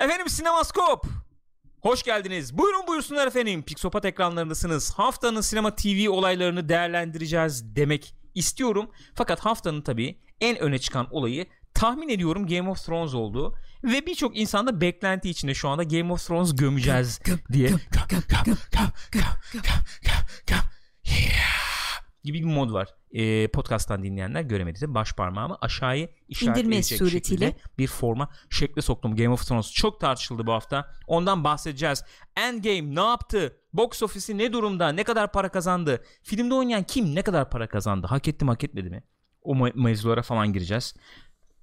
Efendim Sinemaskop. Hoş geldiniz. Buyurun buyursunlar efendim. Pixopat ekranlarındasınız. Haftanın sinema TV olaylarını değerlendireceğiz demek istiyorum. Fakat haftanın tabii en öne çıkan olayı tahmin ediyorum Game of Thrones oldu. Ve birçok insanda beklenti içinde şu anda Game of Thrones gömeceğiz diye. Gibi bir mod var. Ee, podcast'tan dinleyenler göremedi de baş parmağımı aşağıya işaretleyecek suretiyle. şekilde bir forma şekle soktum. Game of Thrones çok tartışıldı bu hafta. Ondan bahsedeceğiz. Endgame ne yaptı? Box office'i ne durumda? Ne kadar para kazandı? Filmde oynayan kim ne kadar para kazandı? Hak etti mi hak etmedi mi? O me- mevzulara falan gireceğiz.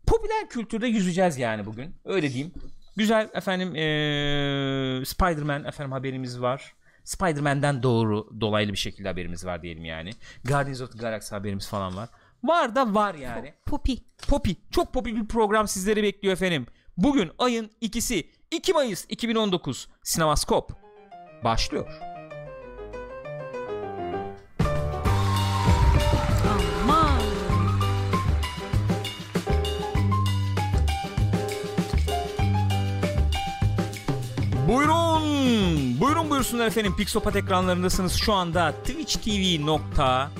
Popüler kültürde yüzeceğiz yani bugün. Öyle diyeyim. Güzel efendim ee, Spider-Man efendim haberimiz var. Spider-Man'den doğru dolaylı bir şekilde haberimiz var diyelim yani. Guardians of the Galaxy haberimiz falan var. Var da var yani. Poppy. Poppy. Çok poppy bir program sizleri bekliyor efendim. Bugün ayın ikisi 2 Mayıs 2019 Sinemaskop başlıyor. Aman. Buyurun. Buyurun buyursunlar efendim. Pixopat ekranlarındasınız şu anda. Twitch TV nokta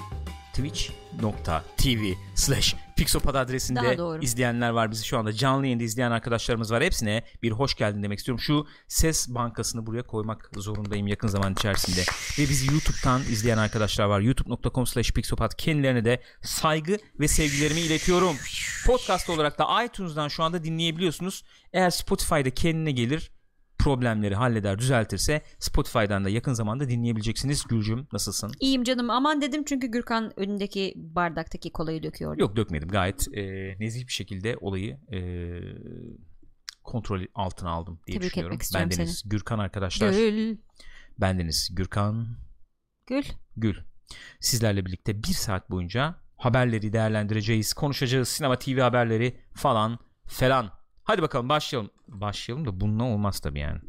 Twitch nokta TV slash Pixopat Daha adresinde izleyenler var. Bizi şu anda canlı yayında izleyen arkadaşlarımız var. Hepsine bir hoş geldin demek istiyorum. Şu ses bankasını buraya koymak zorundayım yakın zaman içerisinde. Ve bizi YouTube'dan izleyen arkadaşlar var. youtube.com slash Pixopat kendilerine de saygı ve sevgilerimi iletiyorum. Podcast olarak da iTunes'dan şu anda dinleyebiliyorsunuz. Eğer Spotify'da kendine gelir problemleri halleder düzeltirse Spotify'dan da yakın zamanda dinleyebileceksiniz. Gülcüm nasılsın? İyiyim canım aman dedim çünkü Gürkan önündeki bardaktaki kolayı döküyordu. Yok dökmedim gayet e, nezih bir şekilde olayı e, kontrol altına aldım diye Tebrik düşünüyorum. etmek istiyorum Bendeniz Gürkan arkadaşlar. Gül. Bendeniz Gürkan Gül. Gül. Sizlerle birlikte bir saat boyunca haberleri değerlendireceğiz. Konuşacağız. Sinema TV haberleri falan falan. Hadi bakalım başlayalım. Başlayalım da bununla olmaz tabii yani.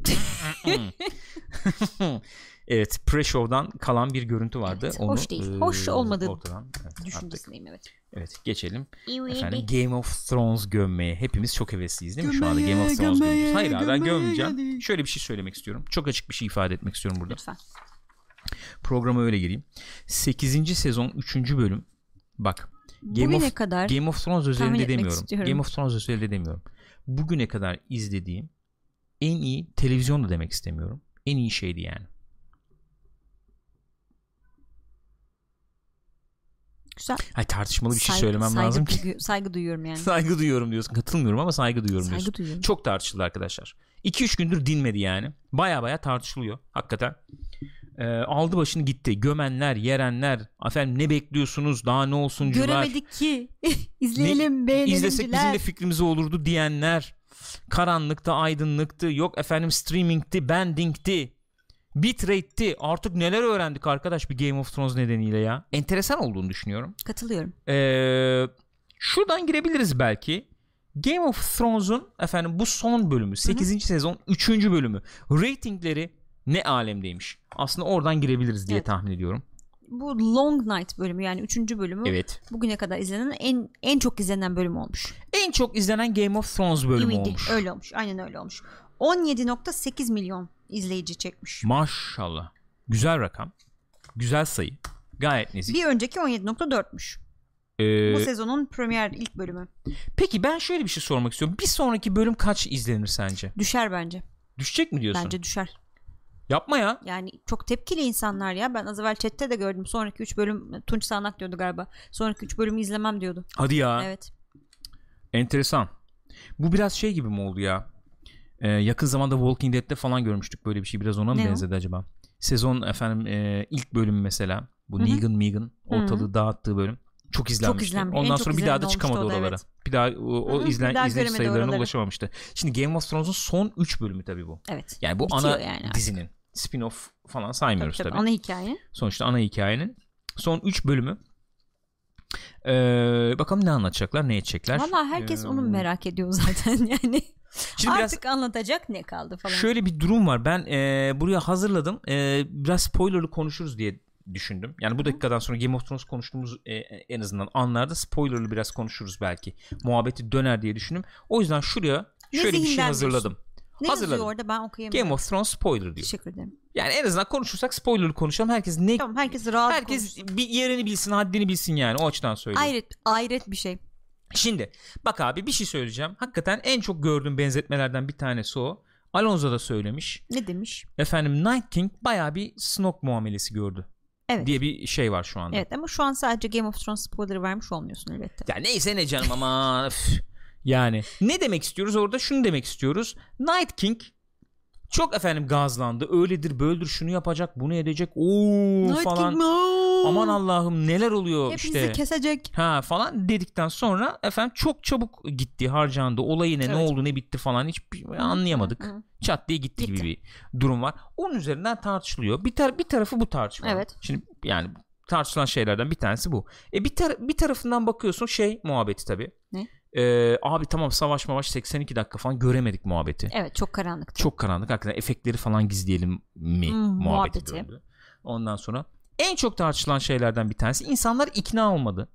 evet pre-show'dan kalan bir görüntü vardı. Evet, Onu, hoş değil. e, Hoş olmadığı ortadan, evet. Düşüncesindeyim evet. Evet geçelim. Efendim. Game of Thrones gömmeye hepimiz çok hevesliyiz değil mi şu anda Gömmeye, Game of Thrones gömmeye, gömüyoruz. Hayır abi ben gömmeye gömmeyeceğim. geldik. Şöyle bir şey söylemek istiyorum. Çok açık bir şey ifade etmek istiyorum burada. Lütfen. Programa öyle gireyim. 8. sezon 3. bölüm. Bak Game Bugüne of, kadar Game of Thrones özelinde demiyorum. istiyorum. Game of Thrones özelinde demiyorum. Bugüne kadar izlediğim en iyi televizyon da demek istemiyorum. En iyi şeydi yani. güzel. Hayır tartışmalı bir şey Saygı- söylemem saygı lazım ki. duyu- saygı duyuyorum yani. Saygı duyuyorum diyorsun. Katılmıyorum ama saygı duyuyorum diyorsun. Saygı duyuyorum. Çok tartışıldı arkadaşlar. 2-3 gündür dinmedi yani. Baya baya tartışılıyor hakikaten. Ee, aldı başını gitti. Gömenler, yerenler. Efendim ne bekliyorsunuz? Daha ne olsuncular? Göremedik ki. İzleyelim beğenelimciler. İzlesek bizim de fikrimize olurdu diyenler. Karanlıkta, aydınlıktı. Yok efendim streamingti, bendingti. Bitrate'ti. Artık neler öğrendik arkadaş bir Game of Thrones nedeniyle ya. Enteresan olduğunu düşünüyorum. Katılıyorum. Ee, şuradan girebiliriz belki. Game of Thrones'un efendim bu son bölümü 8. sezon 3. bölümü ratingleri ne alemdeymiş. Aslında oradan girebiliriz diye Evet. tahmin ediyorum. Bu Long Night bölümü yani 3. bölümü Evet. bugüne kadar izlenen en en çok izlenen bölüm olmuş. En çok izlenen Game of Thrones bölümü DVD. olmuş. Öyle olmuş. Aynen öyle olmuş. 17.8 milyon izleyici çekmiş. Maşallah. Güzel rakam. Güzel sayı. Gayet nezih. Bir önceki 17.4'müş. Ee, Bu sezonun premier ilk bölümü. peki ben şöyle bir şey sormak istiyorum. Bir sonraki bölüm kaç izlenir sence? Düşer bence. Düşecek mi diyorsun? Bence düşer. Yapma ya. Yani çok tepkili insanlar ya. Ben az evvel chatte de gördüm. Sonraki 3 bölüm Tunç Sağnak diyordu galiba. Sonraki 3 bölümü izlemem diyordu. Hadi ya. Evet. Enteresan. Bu biraz şey gibi mi oldu ya? Ee, yakın zamanda Walking Dead'te falan görmüştük böyle bir şey. Biraz ona mı Ne o? benzedi acaba? Sezon efendim e, ilk bölüm mesela. Bu Hı hı. Negan Megan ortalığı dağıttığı bölüm. Çok izlenmişti. izlenmiş. En Ondan çok sonra bir daha da çıkamadı olmuştu o da, oralara. evet. Bir daha o, o Hı hı, izlen, daha göremedi sayılarına oraları. ulaşamamıştı. Şimdi Game of Thrones'un son 3 bölümü tabii bu. Evet. Yani bu Bitiyor ana yani artık. dizinin spin-off falan saymıyoruz tabii. tabii. Ana hikaye. Sonuçta ana hikayenin son 3 bölümü. Ee, bakalım ne anlatacaklar, ne edecekler. Valla herkes Ee, onu merak ediyor zaten yani. Şimdi biraz Artık anlatacak ne kaldı falan. Şöyle bir durum var. Ben e, buraya hazırladım. E, biraz spoilerlı konuşuruz diye düşündüm. Yani bu dakikadan sonra Game of Thrones konuştuğumuz e, en azından anlarda spoilerlı biraz konuşuruz belki. Muhabbeti döner diye düşündüm. O yüzden şuraya şöyle bir şey hazırladım. Ne Hazırladım. yazıyor orada ben okuyamıyorum. Game of Thrones spoiler diyor. Teşekkür ederim. Yani en azından konuşursak spoiler'ı konuşalım. Herkes ne Tamam herkes rahat herkes konuşsun. bir yerini bilsin, haddini bilsin yani. O açıdan söylüyorum. Hayret, hayret bir şey. Şimdi bak abi bir şey söyleyeceğim. Hakikaten en çok gördüğüm benzetmelerden bir tanesi o. Alonso da söylemiş. Ne demiş? Efendim Night King bayağı bir Snoke muamelesi gördü Evet. diye bir şey var şu anda. Evet ama şu an sadece Game of Thrones spoiler vermiş olmuyorsun elbette. Ya neyse ne canım ama. Yani ne demek istiyoruz orada şunu demek istiyoruz. Night King çok efendim gazlandı. Öyledir böyledir şunu yapacak bunu edecek. Oo falan. Aman Allah'ım neler oluyor Hepinizi işte. kesecek. Ha falan dedikten sonra efendim çok çabuk gitti harcandı. Olayı ne ne Evet. oldu ne bitti falan hiç anlayamadık. Hı hı. Çat diye gitti, Gitti. gibi bir durum var. Onun üzerinden tartışılıyor. Bir tar bir tarafı bu tartışma. Evet. Şimdi yani tartışılan şeylerden bir tanesi bu. E bir tar- bir tarafından bakıyorsun şey muhabbeti tabii. Ee, abi tamam savaş mavaş 82 dakika falan göremedik muhabbeti. Evet çok karanlıktı. Çok karanlık hakikaten efektleri falan gizleyelim mi Hmm, muhabbeti muhabbeti. Ondan sonra en çok tartışılan şeylerden bir tanesi insanlar ikna olmadı.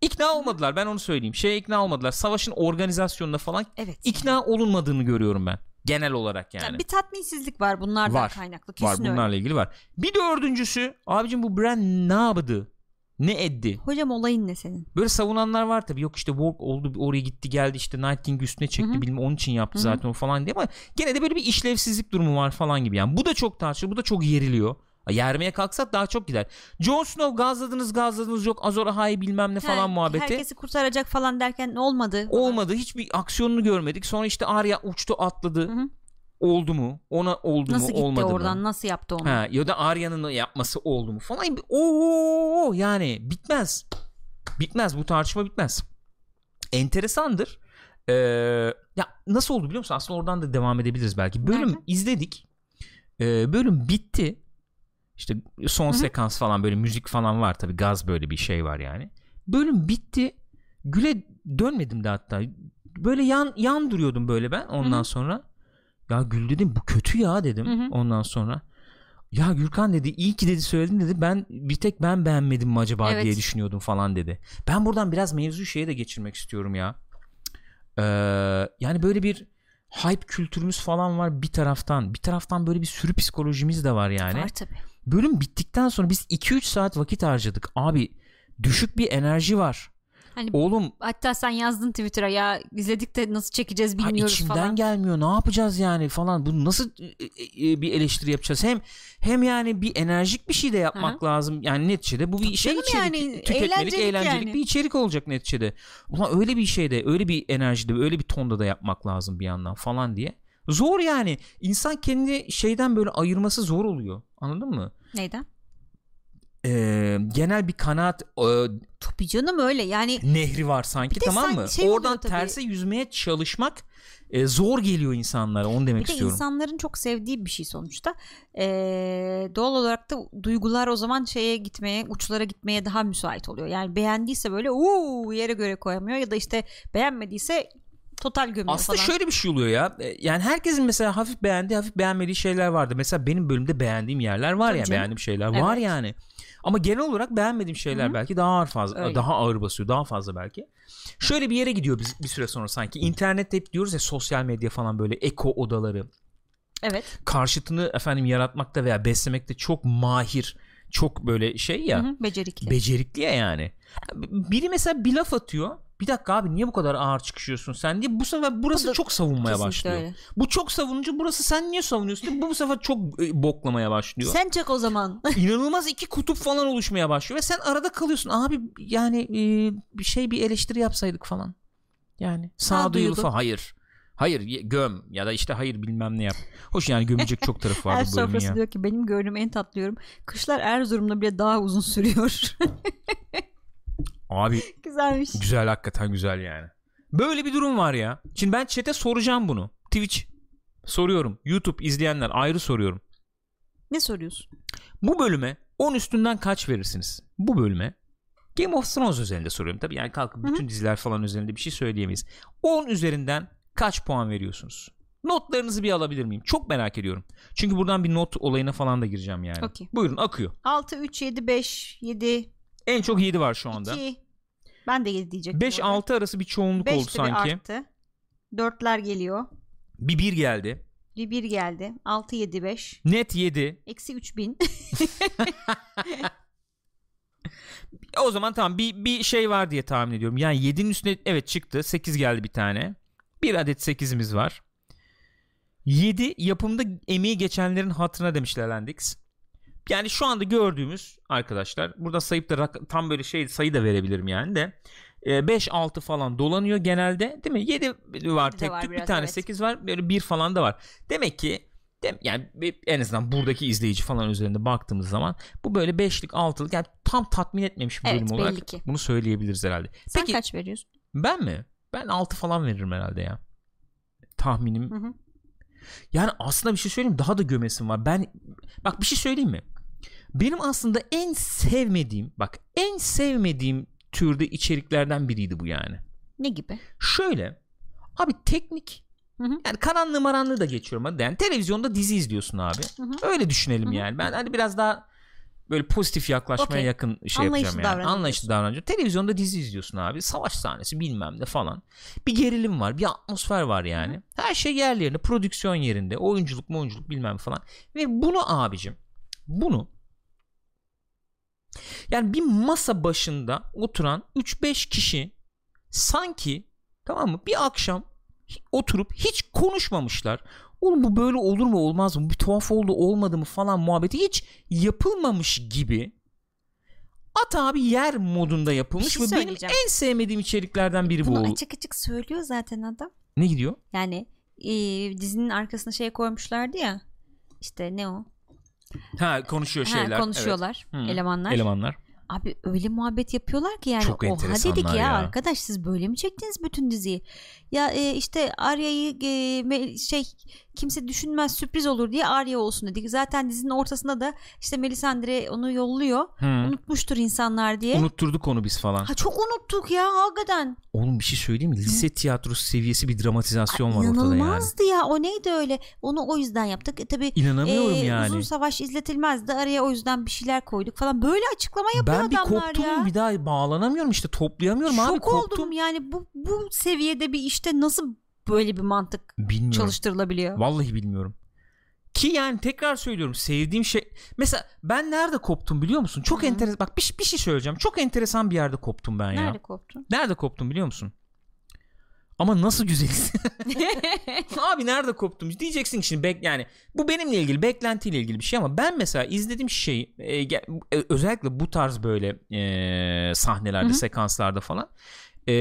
İkna olmadılar ben onu söyleyeyim. Şeye ikna olmadılar. Savaşın organizasyonuna falan Evet. ikna olunmadığını görüyorum ben. Genel olarak yani. Yani bir tatminsizlik var bunlardan Var. kaynaklı. Kesin var öyle. bunlarla ilgili var. Bir dördüncüsü abicim bu Bran ne yapdı? Ne etti? Hocam olayın ne senin? Böyle savunanlar var tabii. Yok işte Walk oldu oraya gitti geldi işte Night King üstüne çekti Hı hı. bilmem onun için yaptı Hı hı. zaten o falan diye ama gene de böyle bir işlevsizlik durumu var falan gibi. Yani bu da çok tartışılıyor. Bu da çok yeriliyor. Yermeye kalksak daha çok gider. Jon Snow gazladınız gazladınız yok Azor Ahai bilmem ne falan Ha, muhabbeti. Herkesi kurtaracak falan derken olmadı? Olmadı. Hiçbir aksiyonunu görmedik. Sonra işte Arya uçtu atladı. Hı hı. Oldu mu? Ona oldu Nasıl mu? gitti Olmadı oradan? mı? Nasıl yaptı onu? Ha, ya da Arya'nın yapması oldu mu falan. Oo yani bitmez. Bitmez bu tartışma bitmez. Enteresandır. Ee, ya nasıl oldu biliyor musun? Aslında oradan da devam edebiliriz belki. Bölüm Nereden? izledik. Ee, bölüm bitti. İşte son Hı hı. sekans falan böyle müzik falan var tabii gaz böyle bir şey var yani. Bölüm bitti. Güle dönmedim de hatta. Böyle yan yan duruyordum böyle ben ondan Hı hı. sonra. Ya Gül dedim bu kötü ya dedim Hı hı. ondan sonra. Ya Gürkan dedi iyi ki dedi söyledin dedi ben bir tek ben beğenmedim mi acaba Evet. diye düşünüyordum falan dedi. Ben buradan biraz mevzu şeye de geçirmek istiyorum ya. Ee, yani böyle bir hype kültürümüz falan var bir taraftan. Bir taraftan böyle bir sürü psikolojimiz de var yani. Var tabii. Bölüm bittikten sonra biz 2-3 saat vakit harcadık. Abi düşük bir enerji var. Hani Oğlum hatta sen yazdın Twitter'a ya izledik de nasıl çekeceğiz bilmiyoruz içimden falan. gelmiyor. Ne yapacağız yani falan. Bu nasıl e, e, bir eleştiri yapacağız? Hem hem yani bir enerjik bir şey de yapmak lazım. Yani neticede bu bir Tabii şey içerik, yani, tüketmelik, eğlencelik eğlencelik yani. bir içerik olacak neticede. Ulan öyle bir şeyde, öyle bir enerjide, öyle bir tonda da yapmak lazım bir yandan falan diye. Zor yani. İnsan kendi şeyden böyle ayırması zor oluyor. Anladın mı? Neyden? Ee, genel bir kanaat e, Tabii canım öyle yani nehri var sanki Bir de tamam mı? şey Oradan terse yüzmeye çalışmak e, zor geliyor insanlara. Onu demek bir de istiyorum. insanların çok sevdiği bir şey sonuçta. Ee, doğal olarak da duygular o zaman şeye gitmeye, uçlara gitmeye daha müsait oluyor. Yani beğendiyse böyle uuu yere göre koyamıyor ya da işte beğenmediyse total gömüyor Aslında falan. şöyle bir şey oluyor ya. E, Yani herkesin mesela hafif beğendiği, hafif beğenmediği şeyler vardı. Mesela benim bölümde beğendiğim yerler var Tabii ya, canım. beğendiğim şeyler var Evet. yani. Ama genel olarak beğenmediğim şeyler Hı. belki daha ağır fazla, Öyle. daha ağır basıyor, daha fazla belki. Şöyle bir yere gidiyor biz bir süre sonra sanki. İnternette hep diyoruz ya sosyal medya falan böyle eko odaları. Evet. Karşıtını efendim yaratmakta veya beslemekte çok mahir, çok böyle şey ya. Hı hı, becerikli. becerikli ya yani. Biri mesela bir laf atıyor. Bir dakika abi niye bu kadar ağır çıkışıyorsun sen diye bu sefer burası Bu da çok savunmaya başlıyor. öyle. Bu çok savununca burası sen niye savunuyorsun diye bu bu sefer çok e, boklamaya başlıyor. Sen çek o zaman. İnanılmaz iki kutup falan oluşmaya başlıyor ve sen arada kalıyorsun. Abi yani e, bir şey bir eleştiri yapsaydık falan. Yani sağduyulu Sağduyulu. falan. Hayır. Hayır göm ya da işte hayır bilmem ne yap. Hoş yani gömecek çok tarafı var bu bölümün ya. diyor ki benim gördüğüm en tatlı yorum. Kışlar Erzurum'da bile daha uzun sürüyor. Abi Güzelmiş. Güzel hakikaten güzel yani. Böyle bir durum var ya. Şimdi ben chat'e soracağım bunu. Twitch soruyorum. YouTube izleyenler ayrı soruyorum. Ne soruyorsun? Bu bölüme 10 üstünden kaç verirsiniz? Bu bölüme Game of Thrones üzerinde soruyorum. Tabii yani kalkıp bütün diziler falan üzerinde bir şey söyleyemeyiz. 10 üzerinden kaç puan veriyorsunuz? Notlarınızı bir alabilir miyim? Çok merak ediyorum. Çünkü buradan bir not olayına falan da gireceğim yani. Okey. Buyurun akıyor. 6, 3, 7, 5, 7, En çok 7 var şu anda. 2. Ben de 7 diyecektim. 5-6 arası bir çoğunluk 5 oldu sanki. arttı. 4'ler geliyor. Bir 1 geldi. Bir 1 geldi. 6 7 5. Net 7. Eksi 3000. O zaman tamam bir, bir şey var diye tahmin ediyorum. Yani 7'nin üstüne evet çıktı. 8 geldi bir tane. Bir adet 8'imiz var. 7 yapımda emeği geçenlerin hatırına demişler Landix. Yani şu anda gördüğümüz arkadaşlar burada sayıp da tam böyle şey sayı da verebilirim yani de 5-6 falan dolanıyor genelde değil mi? 7 var tek tük bir tane evet. 8 var böyle 1 falan da var. Demek ki yani en azından buradaki izleyici falan üzerinde baktığımız zaman bu böyle 5'lik 6'lık yani tam tatmin etmemiş bir Evet, bölüm olarak ki. bunu söyleyebiliriz herhalde. Sen Peki kaç veriyorsun? ben mi? Ben 6 falan veririm herhalde ya. Tahminim. Hı hı. Yani aslında bir şey söyleyeyim daha da gömesim var. Ben bak bir şey söyleyeyim mi? Benim aslında en sevmediğim bak en sevmediğim türde içeriklerden biriydi bu yani. Ne gibi? Şöyle abi teknik Hı hı. yani karanlığı maranlığı da geçiyorum hadi. Yani televizyonda dizi izliyorsun abi. Hı hı. Öyle düşünelim Hı hı. yani. Ben hani biraz daha böyle pozitif yaklaşmaya Okey. yakın şey Anlayışlı yapacağım yani. Anlayışlı davranacağım. Televizyonda dizi izliyorsun abi. Savaş sahnesi bilmem ne falan. Bir gerilim var. Bir atmosfer var yani. Her şey yerli yerinde. Prodüksiyon yerinde. Oyunculuk mu oyunculuk bilmem falan. Ve bunu abicim bunu yani bir masa başında oturan 3-5 kişi sanki tamam mı bir akşam oturup hiç konuşmamışlar. Oğlum bu böyle olur mu olmaz mı? Bir tuhaf oldu olmadı mı falan muhabbeti hiç yapılmamış gibi at abi yer modunda yapılmış şey ve benim en sevmediğim içeriklerden biri bu. Bunu açık açık söylüyor zaten adam. Ne gidiyor? Yani e, dizinin arkasına şey koymuşlardı ya. İşte ne o? Ha konuşuyor Ha, şeyler. konuşuyorlar Evet. Elemanlar. Elemanlar. Abi öyle muhabbet yapıyorlar ki yani Çok oha dedik ya, ya. arkadaş siz böyle mi çektiniz bütün diziyi? Ya e, işte Arya'yı e, şey kimse düşünmez sürpriz olur diye Arya olsun dedik. Zaten dizinin ortasında da işte Melisandre onu yolluyor. Hı. Unutmuştur insanlar diye. Unutturduk onu biz falan. Ha çok unuttuk ya hakikaten. Oğlum bir şey söyleyeyim mi? Lise tiyatrosu seviyesi bir dramatizasyon var ortada yani. İnanılmazdı ya o neydi öyle? Onu o yüzden yaptık. E, tabii İnanamıyorum e, yani. uzun savaş izletilmezdi. Araya o yüzden bir şeyler koyduk falan. Böyle açıklama yapıyor Ben bir adamlar koptum ya. bir daha bağlanamıyorum işte toplayamıyorum Şok abi koptum. oldum yani bu bu seviyede bir işte nasıl böyle bir mantık Bilmiyorum. çalıştırılabiliyor? Vallahi bilmiyorum. Ki yani tekrar söylüyorum sevdiğim şey mesela ben nerede koptum biliyor musun? Çok enteresan bak bir, bir şey söyleyeceğim. Çok enteresan bir yerde koptum ben ya. Nerede koptun? Nerede koptum biliyor musun? Ama nasıl güzeliz. Abi nerede koptum? Diyeceksin ki şimdi bek yani bu benimle ilgili beklentiyle ilgili bir şey ama ben mesela izlediğim şey e, e, özellikle bu tarz böyle e, sahnelerde, Hı hı. sekanslarda falan e,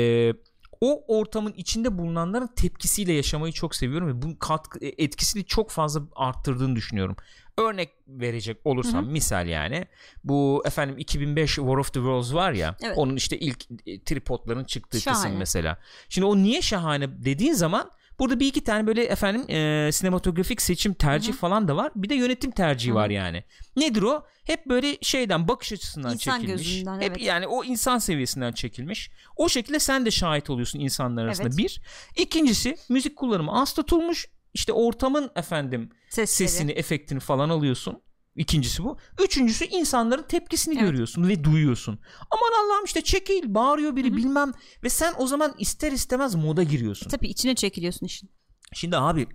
o ortamın içinde bulunanların tepkisiyle yaşamayı çok seviyorum ve bunun katkı e, etkisini çok fazla arttırdığını düşünüyorum. Örnek verecek olursam Hı hı. misal yani bu efendim 2005 War of the Worlds var ya Evet. onun işte ilk e, tripodların çıktığı kısım Şahane. mesela. Şimdi o niye şahane dediğin zaman burada bir iki tane böyle efendim e, sinematografik seçim tercih Hı hı. falan da var. Bir de yönetim tercihi Hı var yani. Nedir o? Hep böyle şeyden bakış açısından İnsan çekilmiş. gözünden, Hep evet. yani o insan seviyesinden çekilmiş. O şekilde sen de şahit oluyorsun insanlar arasında. Evet. Bir. İkincisi müzik kullanımı az tutulmuş. İşte ortamın efendim Sesleri. sesini, efektini falan alıyorsun. İkincisi bu. Üçüncüsü insanların tepkisini Evet. görüyorsun ve duyuyorsun. Aman Allah'ım işte çekil, bağırıyor biri Hı hı. bilmem ve sen o zaman ister istemez moda giriyorsun. Tabii içine çekiliyorsun işin. Şimdi abi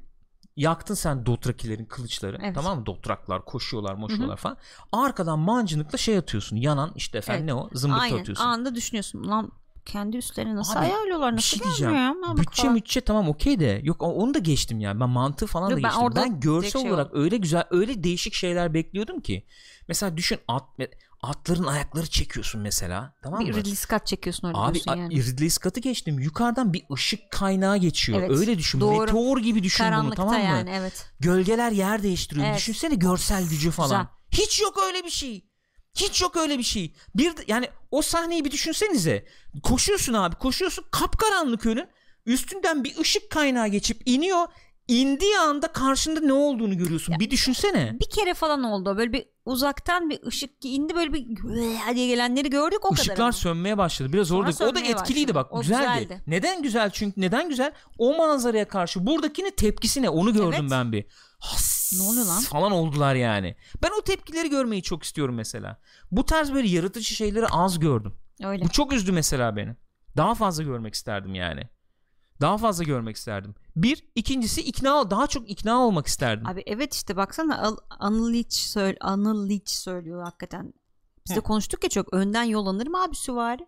yaktın sen dotrakilerin kılıçları Evet. tamam mı? Dotraklar koşuyorlar, moşuyorlar falan. Arkadan mancınıkla şey atıyorsun. Yanan işte efendim Evet. ne o? Zımbırtı Aynen atıyorsun. anında düşünüyorsun. Lan kendi üstlerine nasıl Abi, ayarlıyorlar? bir Nasıl şey gelmiyor diyeceğim. Mahmut Bütçe falan. mütçe tamam okey de yok onu da geçtim yani ben mantığı falan Yok, da ben geçtim. Ben görsel şey olarak öyle güzel öyle değişik şeyler bekliyordum ki. Mesela düşün at atların ayakları çekiyorsun mesela tamam mı? Bir Ridley Scott çekiyorsun orada Abi yani. Ridley Scott'ı geçtim. Yukarıdan bir ışık kaynağı geçiyor. Evet, Öyle düşün. doğru. Meteor gibi düşün bunu Karanlıkta tamam mı? yani evet. Gölgeler yer değiştiriyor. Evet. Düşünsene görsel gücü falan. Güzel. Hiç yok öyle bir şey. Hiç yok öyle bir şey. Bir yani o sahneyi bir düşünsenize. Koşuyorsun abi, koşuyorsun. Kapkaranlık önün. Üstünden bir ışık kaynağı geçip iniyor. İndiği anda karşında ne olduğunu görüyorsun. bir düşünsene. Bir kere falan oldu. Böyle bir uzaktan bir ışık indi böyle bir diye gelenleri gördük o kadar. Işıklar sönmeye başladı. Biraz Sonra orada o da etkiliydi başladı. bak. O güzeldi. güzeldi. Neden güzel? Çünkü neden güzel? O manzaraya karşı buradakinin tepkisi ne? Onu gördüm Evet. ben bir. Has Ne oluyor lan? falan oldular yani. Ben o tepkileri görmeyi çok istiyorum mesela. Bu tarz böyle yaratıcı şeyleri az gördüm. Öyle. Bu çok üzdü mesela beni. Daha fazla görmek isterdim yani. Daha fazla görmek isterdim. Bir, ikincisi ikna daha çok ikna olmak isterdim. Abi evet işte baksana Anıl Leach, söyle, Anıl Leach söylüyor hakikaten. Biz de Hı. konuştuk ya çok önden yollanır mı abi süvari?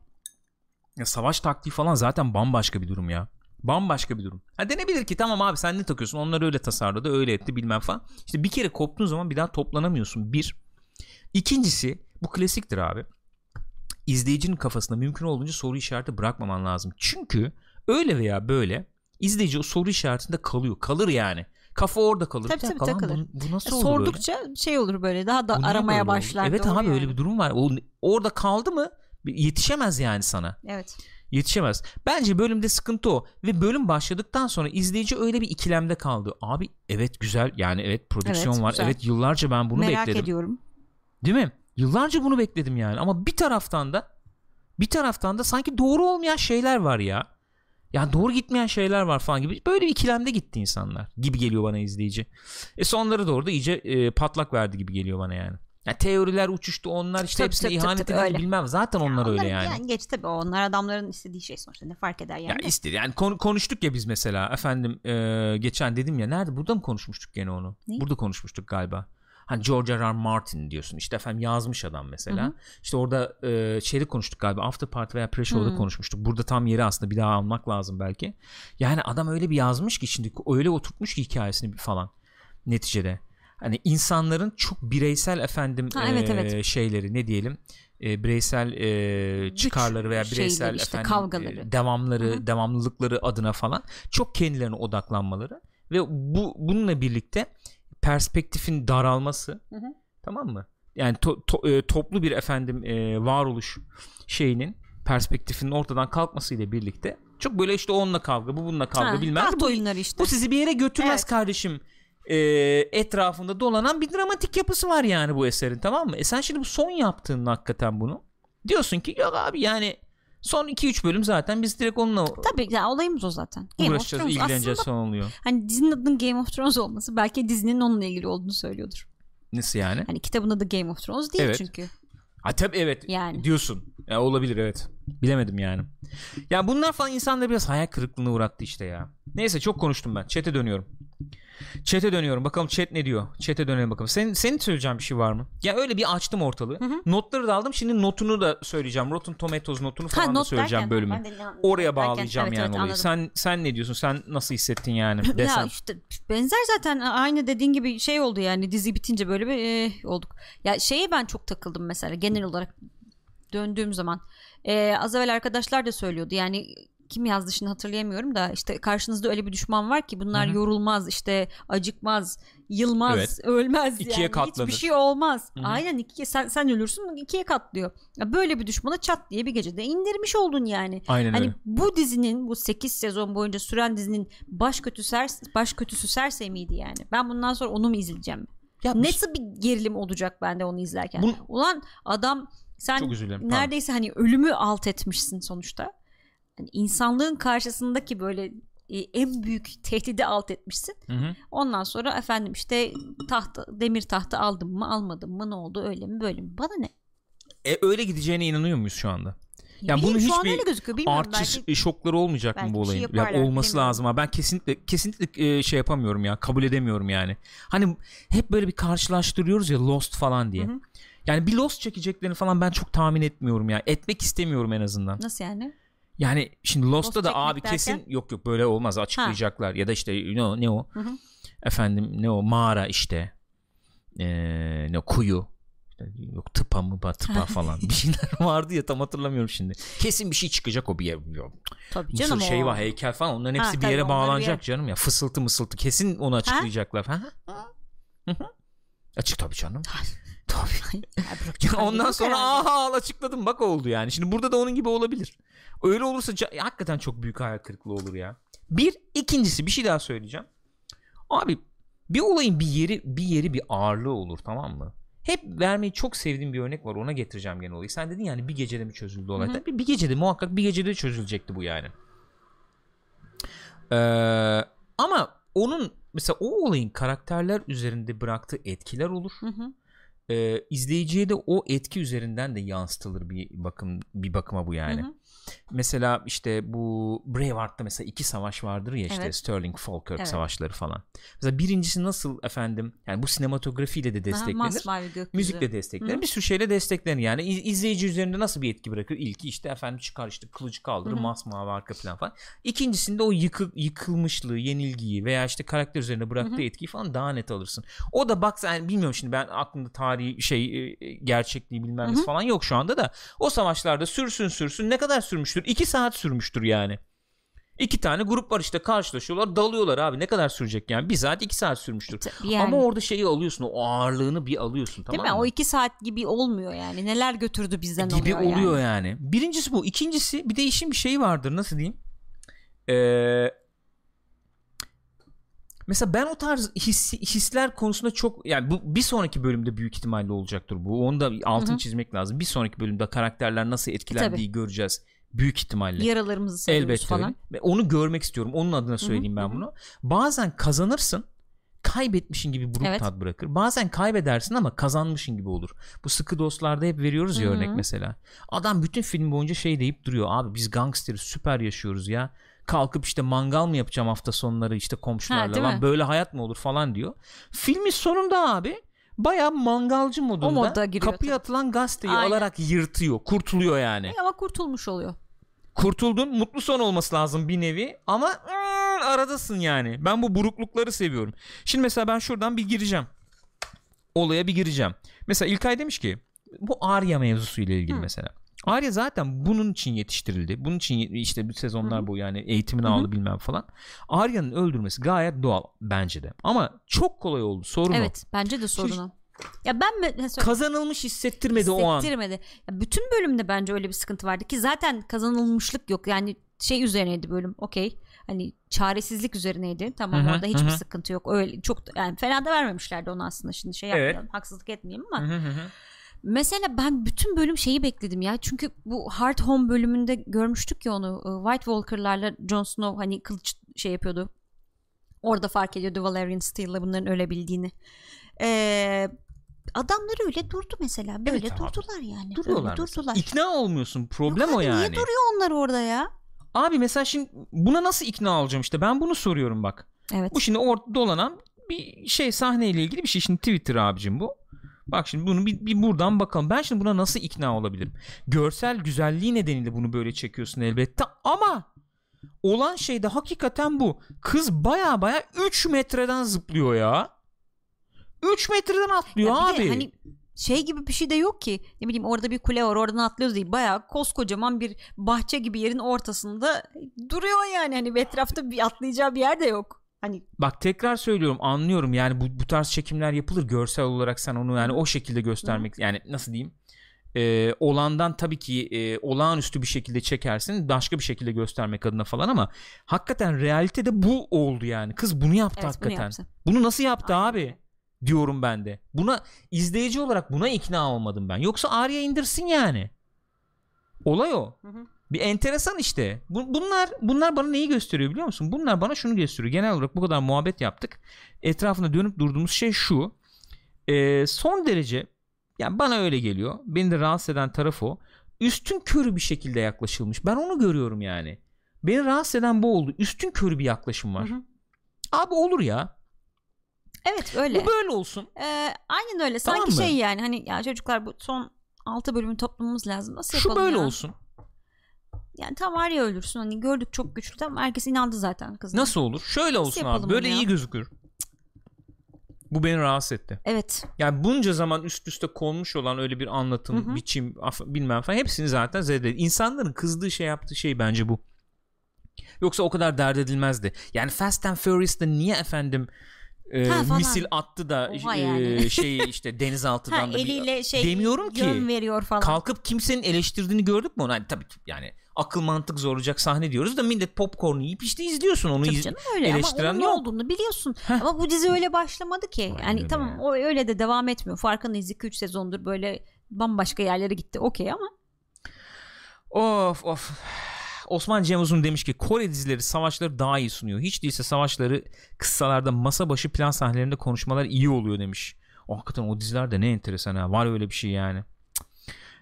Ya savaş taktiği falan zaten bambaşka bir durum ya. Bambaşka bir durum. Ha denebilir ki tamam abi sen ne takıyorsun? Onlar öyle tasarladı, öyle etti bilmem falan. İşte bir kere koptuğun zaman bir daha toplanamıyorsun. Bir. İkincisi bu klasiktir abi. İzleyicinin kafasında mümkün olduğunca soru işareti bırakmaman lazım. Çünkü öyle veya böyle izleyici o soru işaretinde kalıyor. Kalır yani. Kafa orada kalır. Tabii, tabii, lan takılır. Bu, bu nasıl E, böyle? Sordukça şey olur böyle daha da Bu aramaya böyle başlar. Evet abi öyle yani. bir durum var. O, orada kaldı mı yetişemez yani sana. Evet. Yetişemez. Bence bölümde sıkıntı o. Ve bölüm başladıktan sonra izleyici öyle bir ikilemde kaldı. Abi evet güzel yani evet prodüksiyon Evet, var. güzel. Evet yıllarca ben bunu Merak bekledim. ediyorum. Değil mi? Yıllarca bunu bekledim yani. Ama bir taraftan da bir taraftan da sanki doğru olmayan şeyler var ya. Yani doğru gitmeyen şeyler var falan gibi. Böyle bir ikilemde gitti insanlar gibi geliyor bana izleyici. E sonları doğru da iyice e, patlak verdi gibi geliyor bana yani. Ya teoriler uçuştu onlar işte Tabii, hepsine tabii, ihanet tabii, edildi bilmem. Zaten onlar Onların- öyle yani. geç tabii onlar adamların istediği şey sonuçta ne fark eder yani. Ya ister yani konu- konuştuk ya biz mesela efendim e, geçen dedim ya nerede burada mı konuşmuştuk gene onu? Ne? Burada konuşmuştuk galiba. Hani George R. R. Martin diyorsun işte efendim yazmış adam mesela. Hı hı. İşte orada e, şeyde konuştuk galiba After Party veya Pre-Show'da konuşmuştuk. Burada tam yeri aslında bir daha almak lazım belki. Yani adam öyle bir yazmış ki şimdi öyle oturtmuş ki hikayesini falan neticede. Hani insanların çok bireysel efendim Ha, evet, e, evet. şeyleri ne diyelim e, bireysel e, çıkarları veya bireysel işte efendim kavgaları. e, devamları, Hı hı. devamlılıkları adına falan çok kendilerine odaklanmaları ve bu bununla birlikte perspektifin daralması Hı hı. tamam mı? Yani to- to- e, toplu bir efendim e, varoluş şeyinin perspektifinin ortadan kalkmasıyla birlikte çok böyle işte onunla kavga, bu bununla kavga Ha, bilmem. Bu, işte. bu sizi bir yere götürmez Evet. kardeşim. E, etrafında dolanan bir dramatik yapısı var yani bu eserin tamam mı? E sen şimdi bu son yaptığın hakikaten bunu diyorsun ki yok abi yani son 2-3 bölüm zaten biz direkt onunla Tabii yani olayımız o zaten. Game of uğraşacağız, Thrones ilgileneceğiz aslında son oluyor. hani dizinin adının Game of Thrones olması belki dizinin onunla ilgili olduğunu söylüyordur. Nasıl yani? Hani kitabın adı Game of Thrones değil Evet. çünkü. Ha tabii evet Yani. diyorsun. Ya olabilir evet. Bilemedim yani. Ya bunlar falan insanları biraz hayal kırıklığına uğrattı işte ya. Neyse çok konuştum ben. Chat'e dönüyorum. Chat'e dönüyorum. Bakalım chat ne diyor? Chat'e dönelim bakalım. Senin, senin söyleyeceğin bir şey var mı? Ya öyle bir açtım ortalığı. hı. Notları da aldım. Şimdi notunu da söyleyeceğim. Rotten Tomatoes notunu falan da not söyleyeceğim derken, bölümü. de Oraya derken, bağlayacağım evet, yani evet, olayı. anladım. Sen sen ne diyorsun? Sen nasıl hissettin yani? Ya Desem. işte benzer zaten aynı dediğin gibi şey oldu yani dizi bitince böyle bir eh, olduk. Ya şeye ben çok takıldım mesela genel olarak döndüğüm zaman. Ee, az evvel arkadaşlar da söylüyordu yani kim yazdı şimdi hatırlayamıyorum da işte karşınızda öyle bir düşman var ki bunlar Hı hı. yorulmaz işte acıkmaz yılmaz Evet. ölmez İkiye yani katlanır. hiçbir şey olmaz Hı hı. aynen ikiye sen, sen ölürsün ikiye katlıyor ya böyle bir düşmanı çat diye bir gecede indirmiş oldun yani Aynen Hani öyle. bu dizinin bu 8 sezon boyunca süren dizinin baş kötüsü baş kötüsü Cersei miydi yani? Ben bundan sonra onu mu izleyeceğim? Ya Nasıl bir gerilim olacak bende onu izlerken? Bunu- Ulan adam sen neredeyse hani ölümü alt etmişsin sonuçta. Hani insanlığın karşısındaki böyle e, en büyük tehdidi alt etmişsin. Hı hı. Ondan sonra efendim işte taht demir tahtı aldım mı almadım mı ne oldu öyle mi böyle mi? Bana ne? E, öyle gideceğine inanıyor muyuz şu anda? Ya Bilmiyorum, bunun hiçbir Artçı belki. şokları olmayacak belki mı bu şey olayın? ya yaparlar, olması bilmiyorum. lazım ama ben kesinlikle kesinlikle e, şey yapamıyorum ya. Kabul edemiyorum yani. Hani hep böyle bir karşılaştırıyoruz ya Lost falan diye. Hı hı. Yani bir Lost çekeceklerini falan ben çok tahmin etmiyorum ya. Etmek istemiyorum en azından. Nasıl yani? Yani şimdi Lost'ta Lost da abi derken? kesin yok yok böyle olmaz açıklayacaklar ya da işte ne o ne o Hı hı. efendim ne o mağara işte ee, ne o kuyu İşte yok tıpa mı tıpa falan bir şeyler vardı ya tam hatırlamıyorum şimdi kesin bir şey çıkacak o bir yer yok. Tabii Mısır canım şey o. var heykel falan onların hepsi Ha, bir yere onları bir bağlanacak yer- canım ya fısıltı mısıltı kesin onu açıklayacaklar ha? Açık tabii canım. tabii. Ondan sonra aha al açıkladım bak oldu yani. Şimdi burada da onun gibi olabilir. Öyle olursa ca- hakikaten çok büyük hayal kırıklığı olur ya. Bir ikincisi bir şey daha söyleyeceğim. Abi bir olayın bir yeri bir yeri bir ağırlığı olur tamam mı? Hep vermeyi çok sevdiğim bir örnek var ona getireceğim gene olayı. Sen dedin yani bir gecede mi çözüldü olay? Tabii bir gecede muhakkak bir gecede çözülecekti bu yani. Ee, ama onun mesela o olayın karakterler üzerinde bıraktığı etkiler olur Hı hı. e, izleyiciye de o etki üzerinden de yansıtılır bir bakım bir bakıma bu yani. Hı hı. Mesela işte bu Braveheart'ta mesela iki savaş vardır ya işte Evet. Sterling Falkirk Evet. savaşları falan. Mesela birincisi nasıl efendim yani bu sinematografiyle de desteklenir. Müzikle desteklenir. Hı. Bir sürü şeyle desteklenir yani. İz- izleyici üzerinde nasıl bir etki bırakır? İlki işte efendim çıkar işte kılıcı kaldırır, Hı hı. masmavi arka plan falan. İkincisinde o yıkı, yıkılmışlığı, yenilgiyi veya işte karakter üzerine bıraktığı Hı hı. etkiyi falan daha net alırsın. O da bak sen bilmiyorum şimdi ben aklımda tarihi şey e, gerçekliği bilmem Hı nesi hı. falan yok şu anda da o savaşlarda sürsün sürsün ne kadar sürmüştür? 2 saat sürmüştür yani. İki tane grup var işte karşılaşıyorlar dalıyorlar abi ne kadar sürecek yani bir saat iki saat sürmüştür. Tabii yani. Ama orada şeyi alıyorsun o ağırlığını bir alıyorsun tamam Değil mi? mı? O iki saat gibi olmuyor yani. Neler götürdü bizden gibi oluyor, oluyor yani. yani. Birincisi bu. İkincisi bir de işin bir şeyi vardır nasıl diyeyim? Ee, mesela ben o tarz his, hisler konusunda çok yani bu bir sonraki bölümde büyük ihtimalle olacaktır bu. Onu da altını Hı hı. çizmek lazım. Bir sonraki bölümde karakterler nasıl etkilendiği göreceğiz. Büyük ihtimalle. Yaralarımızı sarıyoruz Elbette falan. öyle. Onu görmek istiyorum. Onun adına söyleyeyim hı ben bunu. Bazen kazanırsın kaybetmişin gibi buruk Evet. tat bırakır. Bazen kaybedersin ama kazanmışın gibi olur. Bu sıkı dostlarda hep veriyoruz ya Hı hı. örnek mesela. Adam bütün film boyunca şey deyip duruyor. Abi biz gangsteriz süper yaşıyoruz ya. Kalkıp işte mangal mı yapacağım hafta sonları işte Ha, komşularla değil lan mi? böyle hayat mı olur falan diyor. Filmin sonunda abi baya mangalcı modunda modda giriyor kapıya tabii. atılan gazeteyi Aynen. alarak yırtıyor. Kurtuluyor yani Ama kurtulmuş oluyor. kurtuldun mutlu son olması lazım bir nevi ama ıı, aradasın yani ben bu buruklukları seviyorum şimdi mesela ben şuradan bir gireceğim olaya bir gireceğim mesela İlkay demiş ki bu Arya mevzusu ile ilgili Hı. mesela Arya zaten bunun için yetiştirildi. Bunun için işte bir sezonlar boyu yani eğitimini Hı hı. aldı bilmem falan. Arya'nın öldürmesi gayet doğal bence de. Ama çok kolay oldu. Sorun o. Evet bence de sorun o. Ya ben söyle- Kazanılmış hissettirmedi o an. hissettirmedi. Ya bütün bölümde bence öyle bir sıkıntı vardı ki zaten kazanılmışlık yok. Yani şey üzerineydi bölüm. Okey. Hani çaresizlik üzerineydi. Tamam Hı hı, orada hiçbir hı hı. sıkıntı yok. Öyle çok yani fena da vermemişlerdi onu aslında şimdi şey Evet. yapmayalım. Haksızlık etmeyeyim ama Hı hı hı hı. Mesela ben bütün bölüm şeyi bekledim ya. Çünkü bu Hard Home bölümünde görmüştük ya onu. e, White Walker'larla Jon Snow hani kılıç şey yapıyordu. Orada fark ediyordu Valerian Steele'la bunların ölebildiğini. Ee, adamlar öyle durdu mesela. Böyle Evet abi. durdular yani. Duruyorlar. Öyle durdular. İkna olmuyorsun. Problem Yok o abi, yani. Niye duruyor onlar orada ya? Abi mesela şimdi buna nasıl ikna olacağım işte ben bunu soruyorum bak. Evet. Bu şimdi ortada dolanan bir şey sahneyle ilgili bir şey. Şimdi Twitter abicim bu. Bak şimdi bunu bir, bir buradan bakalım. Ben şimdi buna nasıl ikna olabilirim? Görsel güzelliği nedeniyle bunu böyle çekiyorsun elbette ama olan şey de hakikaten bu. Kız baya baya 3 metreden zıplıyor ya. 3 metreden atlıyor Ya abi. hani şey gibi bir şey de yok ki. Ne bileyim orada bir kule var oradan atlıyoruz değil. Bayağı koskocaman bir bahçe gibi yerin ortasında duruyor yani. Hani etrafta bir atlayacağı bir yer de yok. Hani Bak tekrar söylüyorum anlıyorum. Yani bu, bu tarz çekimler yapılır görsel olarak sen onu yani o şekilde göstermek yani nasıl diyeyim? Ee, olandan tabii ki e, olağanüstü bir şekilde çekersin başka bir şekilde göstermek adına falan ama hakikaten realitede bu oldu yani. Kız bunu yaptı evet bunu hakikaten. yapsın. bunu nasıl yaptı Aynen abi? diyorum ben de. Buna izleyici olarak buna ikna olmadım ben. Yoksa Arya indirsin yani. Olay o. Hı hı. Bir enteresan işte. Bu- bunlar bunlar bana neyi gösteriyor biliyor musun? Bunlar bana şunu gösteriyor. Genel olarak bu kadar muhabbet yaptık. Etrafında dönüp durduğumuz şey şu. Ee, son derece yani bana öyle geliyor. Beni de rahatsız eden taraf o. Üstün körü bir şekilde yaklaşılmış. Ben onu görüyorum yani. Beni rahatsız eden bu oldu. Üstün körü bir yaklaşım var. Hı hı. Abi olur ya. Evet öyle. Bu böyle olsun. Ee, aynen öyle. Tamam Sanki mı? şey yani hani ya çocuklar bu son 6 bölümü toplamamız lazım. Nasıl Şu yapalım böyle ya? olsun. Yani tam Arya ölürsün. Hani gördük çok güçlü. Tamam herkes inandı zaten kızına. Nasıl olur? Şöyle olsun abi. yapalım Böyle onu ya? iyi gözükür. Bu beni rahatsız etti. Evet. Yani bunca zaman üst üste konmuş olan öyle bir anlatım, Hı hı. biçim, af- bilmem falan hepsini zaten zedeledi. İnsanların kızdığı şey yaptığı şey bence bu. Yoksa o kadar dert edilmezdi. Yani Fast and Furious'ta niye efendim e, Ha, falan. misil attı da Oha e, yani. şey işte denizaltıdan Ha, da bir- eliyle şey demiyorum ki. veriyor falan. kalkıp kimsenin eleştirdiğini gördük mü onu? Hani tabii ki yani akıl mantık zorlayacak sahne diyoruz da millet popcorn yiyip işte izliyorsun onu. Tabii iz- canım öyle eleştiren ama onun yok. ne olduğunu biliyorsun. Heh. Ama bu dizi öyle başlamadı ki. Aynen yani öyle tamam o öyle de devam etmiyor. Farkındayız 2-3 sezondur böyle bambaşka yerlere gitti. Okey ama Of of. Osman Cem Uzun demiş ki Kore dizileri savaşları daha iyi sunuyor. Hiç değilse savaşları kıssalarda masa başı plan sahnelerinde konuşmalar iyi oluyor demiş. O, hakikaten o diziler de ne enteresan ha. Var öyle bir şey yani. Cık.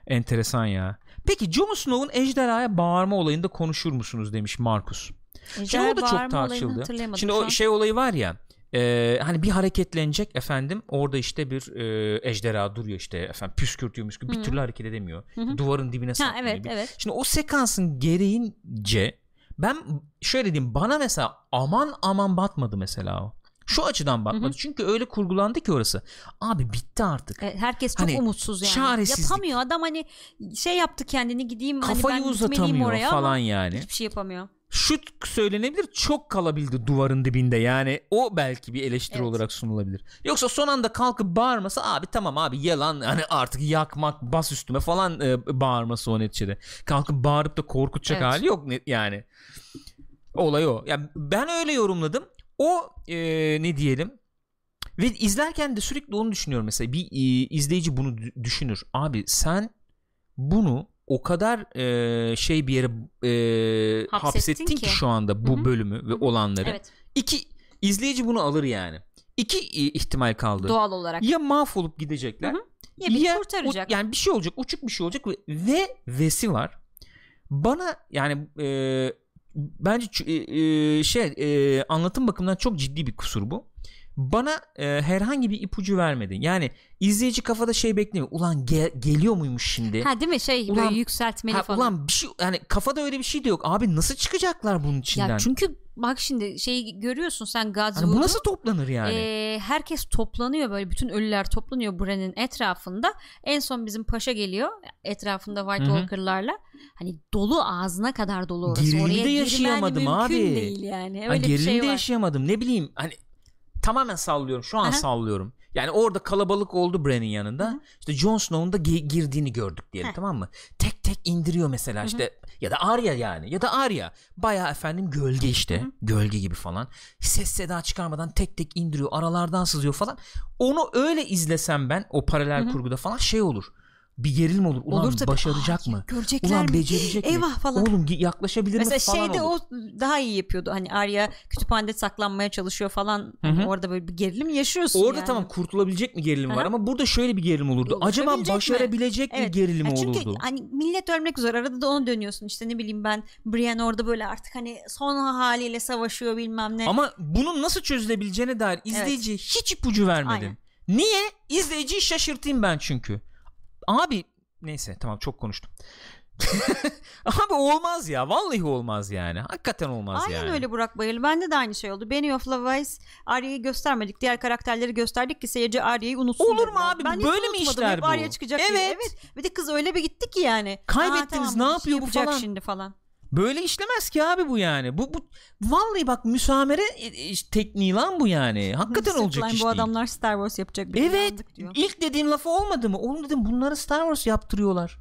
Enteresan ya. Peki Jon Snow'un ejderhaya bağırma olayında konuşur musunuz demiş Markus. Şimdi o da çok tartışıldı. Şimdi o şey olayı var ya e, hani bir hareketlenecek efendim orada işte bir e, ejderha duruyor işte efendim püskürtüyormuş gibi bir türlü hareket edemiyor. Hı-hı. Duvarın dibine saklanıyor. Evet, evet. Şimdi o sekansın gereğince ben şöyle diyeyim bana mesela aman aman batmadı mesela o. Şu açıdan bakmadı. Hı hı. Çünkü öyle kurgulandı ki orası. Abi bitti artık. Evet, herkes çok hani, umutsuz yani. Çaresizlik. Yapamıyor adam hani şey yaptı kendini gideyim hani Kafayı hani ben uzatamıyor oraya falan yani. Hiçbir şey yapamıyor. Şu söylenebilir çok kalabildi duvarın dibinde yani o belki bir eleştiri evet. olarak sunulabilir. Yoksa son anda kalkıp bağırması abi tamam abi yalan hani artık yakmak bas üstüme falan e, bağırması o neticede. Kalkıp bağırıp da korkutacak evet. hali yok yani. Olay o. Yani ben öyle yorumladım. O e, ne diyelim ve izlerken de sürekli onu düşünüyorum mesela bir e, izleyici bunu düşünür. Abi sen bunu o kadar e, şey bir yere e, hapsettin, hapsettin ki. ki şu anda bu Hı-hı. bölümü ve Hı-hı. olanları. Evet. İki izleyici bunu alır yani. İki ihtimal kaldı. Doğal olarak. Ya mahvolup gidecekler. Hı-hı. Ya bir ya kurtaracak. O, yani bir şey olacak, uçuk bir şey olacak ve, ve vesi var. Bana yani e, bence e, e, şey e, anlatım bakımından çok ciddi bir kusur bu. Bana e, herhangi bir ipucu vermedi. Yani izleyici kafada şey beklemiyor. Ulan ge- geliyor muymuş şimdi? Ha değil mi? Şey ulan, böyle yükseltmeli ha, falan. Ulan bir şey yani kafada öyle bir şey de yok. Abi nasıl çıkacaklar bunun içinden? Ya çünkü bak şimdi şey görüyorsun sen Godswood'u. Hani bu nasıl toplanır yani? E, herkes toplanıyor böyle bütün ölüler toplanıyor Bran'in etrafında. En son bizim paşa geliyor etrafında White Walker'larla. Hani dolu ağzına kadar dolu orası. Gerilimde Oraya yaşayamadım abi. değil yani. Öyle ha, bir şey var. yaşayamadım. Ne bileyim hani tamamen sallıyorum. Şu an Aha. sallıyorum. Yani orada kalabalık oldu Bran'in yanında. Hı-hı. İşte Jon Snow'un da ge- girdiğini gördük diyelim Heh. tamam mı? Tek tek indiriyor mesela Hı-hı. işte ya da Arya yani ya da Arya. Baya efendim gölge işte. Hı-hı. Gölge gibi falan. Ses seda çıkarmadan tek tek indiriyor. Aralardan sızıyor falan. Onu öyle izlesem ben o paralel Hı-hı. kurguda falan şey olur bir gerilim olur. Ulan olur tabii. başaracak Aa, mı? Görecekler Ulan mi? becerecek Eyvah mi? falan. Oğlum yaklaşabilir Mesela mi falan şeyde olur. o daha iyi yapıyordu. Hani Arya kütüphanede saklanmaya çalışıyor falan. Hı-hı. Orada böyle bir gerilim yaşıyorsun Orada yani. tamam kurtulabilecek mi gerilim Hı-hı. var ama burada şöyle bir gerilim olurdu. Acaba başarabilecek mi, mi evet. gerilim yani çünkü olurdu? hani millet ölmek üzere arada da onu dönüyorsun. İşte ne bileyim ben Brienne orada böyle artık hani son haliyle savaşıyor bilmem ne. Ama bunun nasıl çözülebileceğine dair izleyici evet. hiç ipucu vermedin. Aynen. Niye? İzleyiciyi şaşırtayım ben çünkü. Abi Neyse tamam çok konuştum. Abi olmaz ya. Vallahi olmaz yani. Hakikaten olmaz Aynen yani. Aynen öyle Burak Bayıl. Bende de aynı şey oldu. Benny of Levice Arya'yı göstermedik. Diğer karakterleri gösterdik ki seyirci Arya'yı unutsun. Olur mu abi? Ben Böyle mi işler Hep bu? Arya çıkacak evet. Diye. evet. Bir de kız öyle bir gitti ki yani. Kaybettiniz tamam, ne yapıyor bu falan. şimdi falan. Böyle işlemez ki abi bu yani. Bu, bu vallahi bak müsamere e, e, tekniği lan bu yani. Hakikaten olacak iş bu değil. adamlar Star Wars yapacak bir Evet. diyor. İlk dediğin lafı olmadı mı? Oğlum dedim bunları Star Wars yaptırıyorlar.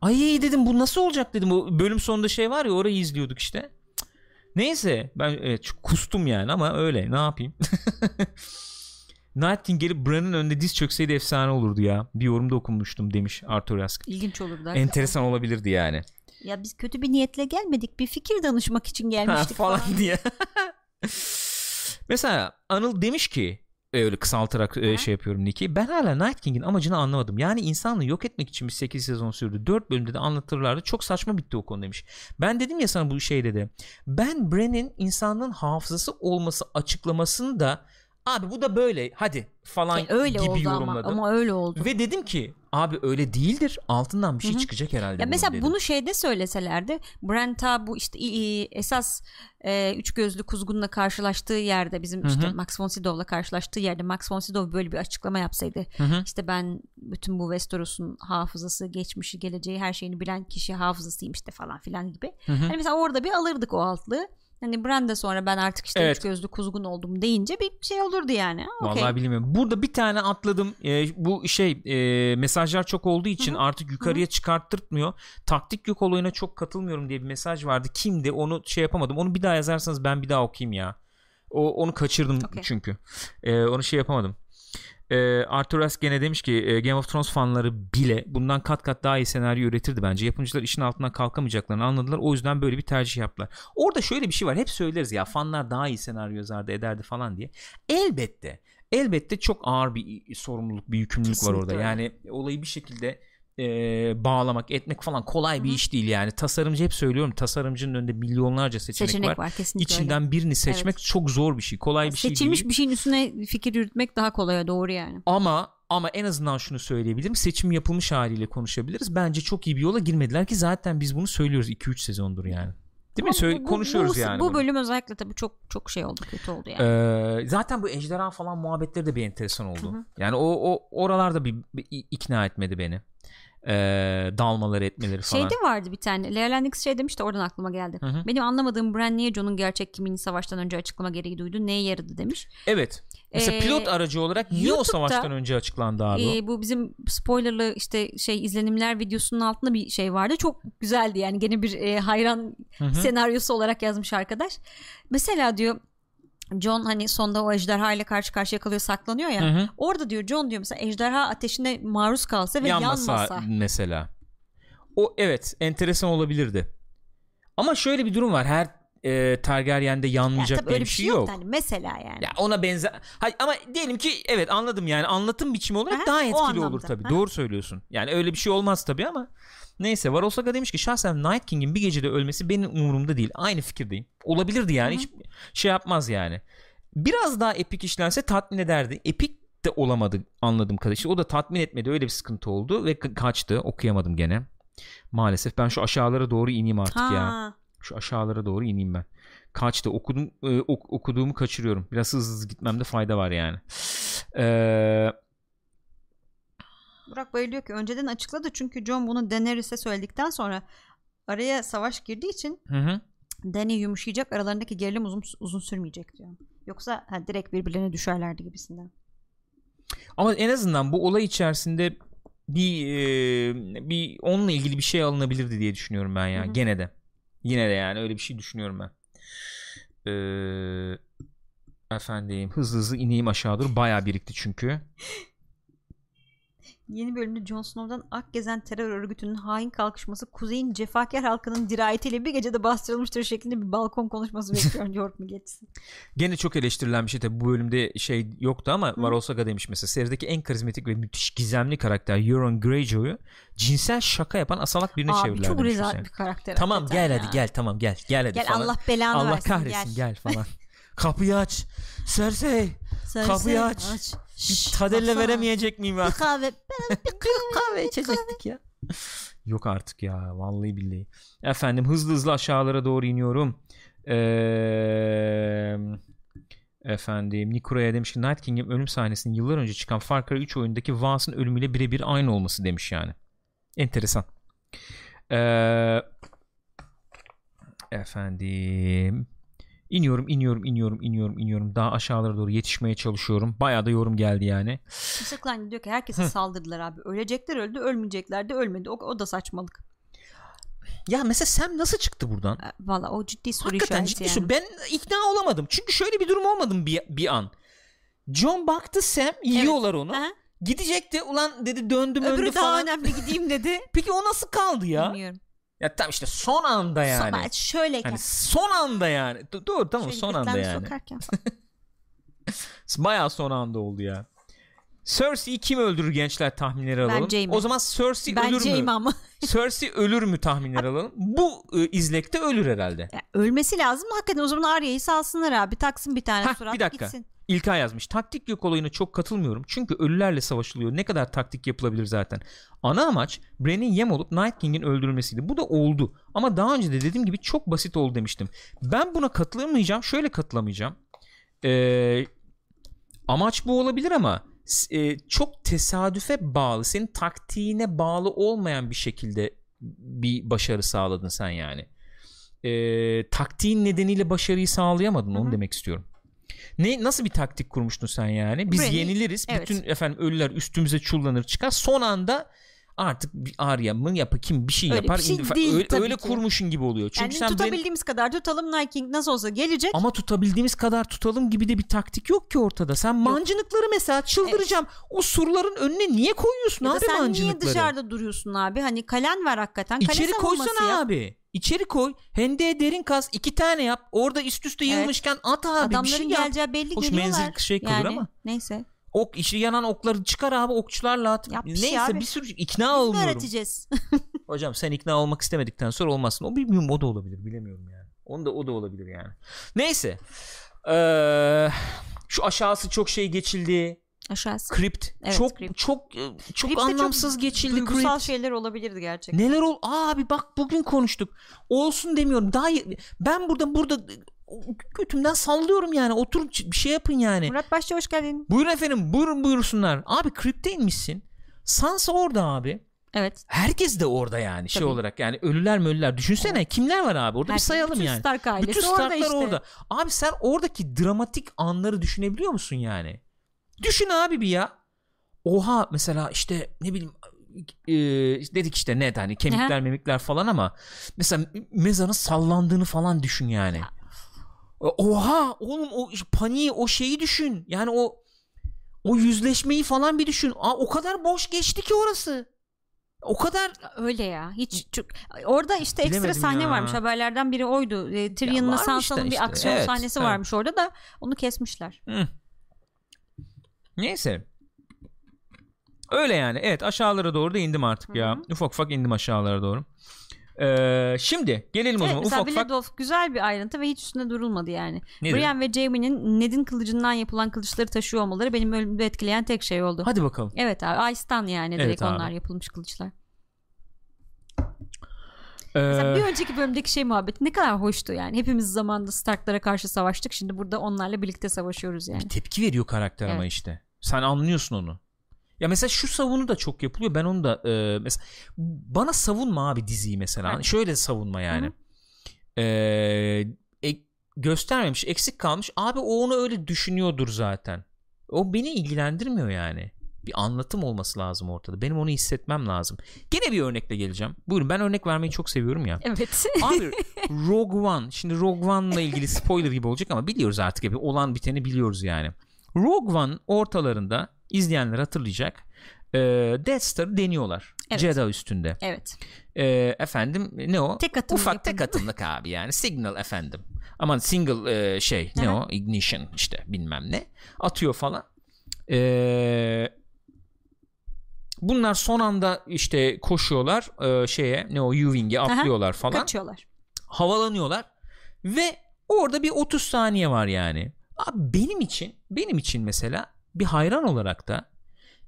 Ay dedim bu nasıl olacak dedim. O bölüm sonunda şey var ya orayı izliyorduk işte. Neyse ben evet, kustum yani ama öyle ne yapayım. Night King gelip Bran'ın önünde diz çökseydi efsane olurdu ya. Bir yorumda okumuştum demiş Arthur Ask. İlginç olurdu. Enteresan olabilirdi yani. Ya biz kötü bir niyetle gelmedik. Bir fikir danışmak için gelmiştik ha, falan, falan diye. Mesela Anıl demiş ki öyle kısaltarak e, şey yapıyorum Nick'i. Ben hala Night King'in amacını anlamadım. Yani insanlığı yok etmek için bir 8 sezon sürdü. 4 bölümde de anlatırlardı. Çok saçma bitti o konu demiş. Ben dedim ya sana bu şeyde de. Ben Bren'in insanlığın hafızası olması açıklamasını da abi bu da böyle hadi falan e, öyle gibi oldu yorumladım. Ama, ama öyle oldu. Ve dedim ki abi öyle değildir. Altından bir şey Hı-hı. çıkacak herhalde. Ya mesela dedim. bunu şeyde söyleselerdi. Brenta bu işte esas e, üç gözlü kuzgunla karşılaştığı yerde bizim Hı-hı. işte Max von Sydow'la karşılaştığı yerde Max von Sydow böyle bir açıklama yapsaydı. Hı-hı. İşte ben bütün bu Westeros'un hafızası, geçmişi, geleceği her şeyini bilen kişi hafızasıyım işte falan filan gibi. Hani mesela orada bir alırdık o altlığı. Hani Brand sonra ben artık işte evet. üç gözlü kuzgun oldum deyince bir şey olurdu yani. Okay. Vallahi bilmiyorum. Burada bir tane atladım. E, bu şey e, mesajlar çok olduğu için Hı-hı. artık yukarıya Hı-hı. çıkarttırtmıyor. Taktik yok olayına çok katılmıyorum diye bir mesaj vardı. Kimdi? Onu şey yapamadım. Onu bir daha yazarsanız ben bir daha okuyayım ya. O onu kaçırdım okay. çünkü. E, onu şey yapamadım. E, Arthur Ask gene demiş ki e, Game of Thrones fanları bile bundan kat kat daha iyi senaryo üretirdi bence. Yapımcılar işin altından kalkamayacaklarını anladılar. O yüzden böyle bir tercih yaptılar. Orada şöyle bir şey var. Hep söyleriz ya fanlar daha iyi senaryo yazardı ederdi falan diye. Elbette. Elbette çok ağır bir sorumluluk, bir yükümlülük Kesinlikle var orada. Yani olayı bir şekilde e, bağlamak etmek falan kolay bir Hı hı. iş değil yani tasarımcı hep söylüyorum tasarımcının önünde milyonlarca seçenek, Seçenek var. var, kesinlikle İçinden öyle. birini seçmek çok zor bir şey kolay bir şey Seçilmiş bir şeyin üstüne fikir yürütmek daha kolay doğru yani. ama ama en azından şunu söyleyebilirim seçim yapılmış haliyle konuşabiliriz bence çok iyi bir yola girmediler ki zaten biz bunu söylüyoruz 2-3 sezondur yani değil mi Ama Söyle, bu- bu- konuşuyoruz bu, yani Bu bunu. bölüm özellikle tabii çok çok şey oldu kötü oldu yani. Ee, zaten bu ejderha falan muhabbetleri de bir enteresan oldu. Hı hı. Yani o, o oralarda bir, bir ikna etmedi beni. Ee, dalmaları etmeleri falan. Şeyde vardı bir tane. Lea Landis şey demişti oradan aklıma geldi. Hı hı. Benim anlamadığım Bran niye Jon'un gerçek kimliğini savaştan önce açıklama gereği duydu? Neye yaradı demiş. Evet. Mesela Ee, pilot aracı olarak niye o YouTube'da, savaştan önce açıklandı abi? o? Ee, bu bizim spoilerlı işte şey izlenimler videosunun altında bir şey vardı. Çok güzeldi yani gene bir e, hayran Hı hı. senaryosu olarak yazmış arkadaş. Mesela diyor John hani sonda o ejderha ile karşı karşıya kalıyor saklanıyor ya. Hı hı. Orada diyor John diyor mesela ejderha ateşine maruz kalsa ve Yanmasa, yanmasa. mesela. O evet enteresan olabilirdi. Ama şöyle bir durum var. Her e, Targaryen'de Ya yanmayacak diye öyle bir şey yok. Hani mesela yani. Ya ona benzer. Hayır ama diyelim ki evet anladım yani anlatım biçimi olarak Aha, daha etkili olur tabii. Aha. Doğru söylüyorsun. Yani öyle bir şey olmaz tabii ama neyse Varol Saga demiş ki şahsen Night King'in bir gecede ölmesi benim umurumda değil. Aynı fikirdeyim. Olabilirdi yani Hı hiç şey yapmaz yani. Biraz daha epik işlense tatmin ederdi. Epik de olamadı anladığım kadarıyla. O da tatmin etmedi. Öyle bir sıkıntı oldu ve ka- kaçtı. Okuyamadım gene. Maalesef ben şu aşağılara doğru ineyim artık ya. Ha. Şu aşağılara doğru ineyim ben. Kaçtı. Okudum, e, ok- okuduğumu kaçırıyorum. Biraz hızlı hızlı gitmemde fayda var yani. Ee, Burak bayılıyor ki önceden açıkladı çünkü John bunu Daenerys'e söyledikten sonra araya savaş girdiği için hı hı. Dany yumuşayacak aralarındaki gerilim uzun, uzun sürmeyecek diyor. Yoksa ha, direkt birbirlerine düşerlerdi gibisinden. Ama en azından bu olay içerisinde bir e, bir onunla ilgili bir şey alınabilirdi diye düşünüyorum ben ya. Hı hı. Gene de. Yine de yani öyle bir şey düşünüyorum ben. Ee, efendim hızlı hızlı ineyim aşağı doğru. Bayağı birikti çünkü. Yeni bölümde Jon Snow'dan Ak Gezen terör örgütünün hain kalkışması Kuzey'in cefakar halkının dirayetiyle bir gecede bastırılmıştır şeklinde bir balkon konuşması bekliyorum York mu geçsin. Gene çok eleştirilen bir şey tabii bu bölümde şey yoktu ama Hı. Varol Saga demiş mesela serideki en karizmatik ve müthiş gizemli karakter Euron Greyjoy'u cinsel şaka yapan asalak birine Abi çevirdiler çok mesela. bir karakter. Tamam gel ya. hadi gel tamam gel gel hadi Gel falan. Allah belanı Allah versin kahretsin gel, gel. falan. Kapıyı aç. Cersei Sen- kapıyı sen aç. bir tadelle baksana. veremeyecek miyim ben? Bir kahve. bir kahve içecektik ya. Yok artık ya vallahi billahi. Efendim hızlı hızlı aşağılara doğru iniyorum. Eee Efendim Nikura'ya demiş ki Night King'in ölüm sahnesinin yıllar önce çıkan Far Cry 3 oyundaki Vaas'ın ölümüyle birebir aynı olması demiş yani. Enteresan. Eee efendim iniyorum iniyorum iniyorum iniyorum iniyorum daha aşağılara doğru yetişmeye çalışıyorum. Bayağı da yorum geldi yani. Klein diyor ki herkese saldırdılar abi. Ölecekler öldü ölmeyecekler de ölmedi. O, o da saçmalık. Ya mesela Sam nasıl çıktı buradan? E, Valla o ciddi soru Hakikaten ciddi yani. soru. Ben ikna olamadım. Çünkü şöyle bir durum olmadı bir, bir an. John baktı Sam yiyorlar onu. Aha. Gidecekti ulan dedi döndüm öndü Öbürü daha falan. önemli gideyim dedi. Peki o nasıl kaldı ya? Bilmiyorum. Ya tam işte son anda yani. Sonra şöyleyken. Hani son anda yani. Doğru tamam şöyle son anda yani. sokarken. Bayağı son anda oldu ya. Cersei'yi kim öldürür gençler tahminleri alalım. Jaime. O zaman Cersei ölür Bence mü? imam. Cersei ölür mü tahminleri alalım. Bu e, izlekte ölür herhalde. Ya, ölmesi lazım. Hakikaten o zaman Arya'yı salsınlar abi. Taksın bir tane Hah, surat bir dakika. gitsin. İlkay yazmış. Taktik yok olayına çok katılmıyorum. Çünkü ölülerle savaşılıyor. Ne kadar taktik yapılabilir zaten. Ana amaç Bran'in yem olup Night King'in öldürülmesiydi. Bu da oldu. Ama daha önce de dediğim gibi çok basit oldu demiştim. Ben buna katılamayacağım. Şöyle katılamayacağım. Ee, amaç bu olabilir ama e, çok tesadüfe bağlı. Senin taktiğine bağlı olmayan bir şekilde bir başarı sağladın sen yani. Ee, taktiğin nedeniyle başarıyı sağlayamadın. Onu Hı hı. demek istiyorum. Ne nasıl bir taktik kurmuştun sen yani? Biz Branny, yeniliriz. evet. Bütün efendim ölüler üstümüze çullanır çıkar. Son anda artık bir Arya mı yapı kim bir şey Öyle yapar. bir şey İndi- değil öyle, öyle ki. kurmuşun gibi oluyor. Çünkü Yani sen tutabildiğimiz kadar tutalım Night King nasıl olsa gelecek. ama tutabildiğimiz kadar tutalım gibi de bir taktik yok ki ortada. Sen mancınıkları mesela çıldıracağım. O surların önüne niye koyuyorsun Ya abi sen niye mancınıkları? dışarıda duruyorsun abi? Hani kalen var hakikaten. Kale İçeri koysana yap. abi. İçeri koy. Hendeğe derin kaz. iki tane yap. Orada üst üste Evet. yığılmışken at abi. Adamların bir şey yap. geleceği belli Hoş geliyorlar. menzil şey kalır yani, ama. Neyse. Ok işte yanan okları çıkar abi okçularla at. Yap bir şey Neyse abi. bir sürü ikna Biz olmuyorum. öğreteceğiz? Hocam sen ikna olmak istemedikten sonra olmazsın. O bilmiyorum o da olabilir bilemiyorum yani. Onu da o da olabilir yani. Neyse. Ee, şu aşağısı çok şey geçildi. Aşağısı. Crypt Evet, çok Crypt. çok e, çok Crypt'te anlamsız geçildi Duygusal Crypt. şeyler olabilirdi gerçekten. Neler ol? Abi bak bugün konuştuk. Olsun demiyorum. Daha ben burada burada götümden sallıyorum yani. Oturun bir şey yapın yani. Murat Başçı hoş geldin. Buyurun efendim. Buyurun buyursunlar. Abi Crypt'e inmişsin. Sansa orada abi. Evet. Herkes de orada yani şey Tabii. olarak yani ölüler mi ölüler düşünsene kimler var abi orada Herkes- bir sayalım bütün yani. Stark ailesi Bütün orada Stark'lar işte. orada. Abi sen oradaki dramatik anları düşünebiliyor musun yani? Düşün abi bir ya. Oha mesela işte ne bileyim e, dedik işte ne hani kemikler memikler falan ama mesela mezarın sallandığını falan düşün yani. Oha oğlum o paniği o şeyi düşün. Yani o o yüzleşmeyi falan bir düşün. Aa, o kadar boş geçti ki orası. O kadar Öyle ya. Hiç çok orada işte ekstra sahne ya. varmış. Haberlerden biri oydu. E, Tyrion'la Sansa'nın da bir işte, aksiyon evet, sahnesi evet. varmış orada da onu kesmişler. Hı. Neyse. Öyle yani. Evet aşağılara doğru da indim artık ya. Ufak ufak indim aşağılara doğru. Ee, şimdi gelelim o Evet, zaman mesela ufak ufak. Blood güzel bir ayrıntı ve hiç üstünde durulmadı yani. Nedir? Brian ve Jaime'nin Ned'in kılıcından yapılan kılıçları taşıyor olmaları benim ölümde etkileyen tek şey oldu. Hadi bakalım. Evet abi Ice'tan yani Evet direkt abi. onlar yapılmış kılıçlar. Ee, Mesela bir önceki bölümdeki şey muhabbeti ne kadar hoştu yani. Hepimiz zamanında Stark'lara karşı savaştık. Şimdi burada onlarla birlikte savaşıyoruz yani. bir tepki veriyor karakter ama Evet. işte. Sen anlıyorsun onu. Ya mesela şu savunu da çok yapılıyor. Ben onu da e, mesela bana savunma abi diziyi mesela. Evet. Şöyle savunma yani. Ee, e, göstermemiş, eksik kalmış. Abi o onu öyle düşünüyordur zaten. O beni ilgilendirmiyor yani. Bir anlatım olması lazım ortada. Benim onu hissetmem lazım. Gene bir örnekle geleceğim. Buyurun ben örnek vermeyi çok seviyorum ya. Evet. Abi Rogue One. Şimdi Rogue One'la ilgili spoiler gibi olacak ama biliyoruz artık. Hep. Olan biteni biliyoruz yani. Rogue One ortalarında izleyenler hatırlayacak. Ee, Death Star'ı deniyorlar. Evet. Jedi üstünde. evet. Ee, efendim ne o? Tek atımlı Ufak yapım. tek atımlık abi yani. Signal efendim. Aman single e, şey ne Aha. o? Ignition işte bilmem ne. Atıyor falan. Ee, bunlar son anda işte koşuyorlar e, şeye ne o U-Wing'e atlıyorlar falan Kaçıyorlar. havalanıyorlar ve orada bir 30 saniye var yani. Abi benim için benim için mesela bir hayran olarak da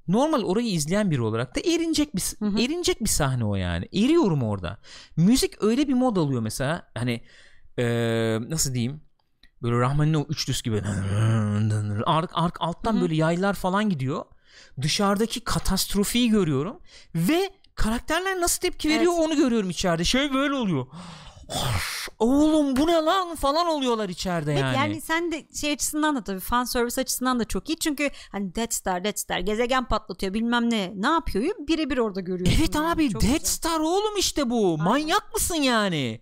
normal orayı izleyen biri olarak da erinecek bir Hı hı. erinecek bir sahne o yani. Eriyorum orada. Müzik öyle bir mod alıyor mesela hani eee, nasıl diyeyim? Böyle Rahman'ın o üçlüsü gibi ark, ark alttan Hı hı. böyle yaylar falan gidiyor. Dışarıdaki katastrofiyi görüyorum ve karakterler nasıl tepki veriyor Evet. onu görüyorum içeride. Şey böyle oluyor. Oğlum bu ne lan falan oluyorlar içeride Evet, yani. yani. sen de şey açısından da tabii fan service açısından da çok iyi. Çünkü hani Death Star, Death Star gezegen patlatıyor bilmem ne. Ne yapıyor? Birebir orada görüyorsun. Evet yani. abi Çok Death güzel. Star oğlum işte bu. Manyak mısın yani?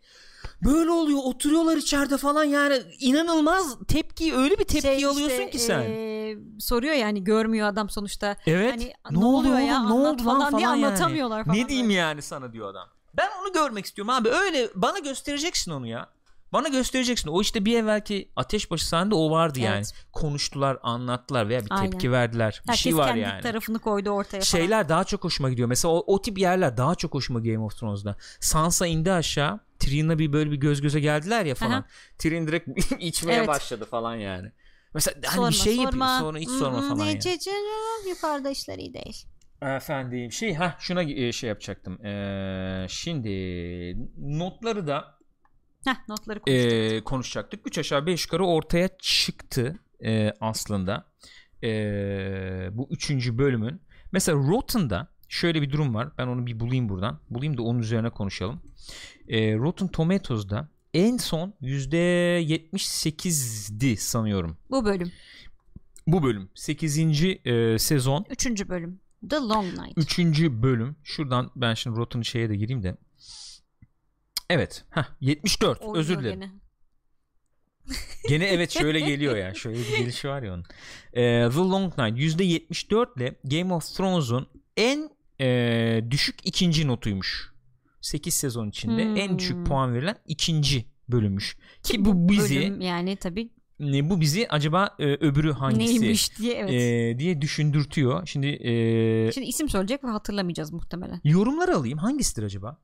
Böyle oluyor oturuyorlar içeride falan yani inanılmaz tepki öyle bir tepki Şey alıyorsun işte, ki sen. eee, soruyor yani görmüyor adam sonuçta. evet. Hani, ne, oluyor ya? oğlum ne oldu lan falan, diye yani. anlatamıyorlar falan. Ne diyeyim yani sana diyor adam. Ben onu görmek istiyorum abi öyle bana göstereceksin onu ya. Bana göstereceksin. O işte bir evvelki Ateşbaşı sahnede o vardı yani. Evet. Konuştular, anlattılar veya bir Aynen. tepki verdiler. Bir Herkes şey var kendi yani. tarafını koydu ortaya falan. Şeyler daha çok hoşuma gidiyor. Mesela o, o tip yerler daha çok hoşuma Game of Thrones'da. Sansa indi aşağı. Tyrion'la bir böyle bir göz göze geldiler ya falan. Aha. Tyrion direkt içmeye Evet. başladı falan yani. Mesela hani Sorma, bir şey sorma. yapıyor sonra hiç sorma falan ne- yani. Yukarıda işler iyi değil. Efendim şey ha şuna e, şey yapacaktım. Ee, şimdi notları da Heh, notları konuştuk. e, konuşacaktık. 3 aşağı 5 yukarı ortaya çıktı e, aslında. E, bu üçüncü bölümün. Mesela Rotten'da şöyle bir durum var. Ben onu bir bulayım buradan. Bulayım da onun üzerine konuşalım. E, Rotten Tomatoes'da en son %78'di sanıyorum. Bu bölüm. Bu bölüm 8. e, sezon Üçüncü bölüm. The Long Night. 3. bölüm. Şuradan ben şimdi Rotten'ın şeye de gireyim de. Evet. Heh, 74. Oynuyor Özür dilerim. gene. Gene evet şöyle geliyor ya. Şöyle bir gelişi var ya onun. Ee, The Long Night %74 ile Game of Thrones'un en e, düşük ikinci notuymuş. 8 sezon içinde Hmm. en düşük puan verilen ikinci bölümmüş. Ki bu bizi Bölüm yani tabii e, bu bizi acaba e, öbürü hangisi Neymiş diye evet. e, diye düşündürtüyor. Şimdi, e, Şimdi isim söyleyecek ve hatırlamayacağız muhtemelen. yorumları alayım. Hangisidir acaba?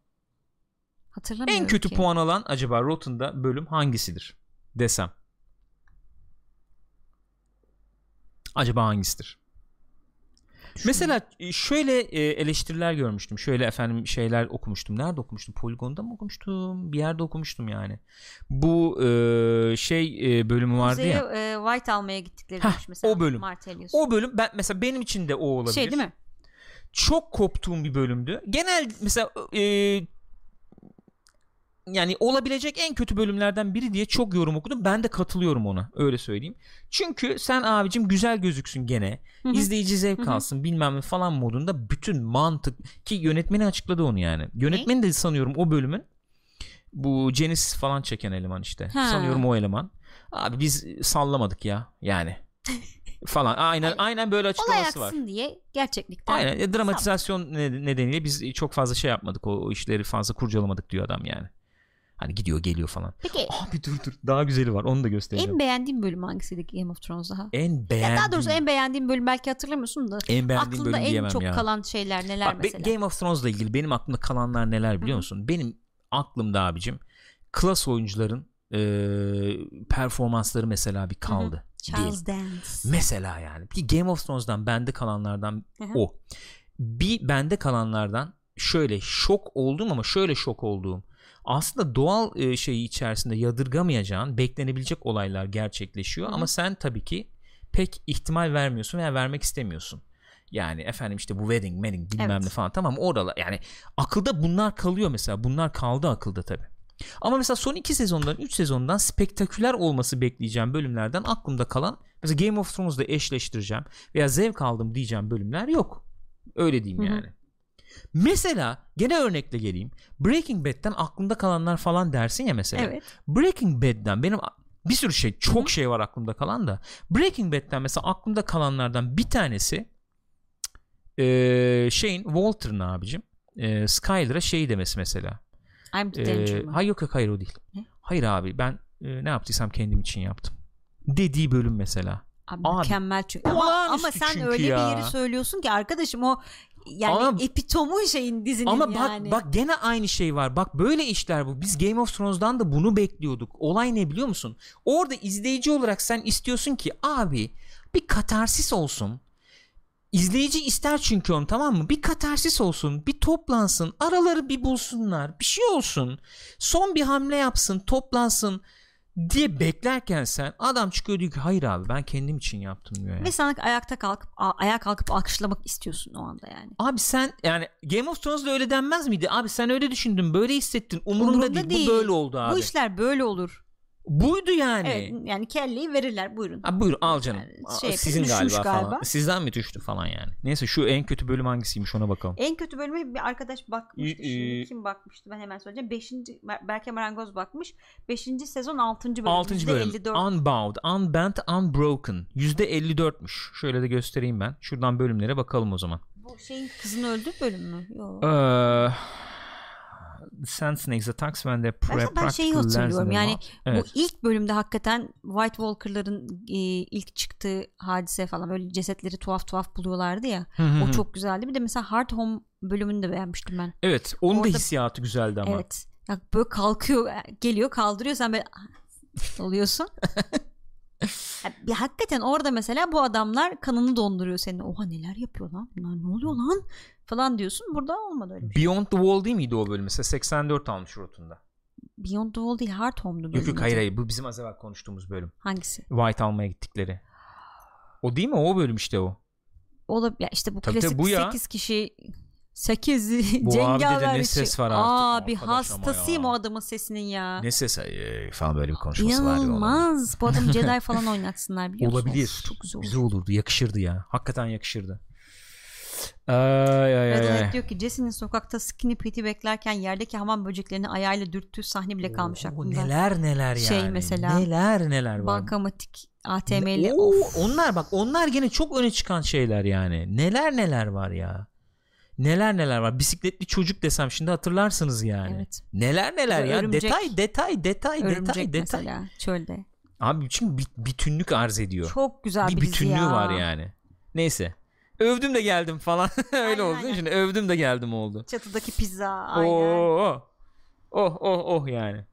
Hatırlamıyorum En kötü ki. puan alan acaba Rotten'da bölüm hangisidir desem. Acaba hangisidir? Mesela e, şöyle e, eleştiriler görmüştüm. Şöyle efendim şeyler okumuştum. Nerede okumuştum? Polygon'da mı okumuştum? Bir yerde okumuştum yani. Bu e, şey e, bölümü vardı Kuzey'e, ya. e, White almaya gittikleri Heh, mesela. o bölüm. Martelius. O bölüm ben mesela benim için de o olabilir. şey değil mi? çok koptuğum bir bölümdü. Genel mesela e, yani olabilecek en kötü bölümlerden biri diye çok yorum okudum. Ben de katılıyorum ona. Öyle söyleyeyim. Çünkü sen abicim güzel gözüksün gene. Hı hı. izleyici zevk alsın bilmem ne falan modunda bütün mantık ki yönetmeni açıkladı onu yani. Yönetmeni de sanıyorum o bölümün bu Genesis falan çeken eleman işte. Ha. Sanıyorum o eleman. Abi biz sallamadık ya yani. falan. Aynen aynen böyle Olay açıklaması var. aksın diye gerçeklikten. Aynen e, dramatizasyon ne- nedeniyle biz çok fazla şey yapmadık o, o işleri fazla kurcalamadık diyor adam yani. Hani gidiyor geliyor falan. Peki Abi dur dur daha güzeli var onu da göstereceğim. en beğendiğin bölüm hangisiydi Game of Thrones daha? En, Ya beğendiğim daha doğrusu en beğendiğin bölüm belki hatırlamıyorsun da en beğendiğim aklında bölüm en diyemem çok ya. kalan şeyler neler Bak, mesela? Game of Thrones'la ilgili benim aklımda kalanlar neler biliyor musun? Benim aklımda abicim klas oyuncuların e, performansları mesela bir kaldı. Charles Dance. Mesela yani. Bir Game of Thrones'dan bende kalanlardan Hı hı. o. Bir bende kalanlardan şöyle şok oldum ama şöyle şok olduğum. Aslında doğal e, şeyi içerisinde yadırgamayacağın beklenebilecek olaylar gerçekleşiyor Hı hı. ama sen tabii ki pek ihtimal vermiyorsun veya vermek istemiyorsun. Yani efendim işte bu wedding, wedding bilmem Evet. ne falan tamam oralar yani akılda bunlar kalıyor mesela bunlar kaldı akılda tabii. Ama mesela son iki sezondan 3 sezondan spektaküler olması bekleyeceğim bölümlerden aklımda kalan mesela Game of Thrones'da eşleştireceğim veya zevk aldım diyeceğim bölümler yok. Öyle diyeyim Hı hı. yani. Mesela gene örnekle geleyim. Breaking Bad'den aklımda kalanlar falan dersin ya mesela. Evet. Breaking Bad'den benim bir sürü şey çok Hı şey var aklımda kalan da Breaking Bad'den mesela aklımda kalanlardan bir tanesi eee şeyin Walter'ın abicim eee Skyler'a şey demesi mesela. I'm the Ee, danger hayır yok yok hayır o değil. Ne? Hayır abi ben e, ne yaptıysam kendim için yaptım. Dediği bölüm mesela. Abi, Abi, mükemmel çünkü. Ama, ama sen çünkü öyle ya. bir yeri söylüyorsun ki arkadaşım o yani Ama- epitomu şeyin dizinin Ama bak yani. bak gene aynı şey var. Bak böyle işler bu. Biz Game of Thrones'dan da bunu bekliyorduk. Olay ne biliyor musun? Orada izleyici olarak sen istiyorsun ki abi bir katarsis olsun. İzleyici ister çünkü onu tamam mı? Bir katarsis olsun, bir toplansın, araları bir bulsunlar, bir şey olsun. Son bir hamle yapsın, toplansın diye beklerken sen adam çıkıyor diyor ki hayır abi ben kendim için yaptım diyor. yani. Ve sana ayakta kalkıp a- ayağa kalkıp alkışlamak istiyorsun o anda yani. Abi sen yani Game of Thrones'da öyle denmez miydi? Abi sen öyle düşündün, böyle hissettin. Umurumda, Umurumda değil. değil. Bu böyle oldu abi. Bu işler böyle olur. Buydu yani. Evet yani kelleyi verirler buyurun. Ha, buyur al canım. Yani şey, Sizin galiba, galiba. falan. Sizden mi düştü falan yani. Neyse şu en kötü bölüm hangisiymiş ona bakalım. En kötü bölüme bir arkadaş bakmıştı. Şimdi kim bakmıştı ben hemen söyleyeceğim. Beşinci, Berke Marangoz bakmış. Beşinci sezon altıncı bölüm. 6. bölüm. %54. Unbound, Unbent, Unbroken. %54'müş. Şöyle de göstereyim ben. Şuradan bölümlere bakalım o zaman. Bu şeyin kızını öldü bölüm mü? Yok. Ee, Sand Snakes attacks when they pre Ben, şeyi hatırlıyorum. yani. Evet. bu ilk bölümde hakikaten White Walker'ların e, ilk çıktığı hadise falan böyle cesetleri tuhaf tuhaf buluyorlardı ya. O çok güzeldi. Bir de mesela Hard Home bölümünü de beğenmiştim ben. Evet, onun da Orada- hissiyatı güzeldi ama. evet. Ya böyle kalkıyor geliyor kaldırıyor sen böyle oluyorsun. Ya bir hakikaten orada mesela bu adamlar kanını donduruyor senin. Oha neler yapıyor lan? Bunlar ne oluyor lan falan diyorsun burada olmadı öyle bir şey. Beyond the Wall değil miydi o bölüm? Mesela 84 almış Rotun'da. Beyond the Wall değil Hard Home'du Yok bölüm yok adı. hayır hayır bu bizim az evvel konuştuğumuz bölüm. hangisi White almaya gittikleri. O değil mi? O bölüm işte o. Olabilir. Ya işte bu Tabii klasik tabii bu ya. 8 kişi 8 Bu cengaver ne ses var artık Abi hastasıyım o adamın sesinin ya. Ne ses ay, falan böyle bir konuşması var ya. İnanılmaz. Bu adamı Jedi falan oynatsınlar biliyor? Olabilir. Çok güzel olur. Güzel olurdu. Yakışırdı ya. Hakikaten yakışırdı. Ay ay Red ay. Diyor ki Jesse'nin sokakta Skinny Pete'i beklerken yerdeki hamam böceklerini ayağıyla dürttüğü sahne bile kalmış Oo, aklımda. neler neler yani. Şey mesela, Neler neler var. Bankamatik ATM ile Oo, of. onlar bak onlar gene çok öne çıkan şeyler yani. Neler neler var ya. Neler neler var. Bisikletli çocuk desem şimdi hatırlarsınız yani. Evet. Neler neler ya. Örümcek. Detay detay detay Örümcek detay detay. mesela çölde. Abi çünkü bütünlük arz ediyor. Çok güzel bir bir bütünlüğü ya. var yani. Neyse. Övdüm de geldim falan. Öyle Aynen, oldu. aynen. Şimdi övdüm de geldim oldu. Çatıdaki pizza. Aynen. Oo. Oh oh oh yani.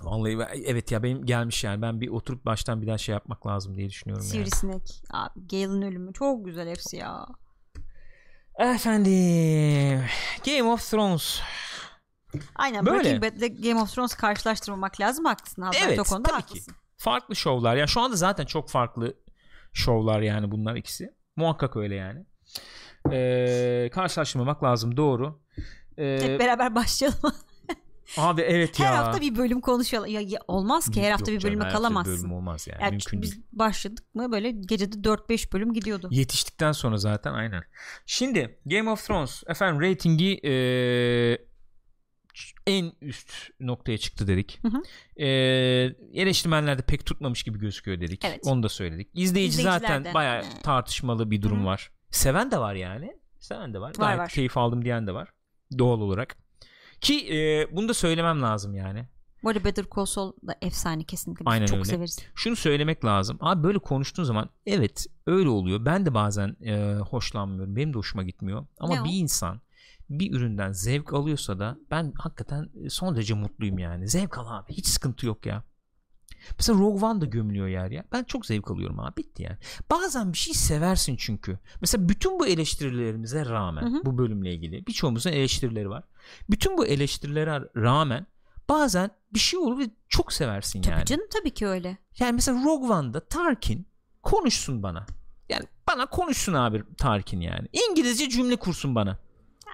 Vallahi ben- evet ya benim gelmiş yani. Ben bir oturup baştan bir daha şey yapmak lazım diye düşünüyorum yani. Sivrisinek. Abi Gale'ın ölümü. Çok güzel hepsi ya. Efendim. Game of Thrones. Aynen Böyle. Breaking Bad'le Game of Thrones karşılaştırmamak lazım. Haklısın. Alberto Evet, tabii ki. haklısın. Farklı şovlar. Ya şu anda zaten çok farklı şovlar yani bunlar ikisi. Muhakkak öyle yani. Ee, karşılaştırmamak lazım doğru. Ee, Hep beraber başlayalım. abi evet ya. her hafta bir bölüm konuşalım. Ya, ya olmaz ki her hafta Yok bir bölüme her hafta bir kalamazsın. bölüm olmaz yani. Yani Mümkün biz değil. başladık mı böyle gecede 4-5 bölüm gidiyordu. Yetiştikten sonra zaten aynen. Şimdi Game of Thrones efendim ratingi eee, en üst noktaya çıktı dedik. Hı hı. Eee eleştirmenler de pek tutmamış gibi gözüküyor dedik. Evet. Onu da söyledik. İzleyici zaten de. bayağı Ee. tartışmalı bir durum Hı hı. var. Seven de var yani. Seven de var. Gayet var. keyif aldım diyen de var. Doğal olarak. Ki eee, bunu da söylemem lazım yani. Bu arada Better Call Saul da efsane kesinlikle. Biz Aynen çok öyle. severiz. şunu söylemek lazım. Abi böyle konuştuğun zaman evet öyle oluyor. Ben de bazen e, hoşlanmıyorum. Benim de hoşuma gitmiyor. Ama Ne o? bir insan bir üründen zevk alıyorsa da ben hakikaten son derece mutluyum yani. Zevk al abi. Hiç sıkıntı yok ya. Mesela Rogue One da gömülüyor yer ya. Ben çok zevk alıyorum abi. Bitti yani. Bazen bir şey seversin çünkü. Mesela bütün bu eleştirilerimize rağmen Hı hı. bu bölümle ilgili birçoğumuzun eleştirileri var. Bütün bu eleştirilere rağmen bazen bir şey olur ve çok seversin Tabii yani. canım tabii ki öyle. Yani mesela Rogue One'da Tarkin konuşsun bana. Yani bana konuşsun abi Tarkin yani. İngilizce cümle kursun bana.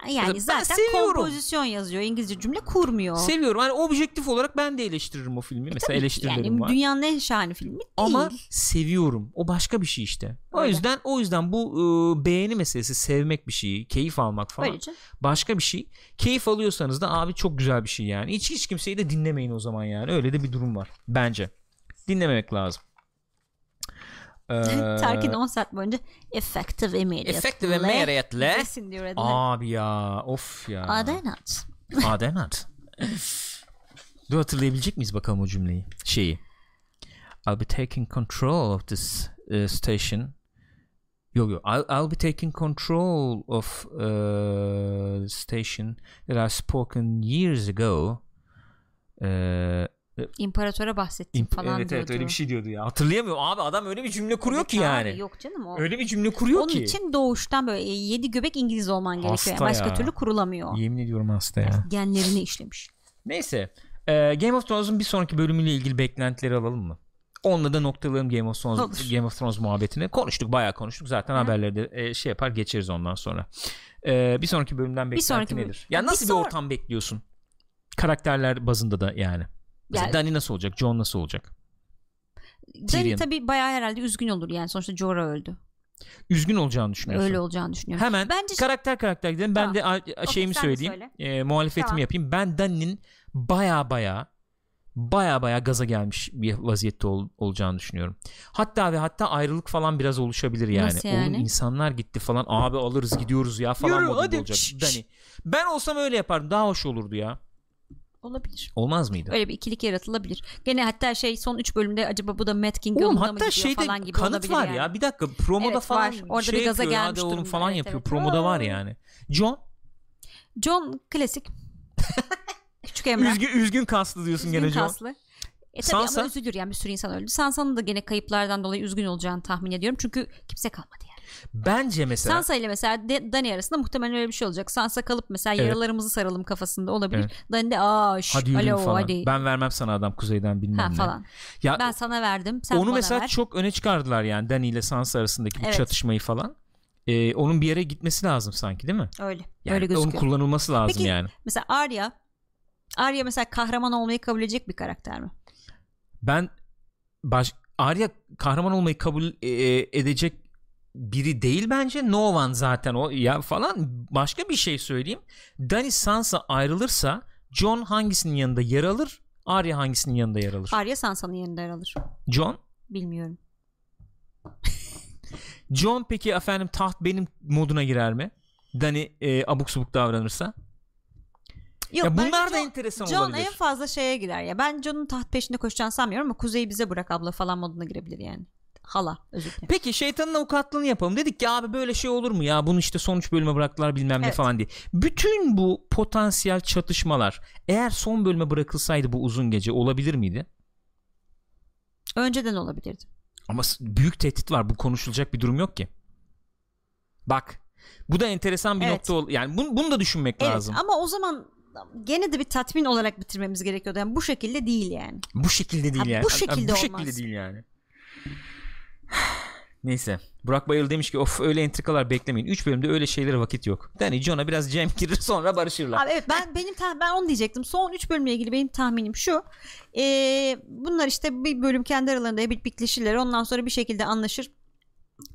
Yani Ben zaten seviyorum. kompozisyon yazıyor. İngilizce cümle kurmuyor. Seviyorum. Hani objektif olarak ben de eleştiririm o filmi. Mesela E, Tabii ki eleştirilerim yani var. Dünyanın en şahane filmi değil. Ama seviyorum. O başka bir şey işte. O Öyle. yüzden o yüzden bu e, beğeni meselesi sevmek bir şey, keyif almak falan Böylece. başka bir şey. Keyif alıyorsanız da abi çok güzel bir şey yani. Hiç hiç kimseyi de dinlemeyin o zaman yani. Öyle de bir durum var bence. Dinlememek lazım. Tarkin 10 saat boyunca effective immediate. Effective immediately. Kesin diyor adını. Abi ya of ya. Adenat. Adenat. Dur hatırlayabilecek miyiz bakalım o cümleyi? Şeyi. I'll be taking control of this uh, station. Yok yok. I'll, I'll be taking control of uh, the station that I've spoken years ago. Uh, İmparatora bahsettim imp- falan evet diyordu. evet öyle bir şey diyordu ya. Hatırlayamıyor. Abi adam öyle bir cümle kuruyor Evet ki abi, yani. Yok canım o. Öyle bir cümle kuruyor Onun ki. için doğuştan böyle yedi göbek İngiliz olman gerekiyor. Hasta Yani. Başka ya. türlü kurulamıyor. Yemin ediyorum hasta ya. Genlerini işlemiş. Neyse. Ee, Game of Thrones'un bir sonraki bölümüyle ilgili beklentileri alalım mı? Onunla da noktalayalım Game of Thrones Olur. Game of Thrones muhabbetini. Konuştuk, bayağı konuştuk. Zaten Hı. haberleri de e, şey yapar geçeriz ondan sonra. Ee, bir sonraki bölümden beklenti sonraki bölüm- nedir? Ya Bir nasıl bir, sonra- ortam bekliyorsun? Karakterler bazında da yani. Mesela Yani- Dany nasıl olacak? Jon nasıl olacak? Tyrion. tabii bayağı herhalde üzgün olur yani. Sonuçta Jorah öldü. Üzgün olacağını düşünüyorsun. Öyle olacağını düşünüyorum. Hemen Bence karakter karakter gidelim. Ben Tamam. de a- a- şeyimi de söyleyeyim. söyle. E, muhalefetimi Tamam. yapayım. Ben Dany'nin baya baya baya baya gaza gelmiş bir vaziyette ol- olacağını düşünüyorum. Hatta ve hatta ayrılık falan biraz oluşabilir yani. Nasıl yani? Oğlum insanlar gitti falan. Abi alırız gidiyoruz ya falan Yürü, hadi. olacak. Şş, Dany. Ben olsam öyle yapardım. Daha hoş olurdu ya. Olabilir. Olmaz mıydı? Öyle bir ikilik yaratılabilir. Gene hatta şey son 3 bölümde acaba bu da Matt King Oğlum hatta şeyde falan gibi kanıt var yani. ya. Bir dakika promoda Evet, falan var. Orada şey bir gaza yapıyor. gelmiş Hadi oğlum falan Evet, yapıyor. evet. Promoda var yani. John John klasik. Küçük Emrah. üzgün, üzgün kaslı diyorsun Üzgün gene John. kaslı. E tabii Sansa? ama üzülür yani bir sürü insan öldü. Sansa'nın da gene kayıplardan dolayı üzgün olacağını tahmin ediyorum. Çünkü kimse kalmadı. Bence mesela Sansa ile mesela De- Dany arasında muhtemelen öyle bir şey olacak. Sansa kalıp mesela Evet. yaralarımızı saralım kafasında olabilir. Evet. Dany de aa şş, hadi alo falan. hadi. Ben vermem sana adam kuzeyden bilmem ha, ne. falan. Ya Ben sana verdim. Sen onu mesela ver. çok öne çıkardılar yani Dany ile Sansa arasındaki bu Evet. çatışmayı falan. Ee, onun bir yere gitmesi lazım sanki değil mi? Öyle. Yani öyle onun gözüküyor. kullanılması lazım Peki, yani. Mesela Arya Arya mesela kahraman olmayı kabul edecek bir karakter mi? Ben baş Arya kahraman olmayı kabul e, edecek biri değil bence. No one zaten o ya falan. Başka bir şey söyleyeyim. Dany Sansa ayrılırsa Jon hangisinin yanında yer alır? Arya hangisinin yanında yer alır? Arya Sansa'nın yerinde yer alır. Jon Bilmiyorum. Jon peki efendim taht benim moduna girer mi? Dany e, abuk subuk davranırsa. Yok, ya bunlar bence da John- enteresan John olabilir. en fazla şeye girer ya. Ben John'un taht peşinde koşacağını sanmıyorum ama Kuzey'i bize bırak abla falan moduna girebilir yani. Hala özür dilerim. Peki şeytanın avukatlığını yapalım. Dedik ki abi böyle şey olur mu ya? Bunu işte son üç bölüme bıraktılar bilmem ne Evet. falan diye. Bütün bu potansiyel çatışmalar eğer son bölüme bırakılsaydı bu uzun gece olabilir miydi? Önceden olabilirdi. Ama büyük tehdit var. Bu konuşulacak bir durum yok ki. Bak. Bu da enteresan bir Evet. nokta ol. Yani bunu, bunu da düşünmek Evet lazım. ama o zaman gene de bir tatmin olarak bitirmemiz gerekiyordu. Yani bu şekilde değil yani. Bu şekilde değil Ha, yani. bu Ha, şekilde bu olmaz. şekilde değil yani. Neyse. Burak Bayıl demiş ki of öyle entrikalar beklemeyin. 3 bölümde öyle şeylere vakit yok. Danny John'a biraz Cem girir sonra barışırlar. Abi evet ben benim ben onu diyecektim. Son 3 bölümle ilgili benim tahminim şu. Ee, bunlar işte bir bölüm kendi aralarında bir bitleşirler. Ondan sonra bir şekilde anlaşır.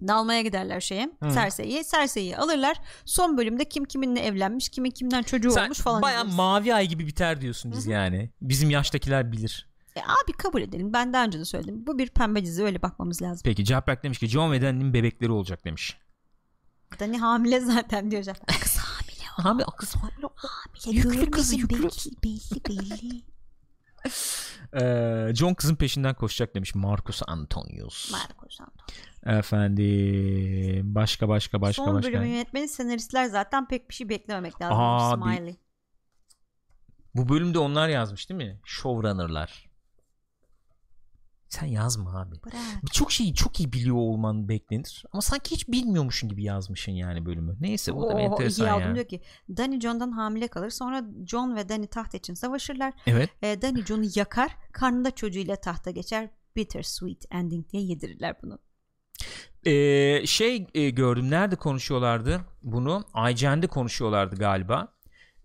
Dalmaya giderler şeye. Hı. Cersei'ye. Cersei'yi alırlar. Son bölümde kim kiminle evlenmiş, kimin kimden çocuğu Sen olmuş falan. baya mavi ay gibi biter diyorsun biz yani. Bizim yaştakiler bilir. E, abi kabul edelim. Ben daha önce de söyledim. Bu bir pembe dizi öyle bakmamız lazım. Peki Caprak demiş ki John ve Danny'nin bebekleri olacak demiş. Dani hamile zaten diyor zaten. Kız hamile o. Abi kız hamile. Hamile Yüklü kızı, yüklü. Belli belli belli. Ee, John kızın peşinden koşacak demiş Marcus Antonius. Marcos Anton. Efendim başka başka başka Son başka. bölümün yönetmeni senaristler zaten pek bir şey beklememek lazım. Abi. Smiley. Bu bölümde onlar yazmış değil mi? Showrunner'lar. Sen yazma abi. Bırak. Çok şeyi çok iyi biliyor olman beklenir. Ama sanki hiç bilmiyormuşsun gibi yazmışsın yani bölümü. Neyse bu da bir enteresan ya. diyor ki Dani John'dan hamile kalır. Sonra John ve Dani taht için savaşırlar. Evet. E, Dani John'u yakar. Karnında çocuğuyla tahta geçer. Bittersweet ending diye yedirirler bunu. Ee, şey e, gördüm. Nerede konuşuyorlardı bunu? IGN'de konuşuyorlardı galiba.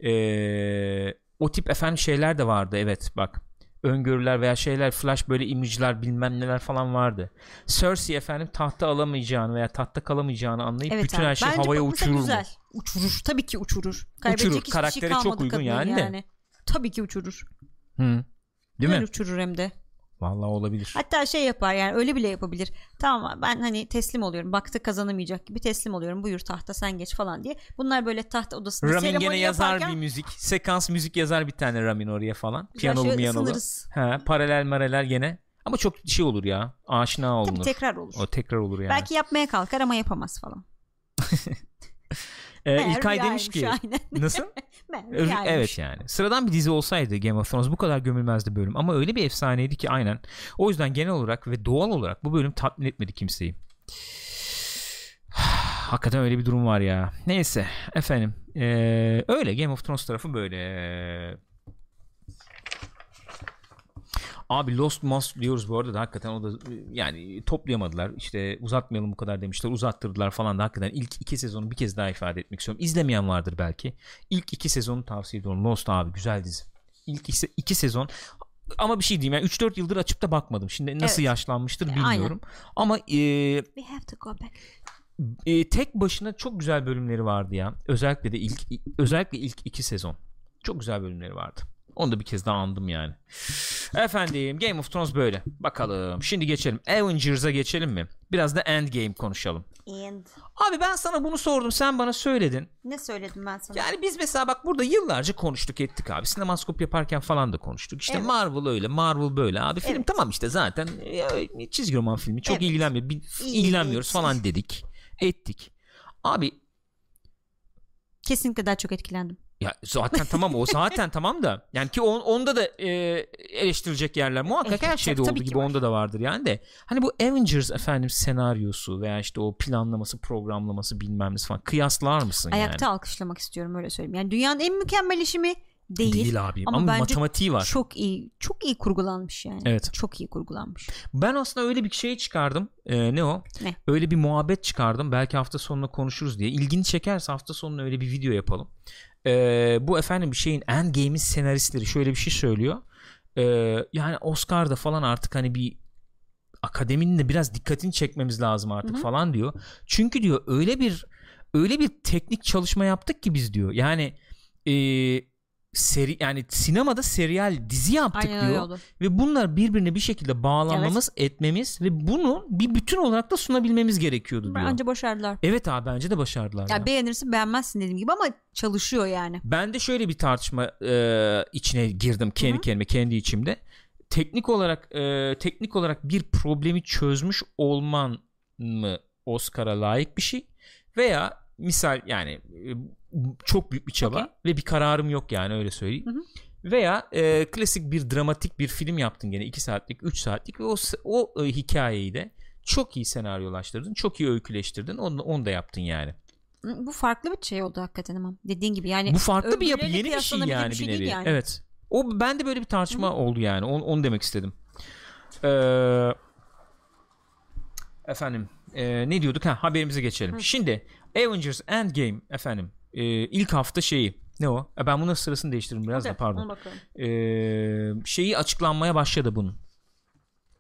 Ee, o tip efendim şeyler de vardı. Evet bak. Öngörüler veya şeyler flash böyle imajlar bilmem neler falan vardı. Cersei efendim tahta alamayacağını veya tahta kalamayacağını anlayıp Evet bütün abi. her şeyi Bence havaya uçurur güzel. mu? Uçurur. Tabii ki uçurur. Kaybedecek hiçbir Karaktere şey çok uygun yani de. Tabii ki uçurur. Hı. Değil Güzel mi? uçurur hem de. Vallahi olabilir. Hatta şey yapar yani öyle bile yapabilir. Tamam ben hani teslim oluyorum. Baktı kazanamayacak gibi teslim oluyorum. Buyur tahta sen geç falan diye. Bunlar böyle taht odasında Ramin seremoni gene yazar yaparken bir müzik. Sekans müzik yazar bir tane Ramin oraya falan. Piyanolu şöyle miyanolu. He, paralel mareler gene. Ama çok şey olur ya. Aşina Tabii olunur. tekrar olur. O tekrar olur yani. Belki yapmaya kalkar ama yapamaz falan. Ee, İlkay demiş ki aynen. nasıl? Meğer evet yani. Sıradan bir dizi olsaydı Game of Thrones bu kadar gömülmezdi bölüm. Ama öyle bir efsaneydi ki aynen. O yüzden genel olarak ve doğal olarak bu bölüm tatmin etmedi kimseyi. Hakikaten öyle bir durum var ya. Neyse efendim. Ee, öyle Game of Thrones tarafı böyle. Abi Lost Most diyoruz bu arada da hakikaten o da yani toplayamadılar. İşte uzatmayalım bu kadar demişler. Uzattırdılar falan da hakikaten ilk iki sezonu bir kez daha ifade etmek istiyorum. İzlemeyen vardır belki. İlk iki sezonu tavsiye ediyorum. Lost abi güzel dizi. İlk iki, iki sezon ama bir şey diyeyim yani 3-4 yıldır açıp da bakmadım. Şimdi nasıl Evet. yaşlanmıştır Aynen. bilmiyorum. Ama e, We have to go back. e, tek başına çok güzel bölümleri vardı ya. Özellikle de ilk özellikle ilk iki sezon. Çok güzel bölümleri vardı. Onu da bir kez daha andım yani. Efendim Game of Thrones böyle. Bakalım. Şimdi geçelim. Avengers'a geçelim mi? Biraz da Endgame konuşalım. And Abi ben sana bunu sordum. Sen bana söyledin. ne söyledim ben sana? Yani biz mesela bak burada yıllarca konuştuk ettik abi. Sinemaskop yaparken falan da konuştuk. İşte Evet. Marvel öyle, Marvel böyle abi. Film Evet. tamam işte zaten ya, çizgi roman filmi. Çok Evet. ilgilenmiyor. İlgilenmiyoruz falan dedik. Ettik. Abi Kesinlikle daha çok etkilendim. Ya zaten tamam o zaten tamam da yani ki on, onda da e, eleştirilecek yerler muhakkak Evet, her şeyde tabii olduğu gibi var. onda da vardır yani de hani bu Avengers efendim senaryosu veya işte o planlaması programlaması bilmem ne falan kıyaslar mısın Ayakta yani? alkışlamak istiyorum öyle söyleyeyim. Yani dünyanın en mükemmel işi mi? Değil. Değil abi ama, Ama matematiği var. Çok iyi. Çok iyi kurgulanmış yani. Evet. Çok iyi kurgulanmış. Ben aslında öyle bir şey çıkardım. Ee, ne o? Ne? Öyle bir muhabbet çıkardım. Belki hafta sonunda konuşuruz diye. İlgini çekerse hafta sonunda öyle bir video yapalım. Ee, bu efendim bir şeyin Endgame'in senaristleri şöyle bir şey söylüyor. Ee, yani Oscar'da falan artık hani bir akademinin de biraz dikkatini çekmemiz lazım artık Hı hı. falan diyor. Çünkü diyor öyle bir öyle bir teknik çalışma yaptık ki biz diyor. Yani e, seri yani sinemada serial dizi yaptık Aynen diyor oldu. ve bunlar birbirine bir şekilde bağlanmamız etmemiz ve bunu bir bütün olarak da sunabilmemiz gerekiyordu diyor. Bence başardılar. Evet abi bence de başardılar. Ya ya. beğenirsin beğenmezsin dediğim gibi ama çalışıyor yani. Ben de şöyle bir tartışma e, içine girdim kendi Hı hı. kendime kendi içimde. Teknik olarak e, teknik olarak bir problemi çözmüş olman mı Oscar'a layık bir şey veya misal yani e, çok büyük bir çaba Okey. ve bir kararım yok yani öyle söyleyeyim. Hı hı. Veya e, klasik bir dramatik bir film yaptın gene 2 saatlik 3 saatlik ve o, o e, hikayeyi de çok iyi senaryolaştırdın çok iyi öyküleştirdin onu, onu da yaptın yani. Hı, Bu farklı bir şey oldu hakikaten ama. Dediğin gibi yani. Bu farklı bir yapı yeni bir şey yani bir şey nevi. yani. Evet. O bende böyle bir tartışma oldu yani. Onu, onu demek istedim. Ee, efendim e, ne diyorduk? Ha haberimize geçelim. Şimdi Avengers Endgame efendim e, ilk hafta şeyi ne o? E, ben bunun sırasını değiştirdim biraz da Okey, pardon. Ee, şeyi açıklanmaya başladı bunun.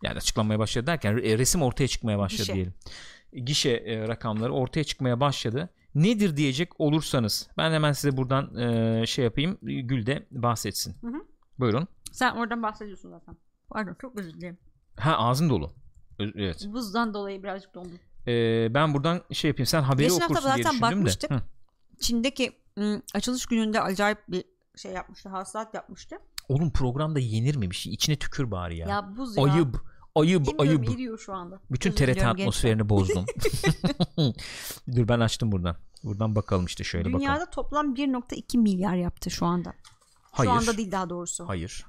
Yani açıklanmaya başladı derken re- resim ortaya çıkmaya başladı Gişe. diyelim. Gişe e, rakamları ortaya çıkmaya başladı. Nedir diyecek olursanız ben hemen size buradan e, şey yapayım. Gül de bahsetsin. Hı hı. Buyurun. Sen oradan bahsediyorsun zaten. Pardon çok özür dilerim. Ha ağzın dolu. Evet. Buzdan dolayı birazcık dondum. Ee, ben buradan şey yapayım. Sen haberi Geçen hafta okursun diye zaten düşündüm bakmıştık. de. Hı. Çin'deki ım, açılış gününde acayip bir şey yapmıştı. Hasılat yapmıştı. Oğlum programda yenir mi bir şey? İçine tükür bari ya. Ya, buz ya. ayıp. Ayıp Bilmiyorum, ayıp. eriyor şu anda. Bütün Özür TRT diliyorum atmosferini bozdum. Dur ben açtım buradan. Buradan bakalım işte şöyle gençler. bakalım. Dünyada toplam 1.2 milyar yaptı şu anda. Hayır. Şu anda değil daha doğrusu. Hayır.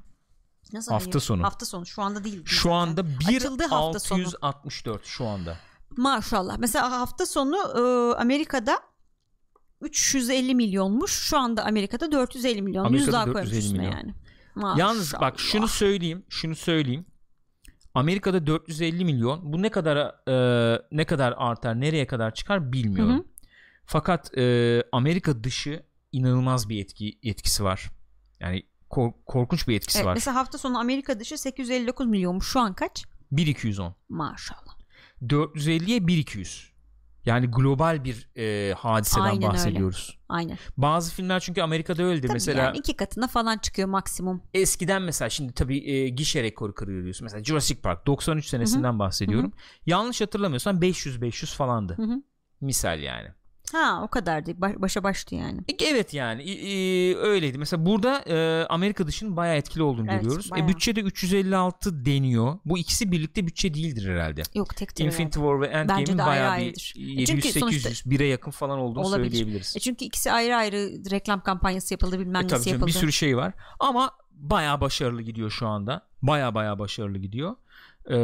Nasıl Hafta hayır? sonu. Hafta sonu. Şu anda değil. Şu zaten. anda Açıldığı hafta sonu. 1664 şu anda. Maşallah. Mesela hafta sonu e, Amerika'da 350 milyonmuş. Şu anda Amerika'da 450 milyon. Amerika'da 100 daha 450 koymuş üstüne milyon. yani. Maşallah. Yalnız bak şunu söyleyeyim, şunu söyleyeyim. Amerika'da 450 milyon. Bu ne kadar e, ne kadar artar, nereye kadar çıkar bilmiyorum. Hı hı. Fakat e, Amerika dışı inanılmaz bir etki etkisi var. Yani kor- korkunç bir etkisi Evet, var. mesela hafta sonu Amerika dışı 859 milyonmuş. Şu an kaç? 1210. Maşallah. 450'ye 1200. Yani global bir e, hadiseden Aynen öyle. bahsediyoruz. Aynen. Bazı filmler çünkü Amerika'da öyledir. Tabii mesela yani iki katına falan çıkıyor maksimum. eskiden mesela şimdi tabii e, gişe rekoru kırıyor diyorsun. Mesela Jurassic Park 93 senesinden bahsediyorum. Yanlış hatırlamıyorsam 500 500 falandı. Hı hı. Misal yani. Ha o kadar değil. Ba- başa baştı yani. E, Evet yani e, e, öyleydi. Mesela burada e, Amerika dışının bayağı etkili olduğunu Evet, görüyoruz. E, bayağı. bütçede 356 deniyor. Bu ikisi birlikte bütçe değildir herhalde. Yok tek tek. Infinity War ve Endgame'in ayrı bayağı bir E çünkü 700 sonuçta- 800 bire yakın falan olduğunu Olabilir. söyleyebiliriz. E çünkü ikisi ayrı ayrı reklam kampanyası yapıldı bilmem E nesi yapıldı. bir sürü şey var. Ama bayağı başarılı gidiyor şu anda. Bayağı bayağı başarılı gidiyor. Ee,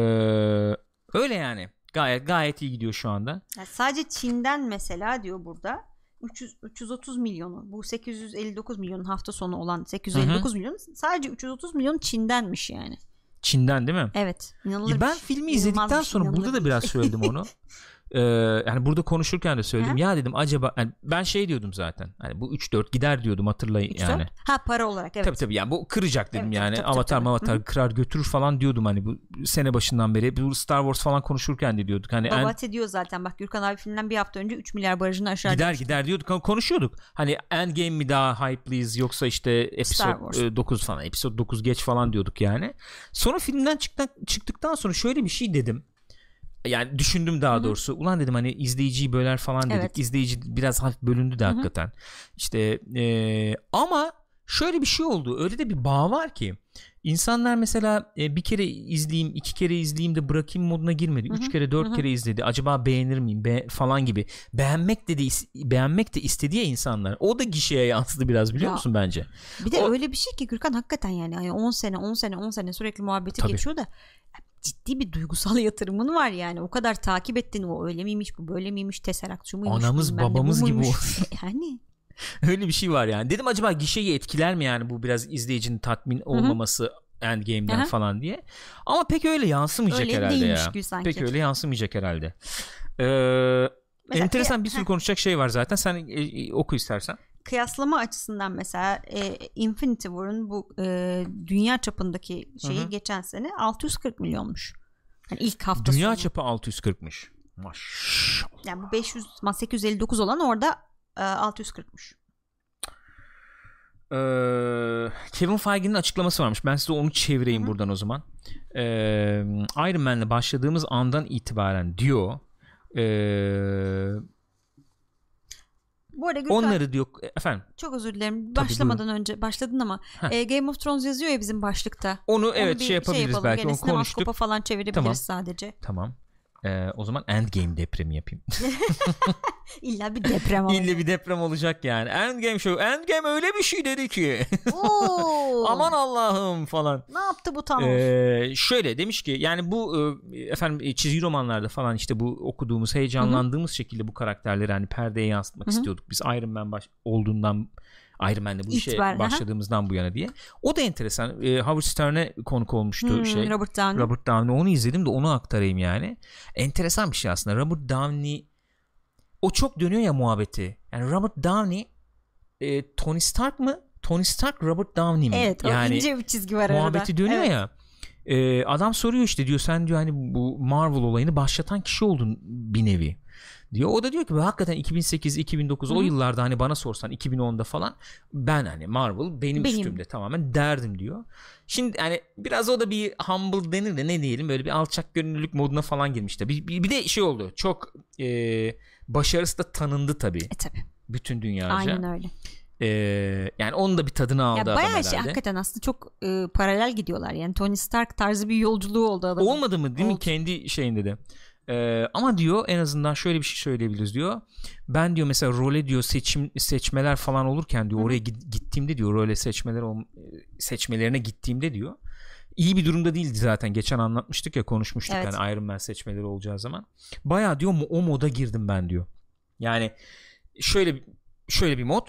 öyle yani. Gayet gayet iyi gidiyor şu anda. Yani sadece Çin'den mesela diyor burada 300, 330 milyonu bu 859 milyonun hafta sonu olan 859 milyon sadece 330 milyon Çin'denmiş yani. Çin'den değil mi? Evet. inanılır Ya ben bir- filmi izledikten şey, sonra burada da bir biraz şey. söyledim onu. Ee, yani burada konuşurken de söyledim. Hı. Ya dedim acaba yani ben şey diyordum zaten. Hani bu 3 4 gider diyordum hatırlayın Üç, yani. dört. Ha para olarak evet. Tabii tabii yani bu kıracak dedim Evet, yani. tabii, tabii, Avatar tabii. mavatar kırar götürür falan diyordum hani bu sene başından beri. Bu Star Wars falan konuşurken de diyorduk. Hani en- Babat ediyor zaten bak Gürkan abi filmden bir hafta önce 3 milyar barajını aşağı gider düşmüş. gider diyorduk konuşuyorduk. Hani Endgame mi daha hype'lıyız yoksa işte episode Wars. e, 9 falan episode 9 geç falan diyorduk yani. Sonra filmden çıktık, çıktıktan sonra şöyle bir şey dedim. Yani düşündüm daha doğrusu. Ulan dedim hani izleyiciyi böler falan dedik. Evet. İzleyici biraz hafif bölündü de hakikaten. İşte e, ama şöyle bir şey oldu. Öyle de bir bağ var ki. İnsanlar mesela e, bir kere izleyeyim, iki kere izleyeyim de bırakayım moduna girmedi. Üç kere, dört kere izledi. Acaba beğenir miyim be, falan gibi. Beğenmek de, de is- beğenmek de istedi ya insanlar. O da gişeye yansıdı biraz biliyor Ya, musun bence? Bir de O- öyle bir şey ki Gürkan hakikaten yani hani 10 sene 10 sene 10 sene sürekli muhabbeti Tabii. geçiyor da ciddi bir duygusal yatırımın var yani. O kadar takip ettin o öyle miymiş bu böyle miymiş Tesseract şu muymuş Anamız, bilmem ne, babamız gibi yani Öyle bir şey var yani. Dedim acaba gişeyi etkiler mi yani bu biraz izleyicinin tatmin olmaması Endgame'den Aha. falan diye. Ama pek öyle yansımayacak öyle herhalde ya. sanki. Pek öyle yansımayacak herhalde. Ee, Mesela enteresan bir kıya- sürü heh, konuşacak şey var zaten. Sen e, e, oku istersen. Kıyaslama açısından mesela e, Infinity War'un bu e, dünya çapındaki şeyi Hı hı. geçen sene 640 milyonmuş. Yani ilk hafta Dünya sonu. çapı 640'mış. Maşallah. Yani bu 500 859 olan orada e, 640'muş. Ee, Kevin Feige'nin açıklaması varmış. Ben size onu çevireyim Hı hı. buradan o zaman. Ee, Iron Man'le başladığımız andan itibaren diyor. Ee, Bu arada Gürkan, onları diyor efendim. çok özür dilerim. Tabii, Başlamadan önce başladın ama Heh. e, Game of Thrones yazıyor ya bizim başlıkta. Onu Onu evet bir şey yapabiliriz yapalım belki gene, onu konuştuk. falan çevirebiliriz Tamam. sadece. Tamam. Ee, o zaman Endgame depremi yapayım. İlla bir deprem olacak. İlle bir deprem olacak yani. Endgame show. Endgame öyle bir şey dedi ki. Aman Allah'ım falan. Ne yaptı bu Thanos? Ee, şöyle demiş ki yani bu efendim e, çizgi romanlarda falan işte bu okuduğumuz heyecanlandığımız şekilde bu karakterleri hani perdeye yansıtmak Hı hı. istiyorduk. Biz Iron Man baş, olduğundan Iron Man'le bu işe İtibar, aha. başladığımızdan bu yana diye. O da enteresan. Ee, Howard Stern'e konuk olmuştu Hmm, şey. Robert Downey. Robert Downey onu izledim de onu aktarayım yani. Enteresan bir şey aslında. Robert Downey o çok dönüyor ya muhabbeti. Yani Robert Downey e, Tony Stark mı? Tony Stark Robert Downey mi? Evet o yani ince bir çizgi var arada. muhabbeti dönüyor Evet. ya. E, adam soruyor işte diyor sen diyor hani bu Marvel olayını başlatan kişi oldun bir nevi diyor. O da diyor ki hakikaten 2008 2009 o Hı hı. yıllarda hani bana sorsan 2010'da falan ben hani Marvel benim, Benim. üstümde tamamen derdim diyor. Şimdi hani biraz o da bir humble denir de ne diyelim böyle bir alçak gönüllülük moduna falan girmiş de. Bir, bir, bir de şey oldu. Çok e, başarısı da tanındı tabii E tabi. bütün dünyaca. Aynen öyle. E, yani onun da bir tadını aldı Ya adam bayağı şey herhalde. hakikaten aslında çok e, paralel gidiyorlar. Yani Tony Stark tarzı bir yolculuğu oldu adamın. Olmadı mı değil mi Oldu. kendi şeyinde de. Ee, ama diyor en azından şöyle bir şey söyleyebiliriz diyor. Ben diyor mesela role diyor seçim seçmeler falan olurken diyor Hı oraya git- gittiğimde diyor role seçmeler seçmelerine gittiğimde diyor. iyi bir durumda değildi zaten. Geçen anlatmıştık ya konuşmuştuk Evet. yani Iron Man seçmeleri olacağı zaman. Baya diyor o moda girdim ben diyor. Yani şöyle şöyle bir mod.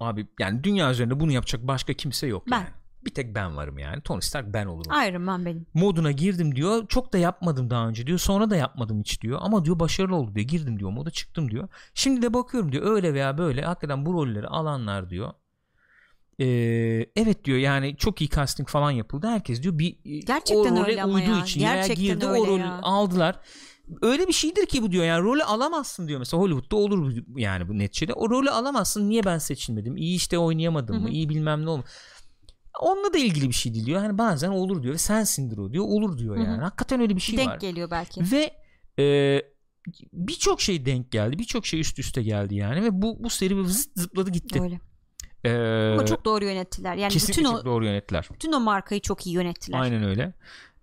Abi yani dünya üzerinde bunu yapacak başka kimse yok Ben. yani. Bir tek ben varım yani. Tony Stark ben olurum Iron Man benim. moduna girdim diyor. Çok da yapmadım daha önce diyor. Sonra da yapmadım hiç diyor. Ama diyor başarılı oldu diyor. Girdim diyor. Moda çıktım diyor. Şimdi de bakıyorum diyor. Öyle veya böyle hakikaten bu rolleri alanlar diyor. Ee, evet diyor yani çok iyi casting falan yapıldı. Herkes diyor bir Gerçekten o role uyduğu ya. için Gerçekten veya girdi o rolü ya. aldılar. Öyle bir şeydir ki bu diyor yani rolü alamazsın diyor mesela Hollywood'da olur yani bu neticede o rolü alamazsın niye ben seçilmedim iyi işte oynayamadım Hı mı iyi bilmem ne oldu onunla da ilgili bir şey değil diyor hani bazen olur diyor ve sensindir o diyor olur diyor yani hakikaten öyle bir şey Denk var geliyor belki. ve e, birçok şey denk geldi birçok şey üst üste geldi yani ve bu bu seri bir zıt zıpladı gitti Öyle. Ee, Ama çok doğru yönettiler. Yani kesinlikle bütün o çok doğru yönettiler bütün o markayı çok iyi yönettiler. Aynen öyle.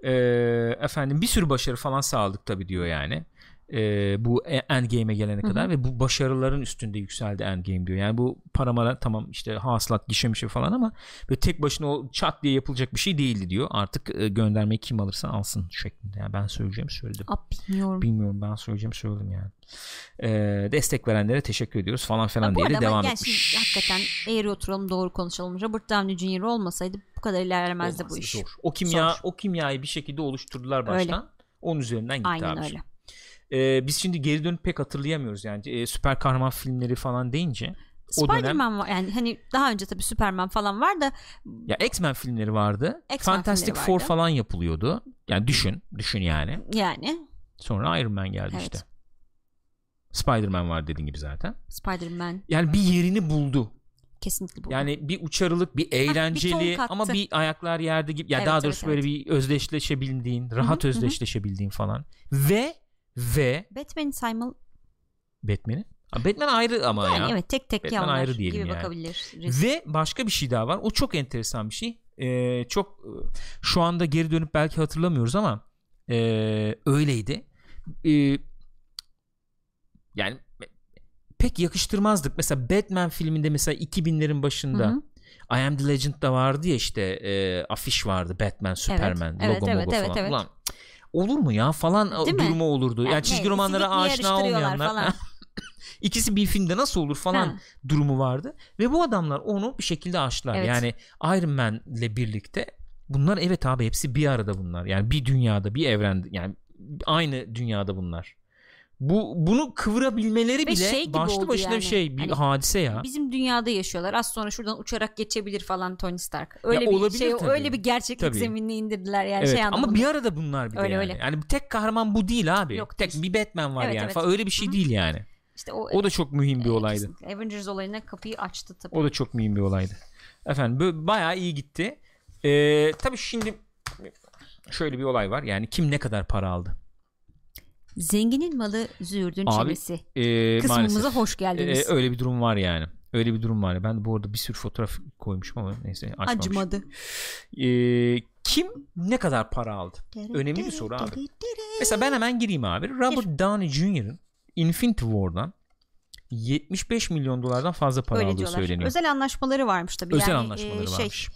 Ee, efendim bir sürü başarı falan sağladık tabii diyor yani. Ee, bu Endgame'e gelene kadar ve bu başarıların üstünde yükseldi Endgame diyor. Yani bu paramara tamam işte hasılat gişemişi falan ama böyle tek başına o çat diye yapılacak bir şey değildi diyor. Artık e, göndermeyi kim alırsa alsın şeklinde. Yani ben söyleyeceğim söyledim. Aa, bilmiyorum. Bilmiyorum ben söyleyeceğim söyledim yani. Ee, destek verenlere teşekkür ediyoruz falan bu diye de devam etmiş. hakikaten eğri oturalım doğru konuşalım. Robert Downey Jr. olmasaydı bu kadar ilerlemezdi bu Olmaz, iş. Zor. O kimya Zor. o kimyayı bir şekilde oluşturdular Öyle. baştan. Onun üzerinden gitti Aynen abi. öyle. Ee, biz şimdi geri dönüp pek hatırlayamıyoruz yani Ee, süper kahraman filmleri falan deyince dönem Spider-Man var yani hani daha önce tabii Superman falan var da ya X-Men filmleri vardı. X-Men Fantastic filmleri Four vardı. falan yapılıyordu. Yani düşün, düşün yani. yani Sonra Iron Man geldi Evet. işte. Spider-Man var dediğin gibi zaten. Spider-Man Yani bir yerini buldu. kesinlikle bu. Yani bir uçarılık, bir eğlenceli kattı. ama bir ayaklar yerde gibi. Ya Evet, daha evet, doğrusu evet. böyle bir özdeşleşebildiğin, rahat hı hı. özdeşleşebildiğin falan. Ve ve Batman Simon Batman'i. Batman ayrı ama yani ya. evet tek tek Batman yanlar ayrı diyelim gibi yani. bakabiliriz. Ve başka bir şey daha var. O çok enteresan bir şey. Ee, çok e, şu anda geri dönüp belki hatırlamıyoruz ama e, öyleydi. E, yani pek yakıştırmazdık. Mesela Batman filminde mesela 2000'lerin başında Hı hı. I Am The Legend'da vardı ya işte e, afiş vardı Batman, Superman, evet, logo evet, mogo evet, falan. evet. Ulan olur mu ya falan Değil mi? durumu olurdu. Yani, Yani çizgi ne, romanlara aşina olmayanlar falan. ikisi bir filmde nasıl olur falan Ha. durumu vardı ve bu adamlar onu bir şekilde aştılar. Evet. Yani Iron Man'le birlikte bunlar evet abi hepsi bir arada bunlar. Yani bir dünyada, bir evrende yani aynı dünyada bunlar. Bu bunu kıvırabilmeleri Ve bile şey başlı başına bir yani. şey, bir Hani hadise ya. Bizim dünyada yaşıyorlar. Az sonra şuradan uçarak geçebilir falan Tony Stark. Öyle Ya bir şey, tabii. öyle bir gerçeklik Tabii. zeminine indirdiler yani evet şey ama anlamında. bir arada bunlar bir de Öyle, yani. öyle. Yani tek kahraman bu değil abi. Yok, tek değil. bir Batman var Evet, yani evet. falan öyle bir şey Hı hı. değil yani. İşte o, O da çok mühim bir e, olaydı. kesinlikle. Avengers olayına kapıyı açtı tabii. O da çok mühim bir olaydı. Efendim bayağı iyi gitti. Ee, tabii şimdi şöyle bir olay var. Yani kim ne kadar para aldı? Zenginin malı züğürdün Abi, çivisi. Ee, Kısmımıza maalesef. hoş geldiniz. Ee, öyle bir durum var yani. Öyle bir durum var. Ben de bu arada bir sürü fotoğraf koymuşum ama neyse açmamışım. Acımadı. Ee, kim ne kadar para aldı? Önemli bir soru abi. Mesela ben hemen gireyim abi. Robert Downey Jr.'ın Infinity War'dan 75 milyon dolardan fazla para Öyle aldığı diyorlar. söyleniyor. Özel, Özel anlaşmaları varmış tabii. yani, anlaşmaları e, şey, varmış.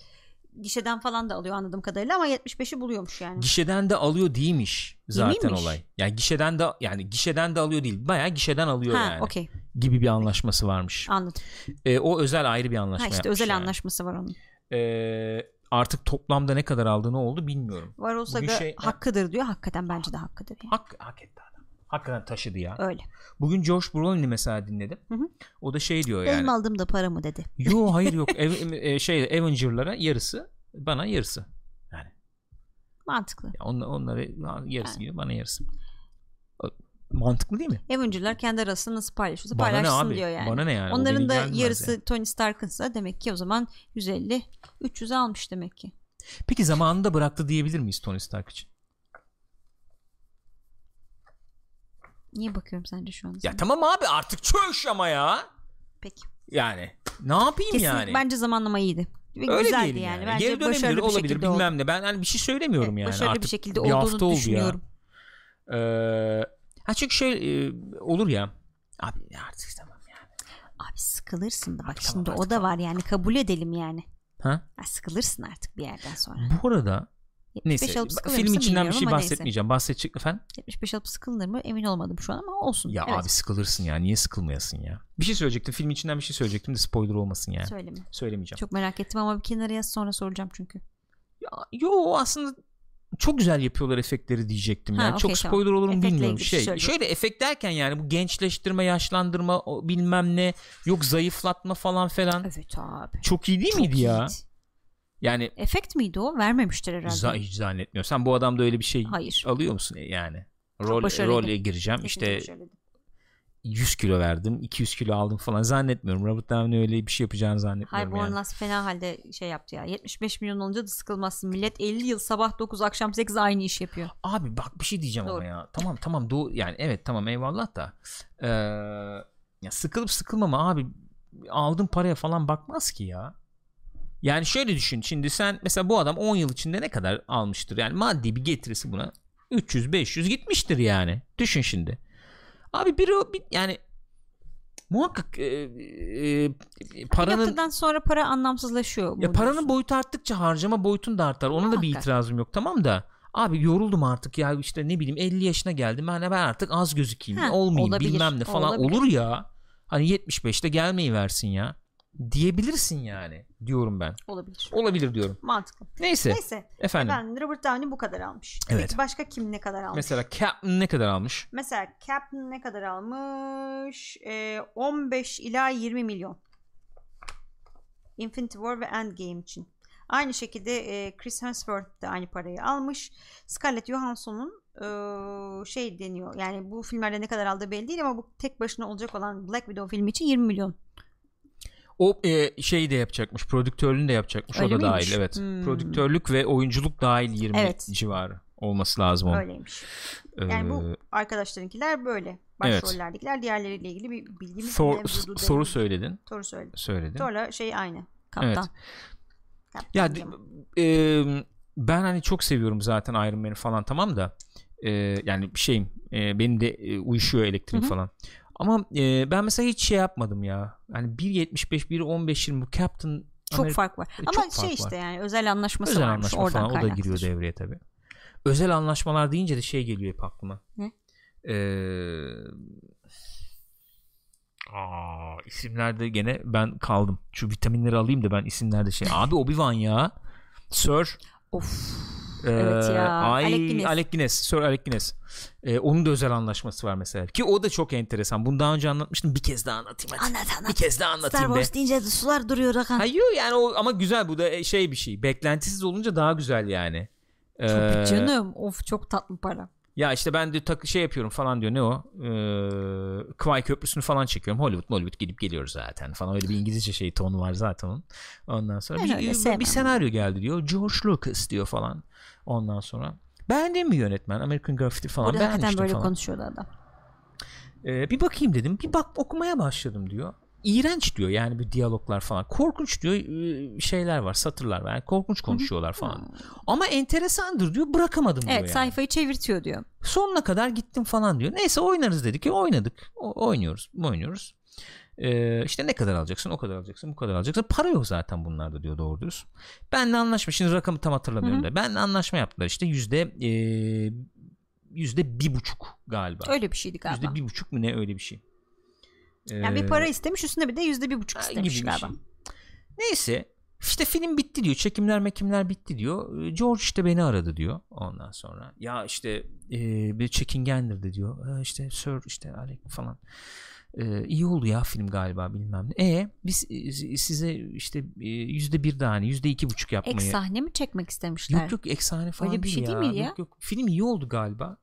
Gişeden falan da alıyor anladığım kadarıyla ama 75'i buluyormuş yani. Gişeden de alıyor değilmiş zaten miymiş? olay. Yani gişeden de yani gişeden de alıyor değil. Bayağı gişeden alıyor ha yani. okey Gibi bir anlaşması varmış. anladım. Ee, o özel ayrı bir anlaşma Ha işte özel yani. anlaşması var onun. Ee, artık toplamda ne kadar aldığı ne oldu bilmiyorum. Var olsa şey- hakkıdır diyor. Hakikaten bence de hakkıdır. Yani. Hak, hak etti. Hakikaten taşıdı ya. Öyle. Bugün Josh Brolin'i mesela dinledim. Hı hı. O da şey diyor yani. Benim aldığım da para mı dedi. Yo hayır yok. Ev, e, şey Avenger'lara yarısı bana yarısı. Yani Mantıklı. ya onlar, onlara yarısı gibi bana yarısı. Mantıklı değil mi? Avenger'lar kendi arasında nasıl paylaşıyorsa Bana paylaşsın diyor yani. Bana ne yani? Onların da yarısı yani. Tony Stark'ınsa demek ki o zaman 150 300 almış demek ki. Peki zamanında bıraktı diyebilir miyiz Tony Stark için? Niye bakıyorum sence şu anda? Ya sana? tamam abi artık çöş ama ya. Peki. Yani ne yapayım Kesin yani? bence zamanlama iyiydi. Ve Öyle güzeldi yani. yani. Bence Geri dönebilir olabilir bilmem oldu. ne. Ben hani bir şey söylemiyorum yani. başarılı Artık bir şekilde bir olduğunu oldu düşünüyorum. Ya. Ee, ha çünkü şey e, olur ya. Abi artık tamam yani. Abi sıkılırsın da bak tamam şimdi o artık da tamam. var yani kabul edelim yani. Ha? Ha, sıkılırsın artık bir yerden sonra. Bu arada 75 neyse alıp film içinden bir şey ama neyse. bahsetmeyeceğim. Bahsedecek efendim. 75 alıp sıkılır mı emin olmadım şu an ama olsun. Ya evet. abi sıkılırsın ya. Niye sıkılmayasın ya? Bir şey söyleyecektim. Film içinden bir şey söyleyecektim de spoiler olmasın yani. Söyleme. Söylemeyeceğim. Çok merak ettim ama bir kenara yaz sonra soracağım çünkü. Ya, yo aslında çok güzel yapıyorlar efektleri diyecektim Ha, yani. okey, çok tamam. spoiler olur mu Efektle bilmiyorum. şey Şey, şöyle efekt derken yani bu gençleştirme, yaşlandırma, bilmem ne, yok zayıflatma falan falan. Evet abi. Çok iyi değil Çok miydi ya? Yani Efekt miydi o? Vermemiştir herhalde. hiç zannetmiyorum. Sen bu adamda öyle bir şey Hayır. alıyor musun yani? Rol, role gireceğim Kesinlikle işte başarılıydı. 100 kilo verdim 200 kilo aldım falan zannetmiyorum. Robert Downey öyle bir şey yapacağını zannetmiyorum Hayır yani. Last fena halde şey yaptı ya. 75 milyon olunca da sıkılmazsın. Millet 50 yıl sabah 9 akşam 8 aynı iş yapıyor. Abi bak bir şey diyeceğim ama Doğru. ya. Tamam tamam doğu yani evet tamam eyvallah da. Ee, ya sıkılıp sıkılmama abi aldığın paraya falan bakmaz ki ya. Yani şöyle düşün şimdi sen mesela bu adam 10 yıl içinde ne kadar almıştır? Yani maddi bir getirisi buna 300 500 gitmiştir yani. Düşün şimdi. Abi biri o bir, yani muhakkak e, e, paranın Yaptıktan sonra para anlamsızlaşıyor. ya paranın diyorsun. boyutu arttıkça harcama boyutun da artar. Ona da bir Muhakkak. itirazım yok tamam da. Abi yoruldum artık ya işte ne bileyim 50 yaşına geldim. Ben, ben artık az gözükeyim. Ha, olmayayım olabilir, bilmem ne falan olabilir. olur ya. Hani 75'te gelmeyi versin ya. Diyebilirsin yani diyorum ben. Olabilir. Olabilir diyorum. Mantıklı. Neyse Neyse. efendim. Efendim Robert Downey bu kadar almış. Evet. Peki başka kim ne kadar almış? Mesela Captain ne kadar almış? Mesela Captain ne kadar almış? Ee, 15 ila 20 milyon. Infinity War ve Endgame için. Aynı şekilde e, Chris Hemsworth de aynı parayı almış. Scarlett Johansson'un e, şey deniyor. Yani bu filmlerde ne kadar aldığı belli değil ama bu tek başına olacak olan Black Widow filmi için 20 milyon. O e, şeyi de yapacakmış. Prodüktörlüğünü de yapacakmış. Öyle o da miymiş? dahil evet. Hmm. Prodüktörlük ve oyunculuk dahil 20 Evet. civarı olması lazım onun. Öyleymiş. Yani bu Ee, arkadaşlarınkiler böyle. Evet. Başrollerdekiler diğerleriyle ilgili bir bilgimiz Thor- mevcudu soru söyledin. Soru söyle. Söyledin. Sonra şey aynı. Kaptan. Evet. Kaptan Ya e, ben hani çok seviyorum zaten Iron Man'i falan tamam da e, yani şeyim e, benim de e, uyuşuyor elektrik Hı hı. falan. Ama e, ben mesela hiç şey yapmadım ya. Hani 1.75 1.15 bu Captain çok Amerika- fark var. E, Ama çok şey işte var. yani özel anlaşması özel varmış. anlaşma Oradan falan o da giriyor devreye tabi. Özel anlaşmalar deyince de şey geliyor hep aklıma. Ne? Ee, aa, isimlerde gene ben kaldım. Şu vitaminleri alayım da ben isimlerde şey. Abi Obi-Wan ya. Sir Of. Ee, Evet ya, Ay, Alec Guinness. Alec Guinness. Sir Alec Guinness. Ee, onun da özel anlaşması var mesela. Ki o da çok enteresan. Bunu daha önce anlatmıştım. Bir kez daha anlatayım hadi. Anlat anlat. Bir kez daha Star anlatayım be. Wars deyince de sular duruyor Hakan. Hayır yani o ama güzel bu da e, şey bir şey. Beklentisiz olunca daha güzel yani. Ee, Tabii canım. Of çok tatlı para. Ya işte ben de tak şey yapıyorum falan diyor. Ne o? Ee, Kwai Köprüsü'nü falan çekiyorum. Hollywood Hollywood gidip geliyoruz zaten falan. Öyle bir İngilizce şey tonu var zaten onun. Ondan sonra Ben bir, sevmem. bir senaryo geldi diyor. George Lucas diyor falan. Ondan sonra beğendin mi yönetmen? American Graffiti falan Orada beğenmiştim böyle falan. konuşuyordu adam. Ee, bir bakayım dedim. Bir bak okumaya başladım diyor. İğrenç diyor yani bir diyaloglar falan. Korkunç diyor e, şeyler var, satırlar var. Yani korkunç konuşuyorlar falan. Ama enteresandır diyor. Bırakamadım diyor Evet yani. sayfayı çevirtiyor diyor. Sonuna kadar gittim falan diyor. Neyse oynarız dedik ki oynadık. O, oynuyoruz. Oynuyoruz. Ee, işte ne kadar alacaksın o kadar alacaksın bu kadar alacaksın para yok zaten bunlarda diyor doğru dürüst benle anlaşma şimdi rakamı tam hatırlamıyorum Hı da benle anlaşma yaptılar işte yüzde e, yüzde bir buçuk galiba Öyle bir şeydi galiba. yüzde bir buçuk mu ne öyle bir şey Yani bir Ee, para istemiş üstüne bir de yüzde bir buçuk istemiş galiba. şey. Neyse işte film bitti diyor. Çekimler mekimler bitti diyor. Ee, George işte beni aradı diyor. Ondan sonra ya işte e, bir çekingendir diyor. E, işte Sir işte Alec falan. E, iyi oldu ya film galiba bilmem ne. E biz e, size işte e, yüzde bir daha hani yüzde iki buçuk yapmayı. Ek sahne mi çekmek istemişler? Yok yok eksane falan Öyle bir şey değil miydi ya? Yok, yok. Film iyi oldu galiba.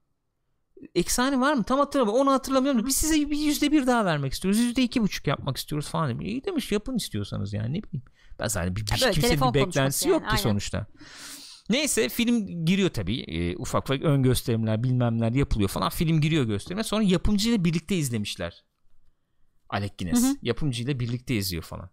Eksane var mı? Tam hatırlamıyorum. Onu hatırlamıyorum. da Biz size bir yüzde bir daha vermek istiyoruz. Yüzde iki buçuk yapmak istiyoruz falan demiş. İyi demiş yapın istiyorsanız yani ne bileyim. Ben zaten bir, bir böyle kimsenin bir beklentisi yani, yok ki aynen. sonuçta. Neyse film giriyor tabii. Ee, ufak ufak ön gösterimler bilmemler yapılıyor falan. Film giriyor gösterime. Sonra yapımcıyla birlikte izlemişler. Alec Guinness. Hı hı. Yapımcıyla birlikte izliyor falan.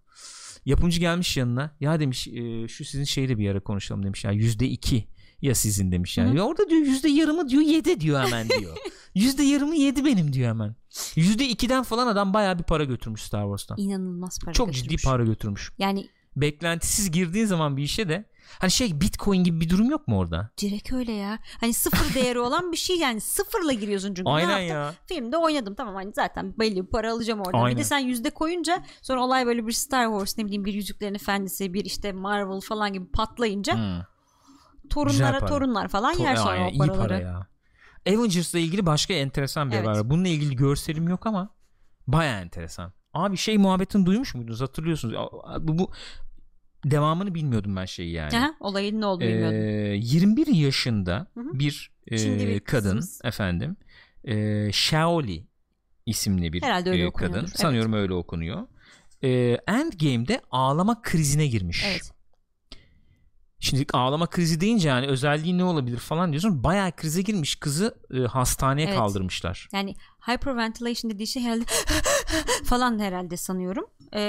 Yapımcı gelmiş yanına. Ya demiş e, şu sizin şeyle bir ara konuşalım demiş. Ya yüzde iki ya sizin demiş yani. Hı hı. Ya orada diyor yüzde yarımı diyor yedi diyor hemen diyor. Yüzde yarımı yedi benim diyor hemen. Yüzde ikiden falan adam bayağı bir para götürmüş Star Wars'tan. İnanılmaz para Çok götürmüş. ciddi para götürmüş. Yani Beklentisiz girdiğin zaman bir işe de hani şey bitcoin gibi bir durum yok mu orada? direkt öyle ya. Hani sıfır değeri olan bir şey yani sıfırla giriyorsun çünkü. Ne Aynen yaptın? ya. Filmde oynadım tamam hani zaten belli bir para alacağım oradan. Bir Aynen. de sen yüzde koyunca sonra olay böyle bir Star Wars ne bileyim bir Yüzüklerin Efendisi bir işte Marvel falan gibi patlayınca Hmm. torunlara torunlar falan To- yer sonra Aynen, o iyi paraları. para ya. Avengers'la ilgili başka enteresan bir Evet. haber var. Bununla ilgili görselim yok ama baya enteresan. Abi şey muhabbetini duymuş muydunuz? Hatırlıyorsunuz. Bu, bu devamını bilmiyordum ben şeyi yani. Aha, olayın ne olduğunu Ee, bilmiyordum. 21 yaşında Hı hı. bir e, bir kadın kızımız. efendim e, Shaoli isimli bir e, kadın. evet. Sanıyorum öyle okunuyor. E, Endgame'de ağlama krizine girmiş. Evet. Şimdi ağlama krizi deyince yani özelliği ne olabilir falan diyorsun. Bayağı krize girmiş kızı e, hastaneye Evet. kaldırmışlar. Yani hyperventilation dediği şey herhalde falan herhalde sanıyorum. Ee,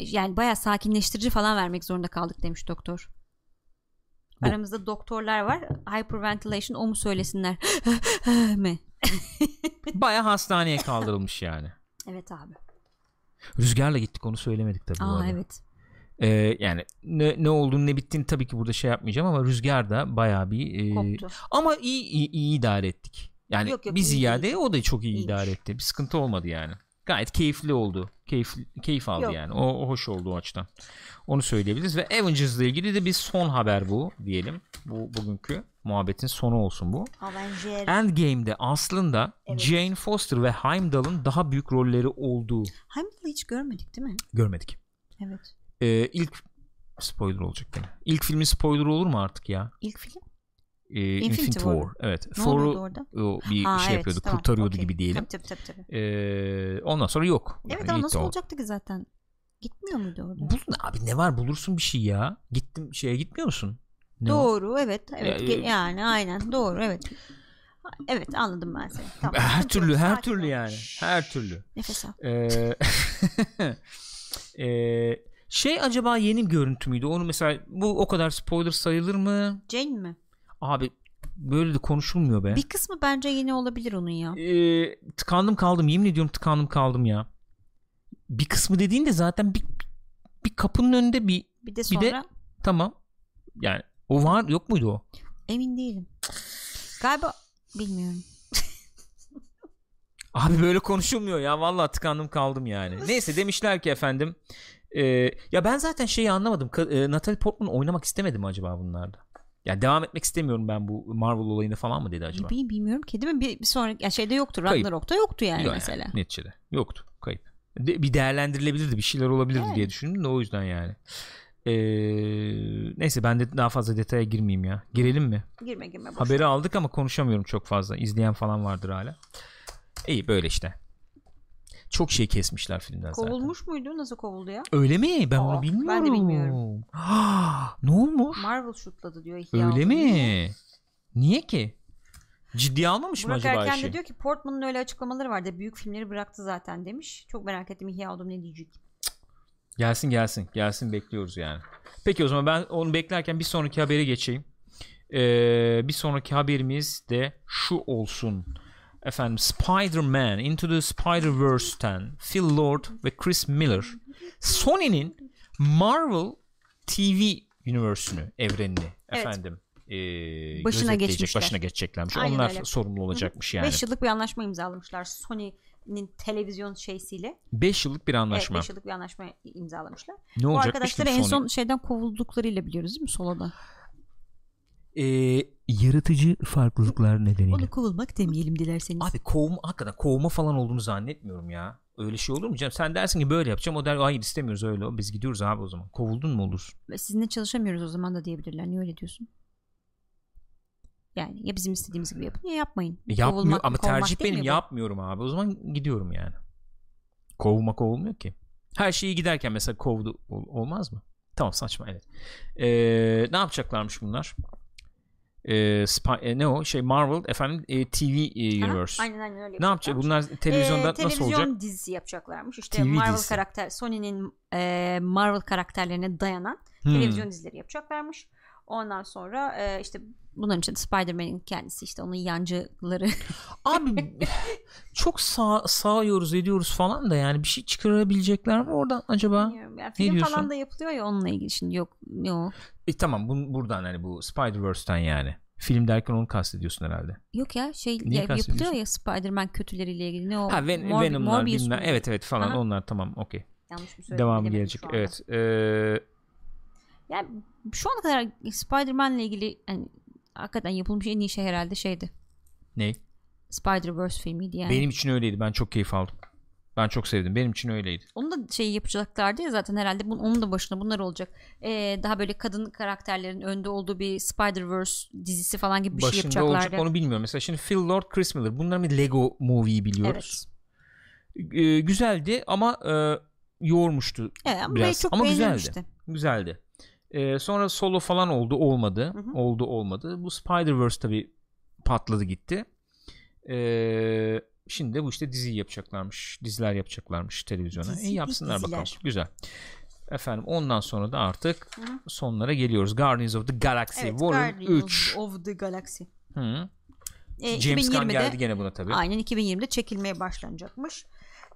yani bayağı sakinleştirici falan vermek zorunda kaldık demiş doktor. Bu- Aramızda doktorlar var. Hyperventilation o mu söylesinler mi? Bayağı hastaneye kaldırılmış yani. Evet abi. Rüzgarla gittik onu söylemedik tabii bu Aa evet. E, yani ne, ne olduğunu ne bittiğini tabii ki burada şey yapmayacağım ama Rüzgar da bayağı bir e, Koptu. Ama iyi, iyi, iyi idare ettik. Yani Yok, yok, bir ziyade değil. o da çok iyi İyiymiş. idare etti. Bir sıkıntı olmadı yani. Gayet keyifli oldu. Keyif, keyif aldı Yok. yani. O, o hoş oldu o açıdan. Onu söyleyebiliriz ve Avengers ile ilgili de bir son haber bu diyelim. Bu bugünkü muhabbetin sonu olsun bu. Avenger. Endgame'de aslında Evet. Jane Foster ve Heimdall'ın daha büyük rolleri olduğu Heimdall'ı hiç görmedik değil mi? görmedik. Evet. Ee, ilk spoiler olacak gene. İlk filmin spoiler olur mu artık ya? İlk film? Ee, Infinity Infinity War. War. Evet. Ne Thor'u orada? o bir Ha, şey evet, yapıyordu, tamam, kurtarıyordu okey. gibi diyelim. Tabii tabii tabii. tabii. Ee, ondan sonra yok. Evet Yani ama nasıl olacaktı ki zaten? Gitmiyor muydu orada? Bulun abi ne var bulursun bir şey ya. Gittim şeye gitmiyor musun? Ne? Doğru evet evet Ya, e- yani aynen doğru evet. Evet anladım ben seni. Tamam. Her türlü her sakin türlü yani. Her türlü. Nefes al. Ee, ee, şey acaba yeni bir görüntü müydü? Onu mesela bu o kadar spoiler sayılır mı? Jane mi? Abi böyle de konuşulmuyor be. Bir kısmı bence yeni olabilir onun ya. Ee, tıkandım kaldım. Yemin ediyorum tıkandım kaldım ya. Bir kısmı dediğin de zaten bir, bir kapının önünde bir Bir de bir sonra de- tamam. Yani o var yok muydu o? emin değilim. Galiba bilmiyorum. Abi böyle konuşulmuyor ya. Vallahi tıkandım kaldım yani. Neyse demişler ki efendim. E, ya ben zaten şeyi anlamadım. E, Natalie Portman oynamak istemedi mi acaba bunlarda? Ya devam etmek istemiyorum ben bu Marvel olayını falan mı dedi acaba? Bileyim bilmiyorum ki değil mi? Bir, bir sonraki ya şeyde yoktu. Kayıp. Ragnarok'ta yoktu yani Yok mesela. Yani, neticede. Yoktu. Kayıp. De- bir değerlendirilebilirdi. Bir şeyler olabilirdi Yani. diye düşündüm de o yüzden yani. Ee, neyse ben de daha fazla detaya girmeyeyim ya. Girelim mi? Girme girme. Boş Haberi aldık ama konuşamıyorum çok fazla. İzleyen falan vardır hala. İyi böyle işte. Çok şey kesmişler filmden zaten. Kovulmuş muydu? Nasıl kovuldu ya? Öyle mi? Ben Aa, onu bilmiyorum. ben de bilmiyorum. ne olmuş? Marvel şutladı diyor Öyle oldu. mi? Niye ki? Ciddiye almamış mı Burak acaba Erken de diyor ki Portman'ın öyle açıklamaları vardı. Büyük filmleri bıraktı zaten demiş. Çok merak ettim ihya oldum ne diyecek. Gelsin gelsin. Gelsin bekliyoruz yani. Peki o zaman ben onu beklerken bir sonraki habere geçeyim. Ee, bir sonraki haberimiz de şu olsun. Efendim Spider-Man Into the Spider-Verse'ten Phil Lord ve Chris Miller Sony'nin Marvel TV Universe'ünü, evrenini Evet. efendim ee, Başına geçmişler. başına geçeceklermiş. Aynen Onlar öyle. sorumlu olacakmış yani. 5 yıllık bir anlaşma imzalamışlar Sony'nin televizyon şeysiyle. 5 yıllık bir anlaşma. Evet 5 yıllık bir anlaşma imzalamışlar. ne Bu olacakmış arkadaşları en Sony? son şeyden kovulduklarıyla biliyoruz değil mi Solo'da? Ee, yaratıcı farklılıklar nedeniyle. Onu kovulmak demeyelim dilerseniz. Abi kovma hakikaten kovma falan olduğunu zannetmiyorum ya. Öyle şey olur mu canım? Sen dersin ki böyle yapacağım. O der hayır istemiyoruz öyle. Biz gidiyoruz abi o zaman. Kovuldun mu? Ve Sizinle çalışamıyoruz o zaman da diyebilirler. Niye öyle diyorsun? Yani ya bizim istediğimiz gibi yapın ya yapmayın. E, Yapmıyor Kovulmak- ama kovmak tercih benim yapmıyorum abi. O zaman gidiyorum yani. Kovma kovulmuyor ki. Her şeyi giderken mesela kovdu ol- olmaz mı? Tamam saçma evet. Ee, ne yapacaklarmış bunlar? Ee, Spy- e, ne o şey Marvel efendim e, TV e, Aha, Universe. Aynen aynen öyle Ne yapacak? Bunlar televizyonda Ee, nasıl televizyon olacak? dizisi yapacaklarmış. İşte TV Marvel dizisi. karakter Sony'nin e, Marvel karakterlerine dayanan Hmm. televizyon dizileri yapacaklarmış. Ondan sonra e, işte bunların için Spider-Man'in kendisi işte onun yancıları Abi çok sağ, sağıyoruz ediyoruz falan da yani bir şey çıkarabilecekler mi oradan acaba? Bilmiyorum. Yani film diyorsun? falan da yapılıyor ya onunla ilgili şimdi yok o? E, tamam bu, buradan hani bu Spider-Verse'ten yani. Film derken onu kastediyorsun herhalde. Yok ya şey Neyi ya, yapılıyor ya Spider-Man kötüleriyle ilgili ne o? Ha Ven- Mor- Venom'lar Morbius bilmem. Evet evet falan Aha. onlar tamam okey. Yanlış mı söyledim bilemedim gelecek. Evet. Ee, Yani şu ana kadar Spider-Man'le ilgili yani, hakikaten yapılmış en iyi şey herhalde şeydi. ne? Spider-Verse filmiydi yani. Benim için öyleydi. Ben çok keyif aldım. Ben çok sevdim. Benim için öyleydi. Onu da şey yapacaklardı ya zaten herhalde bunun, onun da başına bunlar olacak. Ee, daha böyle kadın karakterlerin önde olduğu bir Spider-Verse dizisi falan gibi bir şey Başında yapacaklardı. olacak onu bilmiyorum. Mesela şimdi Phil Lord, Chris Miller. Bunların bir Lego movie'yi biliyoruz. Ee, güzeldi ama e, yoğurmuştu Evet, ama biraz. çok Ama güzeldi. Güzeldi. Ee, sonra solo falan oldu olmadı. Hı hı. Oldu olmadı. Bu Spider-Verse tabi patladı gitti. Ee, şimdi de bu işte dizi yapacaklarmış. Diziler yapacaklarmış televizyona. Dizi ve yapsınlar bakalım. Güzel. Efendim ondan sonra da artık Hı hı. sonlara geliyoruz. Guardians of the Galaxy Evet, Volume Guardians 3. of the Galaxy. Hı. Ee, James Gunn 2020'de geldi gene buna tabi. Aynen 2020'de çekilmeye başlanacakmış.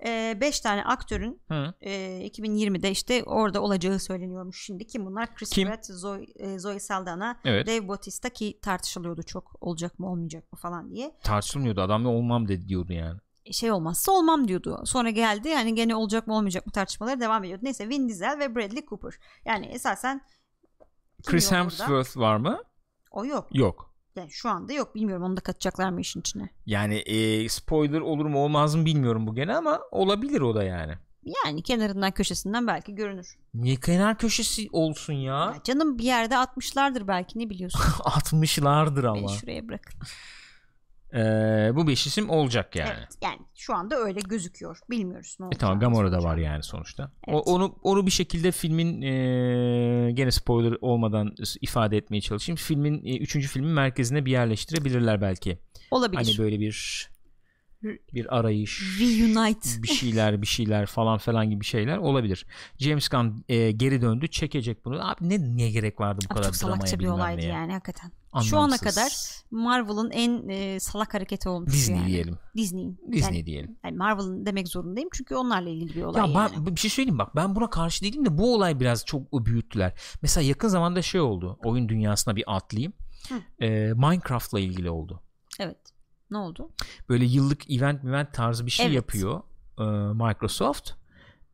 5 tane aktörün Hı. e, 2020'de işte orada olacağı söyleniyormuş şimdi. Kim bunlar? Chris Kim? Pratt, Zoe, e, Zoe Saldana, Evet. Dave Bautista ki tartışılıyordu çok olacak mı olmayacak mı falan diye. Tartışılmıyordu. Adam ne olmam dedi diyordu yani. şey olmazsa olmam diyordu. Sonra geldi yani gene olacak mı olmayacak mı tartışmaları devam ediyordu. Neyse Vin Diesel ve Bradley Cooper. Yani esasen Chris? Hemsworth var mı? O yok. Yok. Yani şu anda yok. Bilmiyorum onu da katacaklar mı işin içine. Yani e, spoiler olur mu olmaz mı bilmiyorum bu gene ama olabilir o da yani. Yani kenarından köşesinden belki görünür. Niye kenar köşesi olsun ya? Ya canım bir yerde atmışlardır belki ne biliyorsun. 60'lardır Beni ama. şuraya bırakın. Ee, bu beş isim olacak yani. Evet yani şu anda öyle gözüküyor. Bilmiyoruz ne E olacak. tamam Gamora da var yani sonuçta. O- Evet. onu onu bir şekilde filmin e, gene spoiler olmadan ifade etmeye çalışayım. Filmin e, üçüncü filmin merkezine bir yerleştirebilirler belki. Olabilir. Hani böyle bir bir arayış, Reunite. bir şeyler bir şeyler falan falan gibi şeyler olabilir. James Gunn e, geri döndü çekecek bunu. Abi ne niye gerek vardı bu Abi kadar çok salakça bir olaydı neye? yani hakikaten. Şu ana Anlamsız. kadar Marvel'ın en e, salak hareketi olmuş Disney yani. diyelim. Disney'in. Disney Yani, diyelim. yani Marvel'ın demek zorundayım çünkü onlarla ilgili bir olay Ya yani. ben bir şey söyleyeyim bak ben buna karşı değilim de bu olay biraz çok büyüttüler. Mesela yakın zamanda şey oldu. Oyun dünyasına bir atlayayım. Hı. Ee, Minecraft'la ilgili oldu. Evet. Ne oldu? Böyle yıllık event event tarzı bir şey Evet. yapıyor e, Microsoft.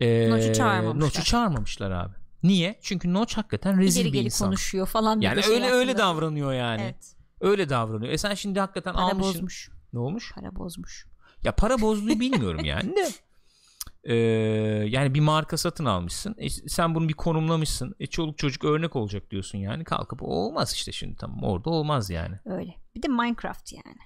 Ee, Notch'u çağırmamışlar. Notch'u çağırmamışlar abi. Niye? Çünkü Notch hakikaten rezil İleri bir geri insan. konuşuyor falan. Yani şey öyle öyle hakkında. davranıyor yani. Evet. Öyle davranıyor. E sen şimdi hakikaten Para almışsın. bozmuş. Ne olmuş? Para bozmuş. Ya para bozduğu bilmiyorum yani de. Ee, yani bir marka satın almışsın. E, sen bunu bir konumlamışsın. E, çoluk çocuk örnek olacak diyorsun yani. Kalkıp o olmaz işte şimdi tamam. Orada olmaz yani. Öyle. Bir de Minecraft yani.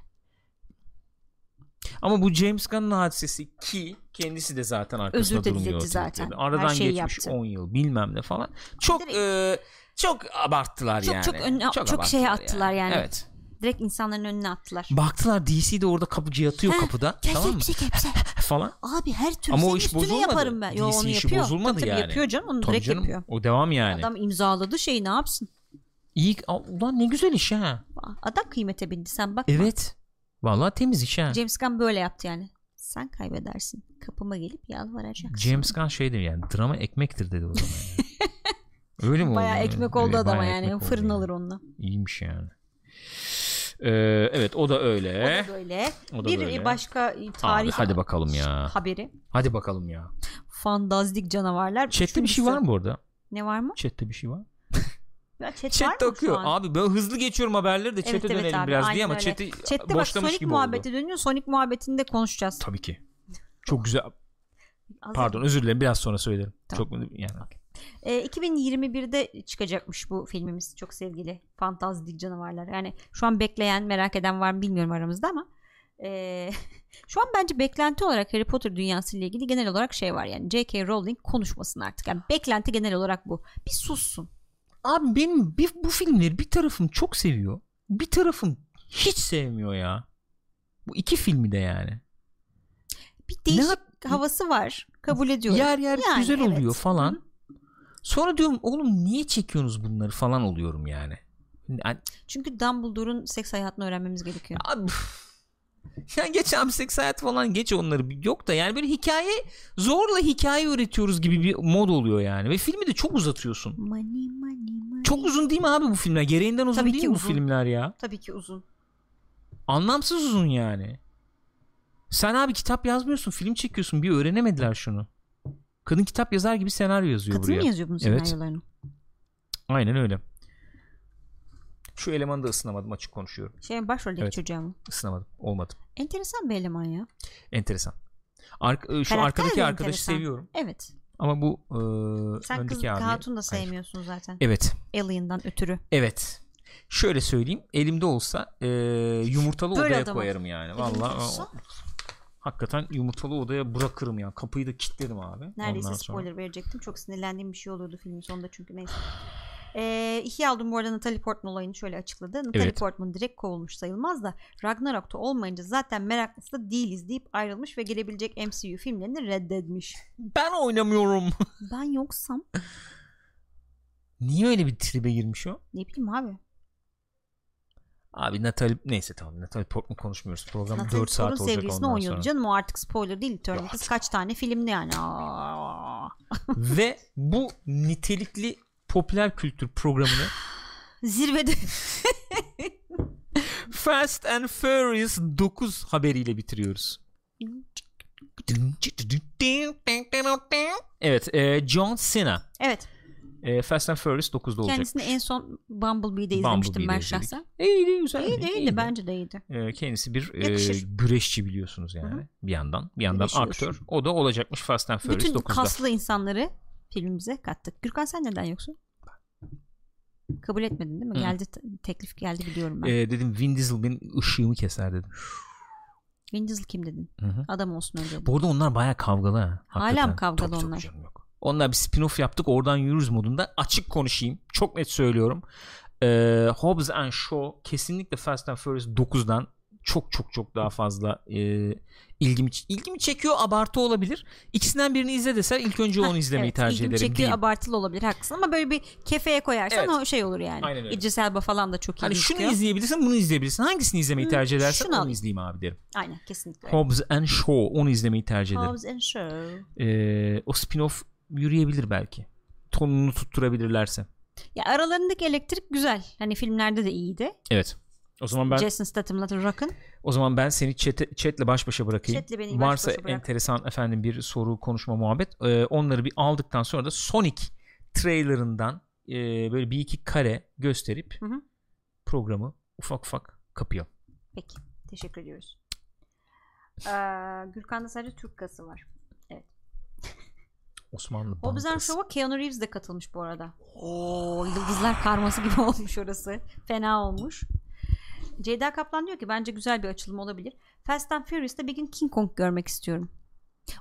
Ama bu James Gunn'ın hadisesi ki kendisi de zaten arkasında Özür de durmuyor. diledi zaten. Aradan Her şeyi geçmiş yaptı. 10 yıl bilmem ne falan. Çok Direkt- e, çok abarttılar Çok- yani. çok ön- çok şeye attılar yani. Evet. Direkt insanların önüne attılar. Baktılar DC'de orada kapıcı yatıyor Heh, kapıda Gel tamam mı? hepsi. falan. Abi her türlü Ama o senin iş üstüne bozulmadı. yaparım ben. Yo DC onu işi yapıyor. bozulmadı Tabii tabii yani. yapıyor canım onu Tabii direkt canım, yapıyor. O devam yani. Adam imzaladı şeyi ne yapsın? İyi Aa, ulan ne güzel iş ha. Adam kıymete bindi sen bak. Evet. Vallahi temiz iş ha. James Gunn böyle yaptı yani. Sen kaybedersin. Kapıma gelip yalvaracaksın. James Gunn şey dedi yani drama ekmektir dedi o zaman yani. Öyle mi oldu? Bayağı yani? ekmek oldu Evet, adama yani. Fırın yani. alır onunla. İyiymiş yani. Ee, evet o da öyle. O da böyle. O da bir böyle. başka tarih Abi hadi bakalım ya. haberi. Hadi bakalım ya. Fantaztik canavarlar. Chat'te bir şey var mı bu arada? Ne var mı? Chat'te bir şey var. Ya chat okuyor. an? Abi ben hızlı geçiyorum haberleri de Evet, chat'e evet dönelim abi, biraz diye ama chat'i Chat'te bak Sonic gibi muhabbeti oldu. dönüyor. Sonic muhabbetinde konuşacağız. Tabii ki. Çok güzel. Pardon özür dilerim biraz sonra söylerim. Tamam. Çok yani. E, 2021'de çıkacakmış bu filmimiz çok sevgili Fantaztik Canavarlar. Yani şu an bekleyen merak eden var mı bilmiyorum aramızda ama e, şu an bence beklenti olarak Harry Potter dünyası ile ilgili genel olarak şey var yani J.K. Rowling konuşmasın artık. Yani beklenti genel olarak bu. Bir sussun. Abi benim bir, bu filmleri bir tarafım çok seviyor. Bir tarafım hiç sevmiyor ya. Bu iki filmi de yani. Bir değişik yap- havası var. Kabul ediyorum. Yer yer Yani güzel evet. oluyor falan. Sonra diyorum oğlum niye çekiyorsunuz bunları falan oluyorum yani. Yani, Çünkü Dumbledore'un seks hayatını öğrenmemiz gerekiyor. abi, ya geç abi seks hayatı falan geç onları yok da yani böyle hikaye zorla hikaye üretiyoruz gibi bir mod oluyor yani ve filmi de çok uzatıyorsun. Money money money. Çok uzun değil mi abi bu filmler? Gereğinden uzun Tabii değil ki mi bu uzun. filmler ya? Tabii ki uzun. Anlamsız uzun yani. Sen abi kitap yazmıyorsun, film çekiyorsun. Bir öğrenemediler şunu. Kadın kitap yazar gibi senaryo yazıyor Kadın buraya. mı yazıyor bunun Evet. senaryolarını? Aynen öyle. Şu elemanı da ısınamadım açık konuşuyorum. Şey başroldeki Evet. çocuğa mı? Isınamadım. Olmadı. Enteresan bir eleman ya. Enteresan. Ar- şu Karakter arkadaki arkadaşı enteresan. seviyorum. Evet. Ama bu e, Sen öndeki abi. Hatun da Hayır. sevmiyorsun zaten. Evet. Alien'dan ötürü. Evet. Şöyle söyleyeyim. Elimde olsa e, yumurtalı Böyle odaya adamı. koyarım yani. O- hakikaten yumurtalı odaya bırakırım ya. Kapıyı da kilitlerim abi. Neredeyse Ondan sonra- spoiler verecektim. Çok sinirlendiğim bir şey olurdu filmin sonunda çünkü neyse. Ee, ihya aldım bu arada Natalie Portman olayını şöyle açıkladı. Natalie Evet. Portman direkt kovulmuş sayılmaz da Ragnarok'ta olmayınca zaten meraklısı da değiliz deyip ayrılmış ve gelebilecek MCU filmlerini reddetmiş. Ben oynamıyorum. Ben yoksam Niye öyle bir tribe girmiş o? ne bileyim abi. Abi Natalie neyse tamam Natalie Portman konuşmuyoruz. Program Natalie 4 saat olacak ondan oynuyordu sonra. canım o artık spoiler değil. Eternals kaç tane filmdi yani. Ve bu nitelikli popüler kültür programını Zirvede. Fast and Furious 9 haberiyle bitiriyoruz. Evet, e, John Cena evet. e, Fast and Furious 9'da olacak. Kendisini en son Bumblebee'de izlemiştim Bumblebee'de ben izledik. şahsen. İyiydi güzel. İyiydi iyiydi iyiydi. bence de iyiydi. E, kendisi bir e, güreşçi biliyorsunuz yani Hı bir yandan. Bir yandan Güreşiyor. aktör. O da olacakmış Fast and Furious Bütün 9'da. kaslı insanları filmimize kattık. Gürkan sen neden yoksun? Kabul etmedin değil mi? Hı. Geldi te- teklif geldi biliyorum ben. E, dedim Vin Diesel benim ışığımı keser dedim. Vin Diesel kim dedin? Hı hı. Adam olsun önce. Bu arada onlar baya kavgalı ha. Hala mı kavgalı Tabii, tabii onlar? canım yok. Onlar bir spin-off yaptık oradan yürürüz modunda. Açık konuşayım. Çok net söylüyorum. Ee, Hobbs and Shaw kesinlikle Fast and Furious 9'dan çok çok çok daha fazla e, ilgimi ilgimi çekiyor. Abartı olabilir. İkisinden birini izle desen ilk önce onu izlemeyi evet, tercih ederim. çekiyor diyeyim. abartılı olabilir haklısın ama böyle bir kefeye koyarsan Evet. o şey olur yani. Aynen öyle. İdris Elba falan da çok iyi Hani şunu gözüküyor. izleyebilirsin bunu izleyebilirsin. Hangisini izlemeyi tercih edersen şunu onu alayım. izleyeyim abi derim. Aynen kesinlikle. Hobbs and Shaw onu izlemeyi tercih ederim. Hobbs and Shaw. Ee, o spin-off yürüyebilir belki. Tonunu tutturabilirlerse. Ya aralarındaki elektrik güzel. Hani filmlerde de iyiydi. Evet. O zaman ben Jason Statham'la Rock'ın. o zaman ben seni chat'e, chat'le baş başa bırakayım. Chat'le beni baş Varsa başa bırak. enteresan efendim bir soru, konuşma, muhabbet. Ee, onları bir aldıktan sonra da Sonic trailerından e, böyle bir iki kare gösterip Hı hı. programı ufak ufak kapıyor. Peki. Teşekkür ediyoruz. Ee, Gürkan'da sadece Türk kası var. Evet. Osmanlı Bankası. Shaw'a Keanu Reeves de katılmış bu arada. Oo, yıldızlar karması gibi olmuş orası. Fena olmuş. Ceyda Kaplan diyor ki bence güzel bir açılım olabilir. Fast and Furious'ta bir gün King Kong görmek istiyorum.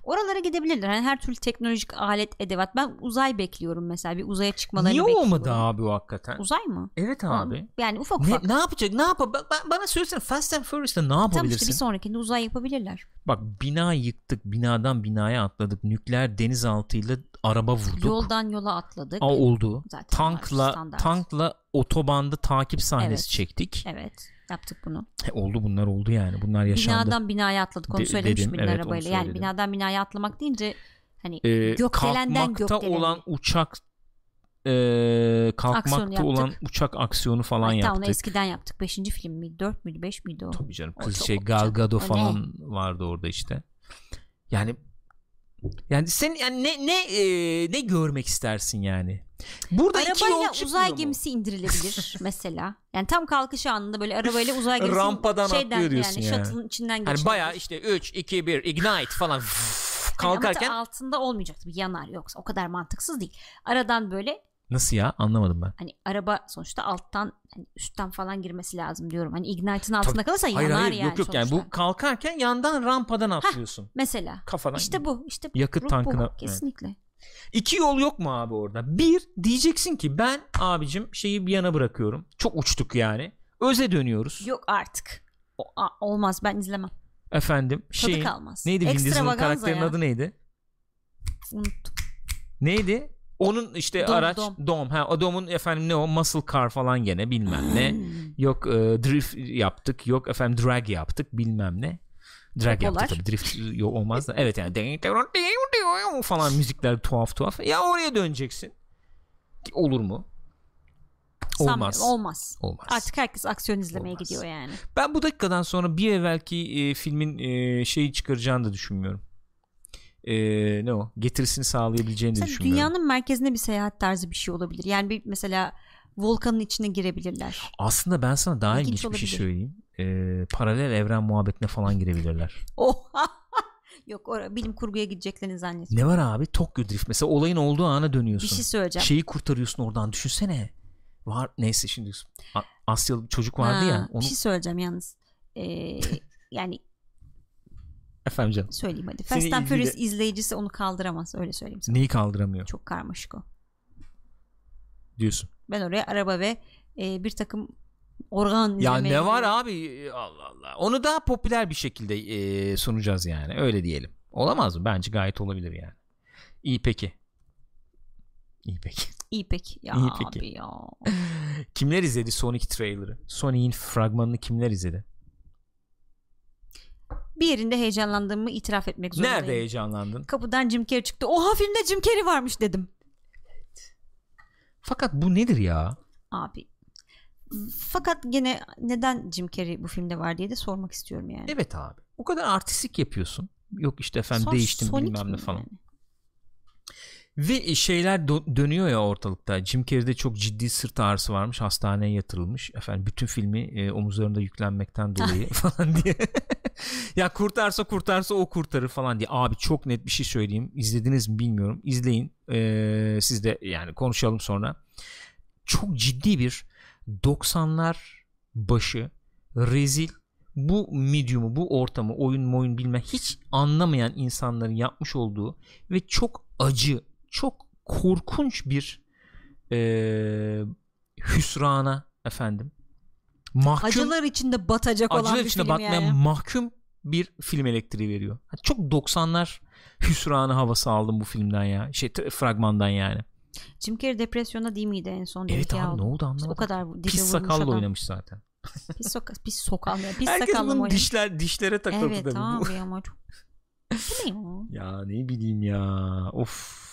Oralara gidebilirler. Hani her türlü teknolojik alet, edevat. Ben uzay bekliyorum mesela. Bir uzaya çıkmalarını Niye bekliyorum. olmadı abi o hakikaten? Uzay mı? evet abi. Yani ufak Ne, ufak. ne yapacak? Ne yap? Bana söylesene Fast and Furious'ta ne yapabilirsin? işte bir sonrakinde uzay yapabilirler. Bak bina yıktık, binadan binaya atladık, nükleer denizaltıyla araba vurduk. Yoldan yola atladık. Aa, oldu. Zaten Tankla var, standart. tankla otobanda takip sahnesi Evet. çektik. Evet yaptık bunu. He, oldu bunlar oldu yani. Bunlar yaşandı. Binadan binaya atladık onu De- söylemiş dedim, evet, arabayla. Yani binadan binaya atlamak deyince hani Ee, gökdelenden gökdelene. olan uçak e, kalkmakta yaptık. olan uçak aksiyonu falan Hatta yaptık. onu eskiden yaptık. Beşinci film miydi? Dört müydü? Beş miydi o? Tabii canım. O Kız şey olacak. Gal Gadot O ne? falan vardı orada işte. Yani yani sen yani ne ne e, ne görmek istersin yani? Burada iki yol Arabayla uzay mu? gemisi indirilebilir mesela. Yani tam kalkış anında böyle arabayla uzay gemisi Rampadan şeyden atlıyor diyorsun yani. yani. Shuttle'ın içinden Hani geçilebilir. bayağı işte 3 2 1 ignite falan Hani kalkarken ta altında olmayacaktı bir yanar yoksa o kadar mantıksız değil. Aradan böyle nasıl ya anlamadım ben. hani araba sonuçta alttan hani üstten falan girmesi lazım diyorum. Hani ignite'ın altında kalırsa Hayır yanar hayır yani yok yok yani sonuçta. bu kalkarken yandan rampadan atlıyorsun. Mesela Kafadan. işte bu işte Yakıt ruh tankına- bu. evet. İki yol yok mu abi orada? Bir diyeceksin ki ben abicim şeyi bir yana bırakıyorum. Çok uçtuk yani. Öze dönüyoruz. Yok artık. O, a- olmaz ben izlemem. Efendim şeyin kalmaz. neydi Vin Diesel'ın karakterinin ya. adı neydi? Unuttum. Neydi? Onun işte Dom, araç Dom. Dom. Ha o Dom'un efendim ne o muscle car falan gene bilmem ne. Hmm. Yok e, drift yaptık. Yok efendim drag yaptık bilmem ne. Drag Popolar. yaptık tabii drift olmaz da. Evet yani falan müzikler tuhaf tuhaf. Ya oraya döneceksin. Olur mu? Olmaz. Olmaz. Olmaz. Artık herkes aksiyon izlemeye Olmaz. gidiyor yani. Ben bu dakikadan sonra bir evvelki e, filmin e, şeyi çıkaracağını da düşünmüyorum. E, ne o? Getirisini sağlayabileceğini de Mesela düşünmüyorum. dünyanın merkezine bir seyahat tarzı bir şey olabilir. Yani bir mesela volkanın içine girebilirler. Aslında ben sana daha İlginç ilginç bir şey söyleyeyim. E, paralel evren muhabbetine falan girebilirler. Oha. Yok oraya bilim kurguya gideceklerini zannetmiyorum. ne var abi? Tokyo Drift. Mesela olayın olduğu ana dönüyorsun. Bir şey söyleyeceğim. Şeyi kurtarıyorsun oradan. Düşünsene. Var neyse şimdi A- Asyalı bir çocuk vardı Ha, ya. Onu Bir şey söyleyeceğim yalnız. Ee, yani efendim canım. söyleyeyim hadi. Fast and Furious izleyicisi onu kaldıramaz. Öyle söyleyeyim sana. Neyi kaldıramıyor Çok karmaşık o. diyorsun. Ben oraya araba ve e, bir takım organ Ya ne var abi Allah Allah. Onu daha popüler bir şekilde e, sunacağız yani. Öyle diyelim. Olamaz mı? Bence gayet olabilir yani. İyi peki. İyi peki. İyi peki. Ya İyi peki. abi ya. Kimler izledi Sonic trailer'ı? Sonic'in fragmanını kimler izledi? Bir yerinde heyecanlandığımı itiraf etmek zorundayım. Nerede heyecanlandın? Kapıdan Jim Carrey çıktı. Oha filmde Jim Carrey varmış dedim. Fakat bu nedir ya? Abi. Fakat gene neden Jim Carrey bu filmde var diye de sormak istiyorum yani. Evet abi. O kadar artistik yapıyorsun. Yok işte efendim Son- değiştim Sonic bilmem ne falan. yani? Ve şeyler do- dönüyor ya ortalıkta. Jim Carrey'de çok ciddi sırt ağrısı varmış. Hastaneye yatırılmış. Efendim bütün filmi e, omuzlarında yüklenmekten dolayı falan diye. ya kurtarsa kurtarsa o kurtarır falan diye. Abi çok net bir şey söyleyeyim. İzlediniz mi bilmiyorum. İzleyin. Ee, siz de yani konuşalım sonra. Çok ciddi bir 90'lar başı rezil bu medium'u, bu ortamı, oyun oyun bilme hiç anlamayan insanların yapmış olduğu ve çok acı, çok korkunç bir eee hüsrana efendim. Mahkum, Acılar içinde batacak olan acılar bir içinde film batmaya yani. mahkum bir film elektriği veriyor. Çok 90'lar hüsranı havası aldım bu filmden ya. Şey fragmandan yani. Jim Carrey depresyonda değil miydi en son? Evet abi ne ya, oldu anlamadım. O kadar Pis sakalla adam. oynamış zaten. Pis, soka pis sokal ya. Pis Herkes sakallı bunun oynamış. dişler dişlere takıldı Evet tabii. Bu- abi ama çok. Bu ne ya? Ya ne bileyim ya. Of.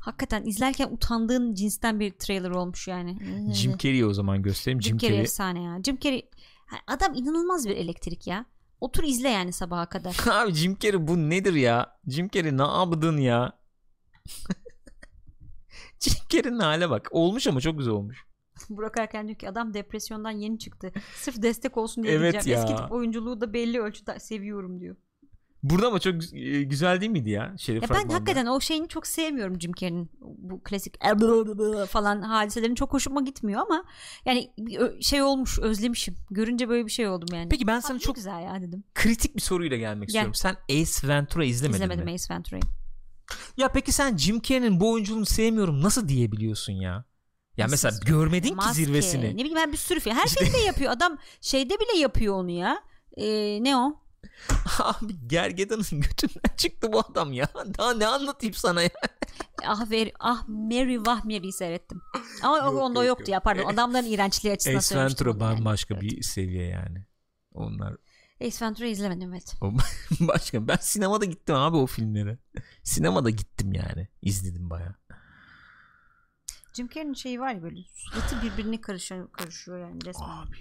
Hakikaten izlerken utandığın cinsten bir trailer olmuş yani. Jim Carrey'i o zaman göstereyim. Jim Jim Carrey efsane ya. Jim Carrey adam inanılmaz bir elektrik ya. Otur izle yani sabaha kadar. Abi Jim Carrey bu nedir ya? Jim Carrey ne yaptın ya? Carrey'nin hale bak. Olmuş ama çok güzel olmuş. Burak Erken diyor ki adam depresyondan yeni çıktı. Sırf destek olsun diye Evet gideceğim. ya. Eski tip oyunculuğu da belli ölçüde seviyorum diyor. Burada ama çok e, güzel değil miydi ya? Şerif Ya ben fragmanda? hakikaten o şeyini çok sevmiyorum Jim Carrey'nin bu klasik falan hadiselerin çok hoşuma gitmiyor ama yani şey olmuş özlemişim. Görünce böyle bir şey oldum yani. Peki ben sana ne çok güzel ya dedim. kritik bir soruyla gelmek Gel. istiyorum. Sen Ace Ventura izlemedin İzlemedim mi? Ace Ventura'yı. Ya peki sen Jim Carrey'nin bu oyunculuğunu sevmiyorum nasıl diyebiliyorsun ya? Ya Nasıl mesela görmedin ki Maske, zirvesini. Ne bileyim ben bir sürü film. Her İşte- filmde yapıyor. Adam şeyde bile yapıyor onu ya. Ee, ne o? Abi gergedanın götünden çıktı bu adam ya. Daha ne anlatayım sana ya? Ah, ver, ah Mary Vah Mary'i seyrettim. Ama Yok, onda yok, yoktu yok. ya pardon. Adamların iğrençliği açısından Ace söylemiştim Ventura yani. bambaşka Evet. bir seviye yani. Onlar Ace Ventura'yı izlemedim evet. başka. Ben sinemada gittim abi o filmlere. Sinemada gittim yani. İzledim baya. Jim Carrey'nin şeyi var ya böyle suratı birbirine karışıyor, karışıyor yani resmen. Abi.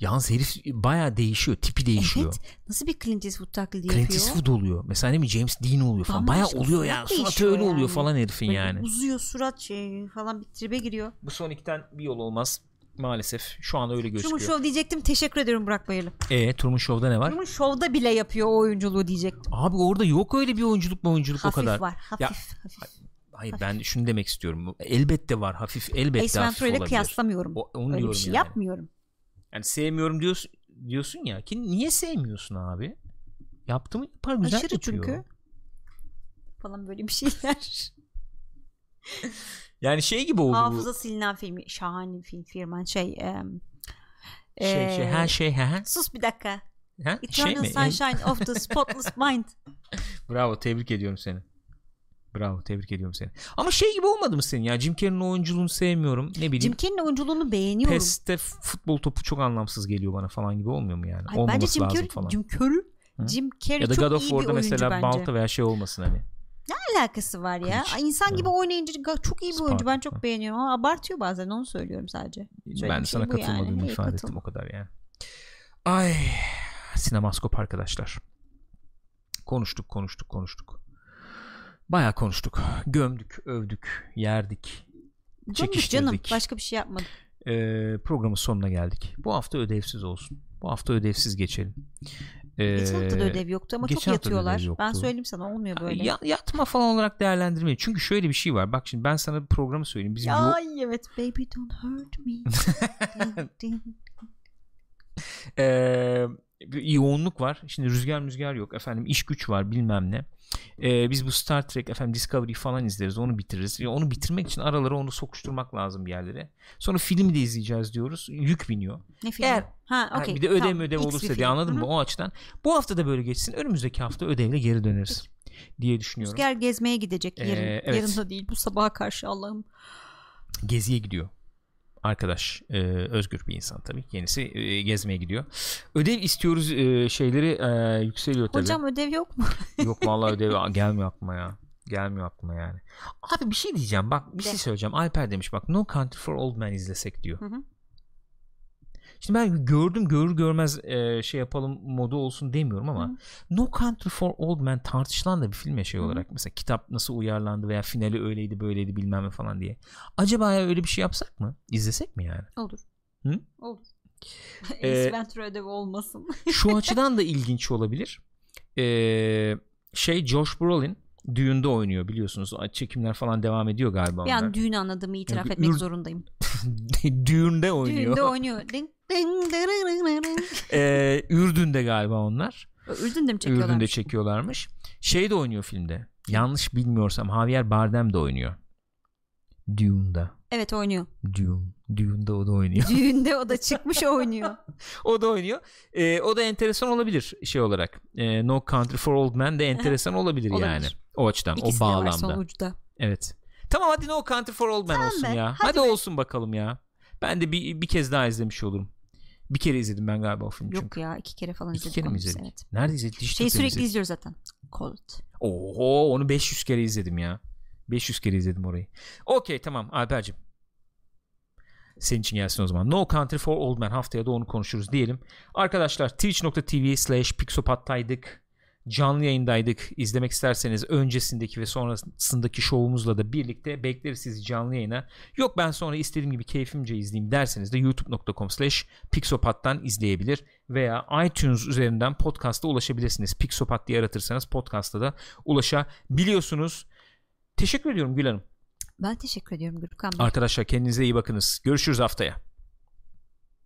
Yalnız herif baya değişiyor. Tipi değişiyor. Evet. Nasıl bir Clint Eastwood taklidi Clint yapıyor? Eastwood oluyor. Mesela ne mi James Dean oluyor falan. Baya oluyor yani. Suratı öyle oluyor yani. falan herifin Böyle yani. Uzuyor surat şey falan bir tribe giriyor. Bu Sonic'ten bir yol olmaz. Maalesef. Şu an öyle gözüküyor. Truman Show diyecektim. Teşekkür ediyorum Burak Bayırlı. E Truman Show'da ne var? Truman Show'da bile yapıyor o oyunculuğu diyecektim. Abi orada yok öyle bir oyunculuk mu oyunculuk Hafif o kadar. var. Hafif. Ya, hafif. Hayır ben şunu demek istiyorum. Elbette var hafif elbette Ace hafif Ventura ile kıyaslamıyorum. O, onu Öyle diyorum bir şey yani. yapmıyorum. Yani sevmiyorum diyorsun, diyorsun ya ki niye sevmiyorsun abi? Yaptı mı yapar güzel Aşırı yapıyor. çünkü. Falan böyle bir şeyler. Yani şey gibi oldu Hafıza silinen filmi. Şahane film. Firman şey. bu. Şey, şey, eee, her şey ha, Sus bir dakika. ha? Şey Eternal mi? Sunshine of the Spotless Mind. Bravo tebrik ediyorum seni. Bravo tebrik ediyorum seni. Ama şey gibi olmadı mı senin ya? Jim Carrey'nin oyunculuğunu sevmiyorum. Ne bileyim. Jim Carrey'nin oyunculuğunu beğeniyorum. PES'te futbol topu çok anlamsız geliyor bana falan gibi olmuyor mu yani? Ay, bence Olmaması Jim lazım falan. Jim Carrey, Hı? Jim Carrey ya da çok God of iyi bir War'da oyuncu mesela bence. balta veya şey olmasın hani. Ne alakası var ya? Ay, İnsan gibi oynayınca çok iyi bir oyuncu. Ben çok Spark. beğeniyorum ama abartıyor bazen onu söylüyorum sadece. Söylediğim ben şey sana yani. katılmadığımı İyi, ifade katıl. ettim o kadar yani. Ay sinemaskop arkadaşlar. Konuştuk konuştuk konuştuk. Bayağı konuştuk. Gömdük, övdük, yerdik. Gömdük canım. Başka bir şey yapmadım. Ee, programın sonuna geldik. Bu hafta ödevsiz olsun. Bu hafta ödevsiz geçelim. Ee, Geçen hafta da ödev yoktu ama çok yatıyorlar. Ben söyleyeyim sana olmuyor böyle. Ya, yatma falan olarak değerlendirmeyin. Çünkü şöyle bir şey var. Bak şimdi ben sana programı söyleyeyim. Biz yo- Ay evet. Baby don't hurt me. Ee, bir yoğunluk var. Şimdi rüzgar rüzgar yok. Efendim iş güç var bilmem ne. Ee, biz bu Star Trek efendim Discovery falan izleriz. Onu bitiririz. Ya onu bitirmek için aralara onu sokuşturmak lazım bir yerlere. Sonra filmi de izleyeceğiz diyoruz. Yük biniyor. Ne filmi? Eğer- ha, Ha, okey. bir de ödev Tamam. ödev X olursa film. diye anladın mı? O açıdan. Bu hafta da böyle geçsin. Önümüzdeki hafta ödevle geri döneriz diye düşünüyorum. Rüzgar gezmeye gidecek yarın. Ee, evet. Yarın da değil. Bu sabaha karşı Allah'ım. Geziye gidiyor. Arkadaş e, özgür bir insan tabii. Yenisi e, gezmeye gidiyor. Ödev istiyoruz e, şeyleri e, yükseliyor tabii. Hocam ödev yok mu? Yok vallahi ödev gelmiyor aklıma ya. Gelmiyor aklıma yani. Abi bir şey diyeceğim bak bir De. şey söyleyeceğim. Alper demiş bak No Country for Old Men izlesek diyor. Hı hı. Şimdi ben gördüm görür görmez e, şey yapalım modu olsun demiyorum ama Hı. No Country for Old Men tartışılan da bir film ya şey Hı olarak. Mesela kitap nasıl uyarlandı veya finali öyleydi böyleydi bilmem ne falan diye. Acaba ya öyle bir şey yapsak mı? İzlesek mi yani? Olur. Hı? Olur. Ee, Ace Ventura ödevi olmasın. Şu açıdan da ilginç olabilir. Ee, şey Josh Brolin Düğünde oynuyor biliyorsunuz. Çekimler falan devam ediyor galiba. Bir onlar. an düğün anladığımı itiraf Yani etmek ür- zorundayım. Düğünde oynuyor. Düğünde oynuyor. Dırırırırır. Ee, Ürdün'de galiba onlar. Ürdün'de mi çekiyorlar? Ürdün'de çekiyorlarmış. Şey de oynuyor filmde. Yanlış bilmiyorsam Javier Bardem de oynuyor. Dune'da. Evet oynuyor. Dune. Dune'da o da oynuyor. Düğünde o da çıkmış oynuyor. o da oynuyor. Ee, o da enteresan olabilir şey olarak. Ee, no Country for Old Men de enteresan olabilir, Olabilir. yani. O açıdan, İkisi o de var bağlamda. sonuçta. Evet. Tamam hadi No Country for Old Men Tamam olsun be, ya. hadi Hadi, be. olsun bakalım ya. Ben de bir, bir kez daha izlemiş olurum. Bir kere izledim ben galiba o filmi Yok çünkü. ya iki kere falan İki izledik kere mi izledik? Evet. Nerede izledik? Dijital Şeyi sürekli izledik. izliyoruz zaten. Cold. Oho onu 500 kere izledim ya. 500 kere izledim orayı. Okey tamam Alper'cim. Senin için gelsin o zaman. No Country for Old Men haftaya da onu konuşuruz diyelim. Arkadaşlar twitch.tv slash pixopattaydık. Canlı yayındaydık. İzlemek isterseniz öncesindeki ve sonrasındaki şovumuzla da birlikte bekleriz sizi canlı yayına. Yok ben sonra istediğim gibi keyfimce izleyeyim derseniz de youtube.com slash pixopat'tan izleyebilir veya iTunes üzerinden podcast'a ulaşabilirsiniz. Pixopat diye aratırsanız podcast'a da ulaşabiliyorsunuz. Teşekkür ediyorum Gül Hanım. Ben teşekkür ediyorum Gürkan Bey. Arkadaşlar kendinize iyi bakınız. Görüşürüz haftaya.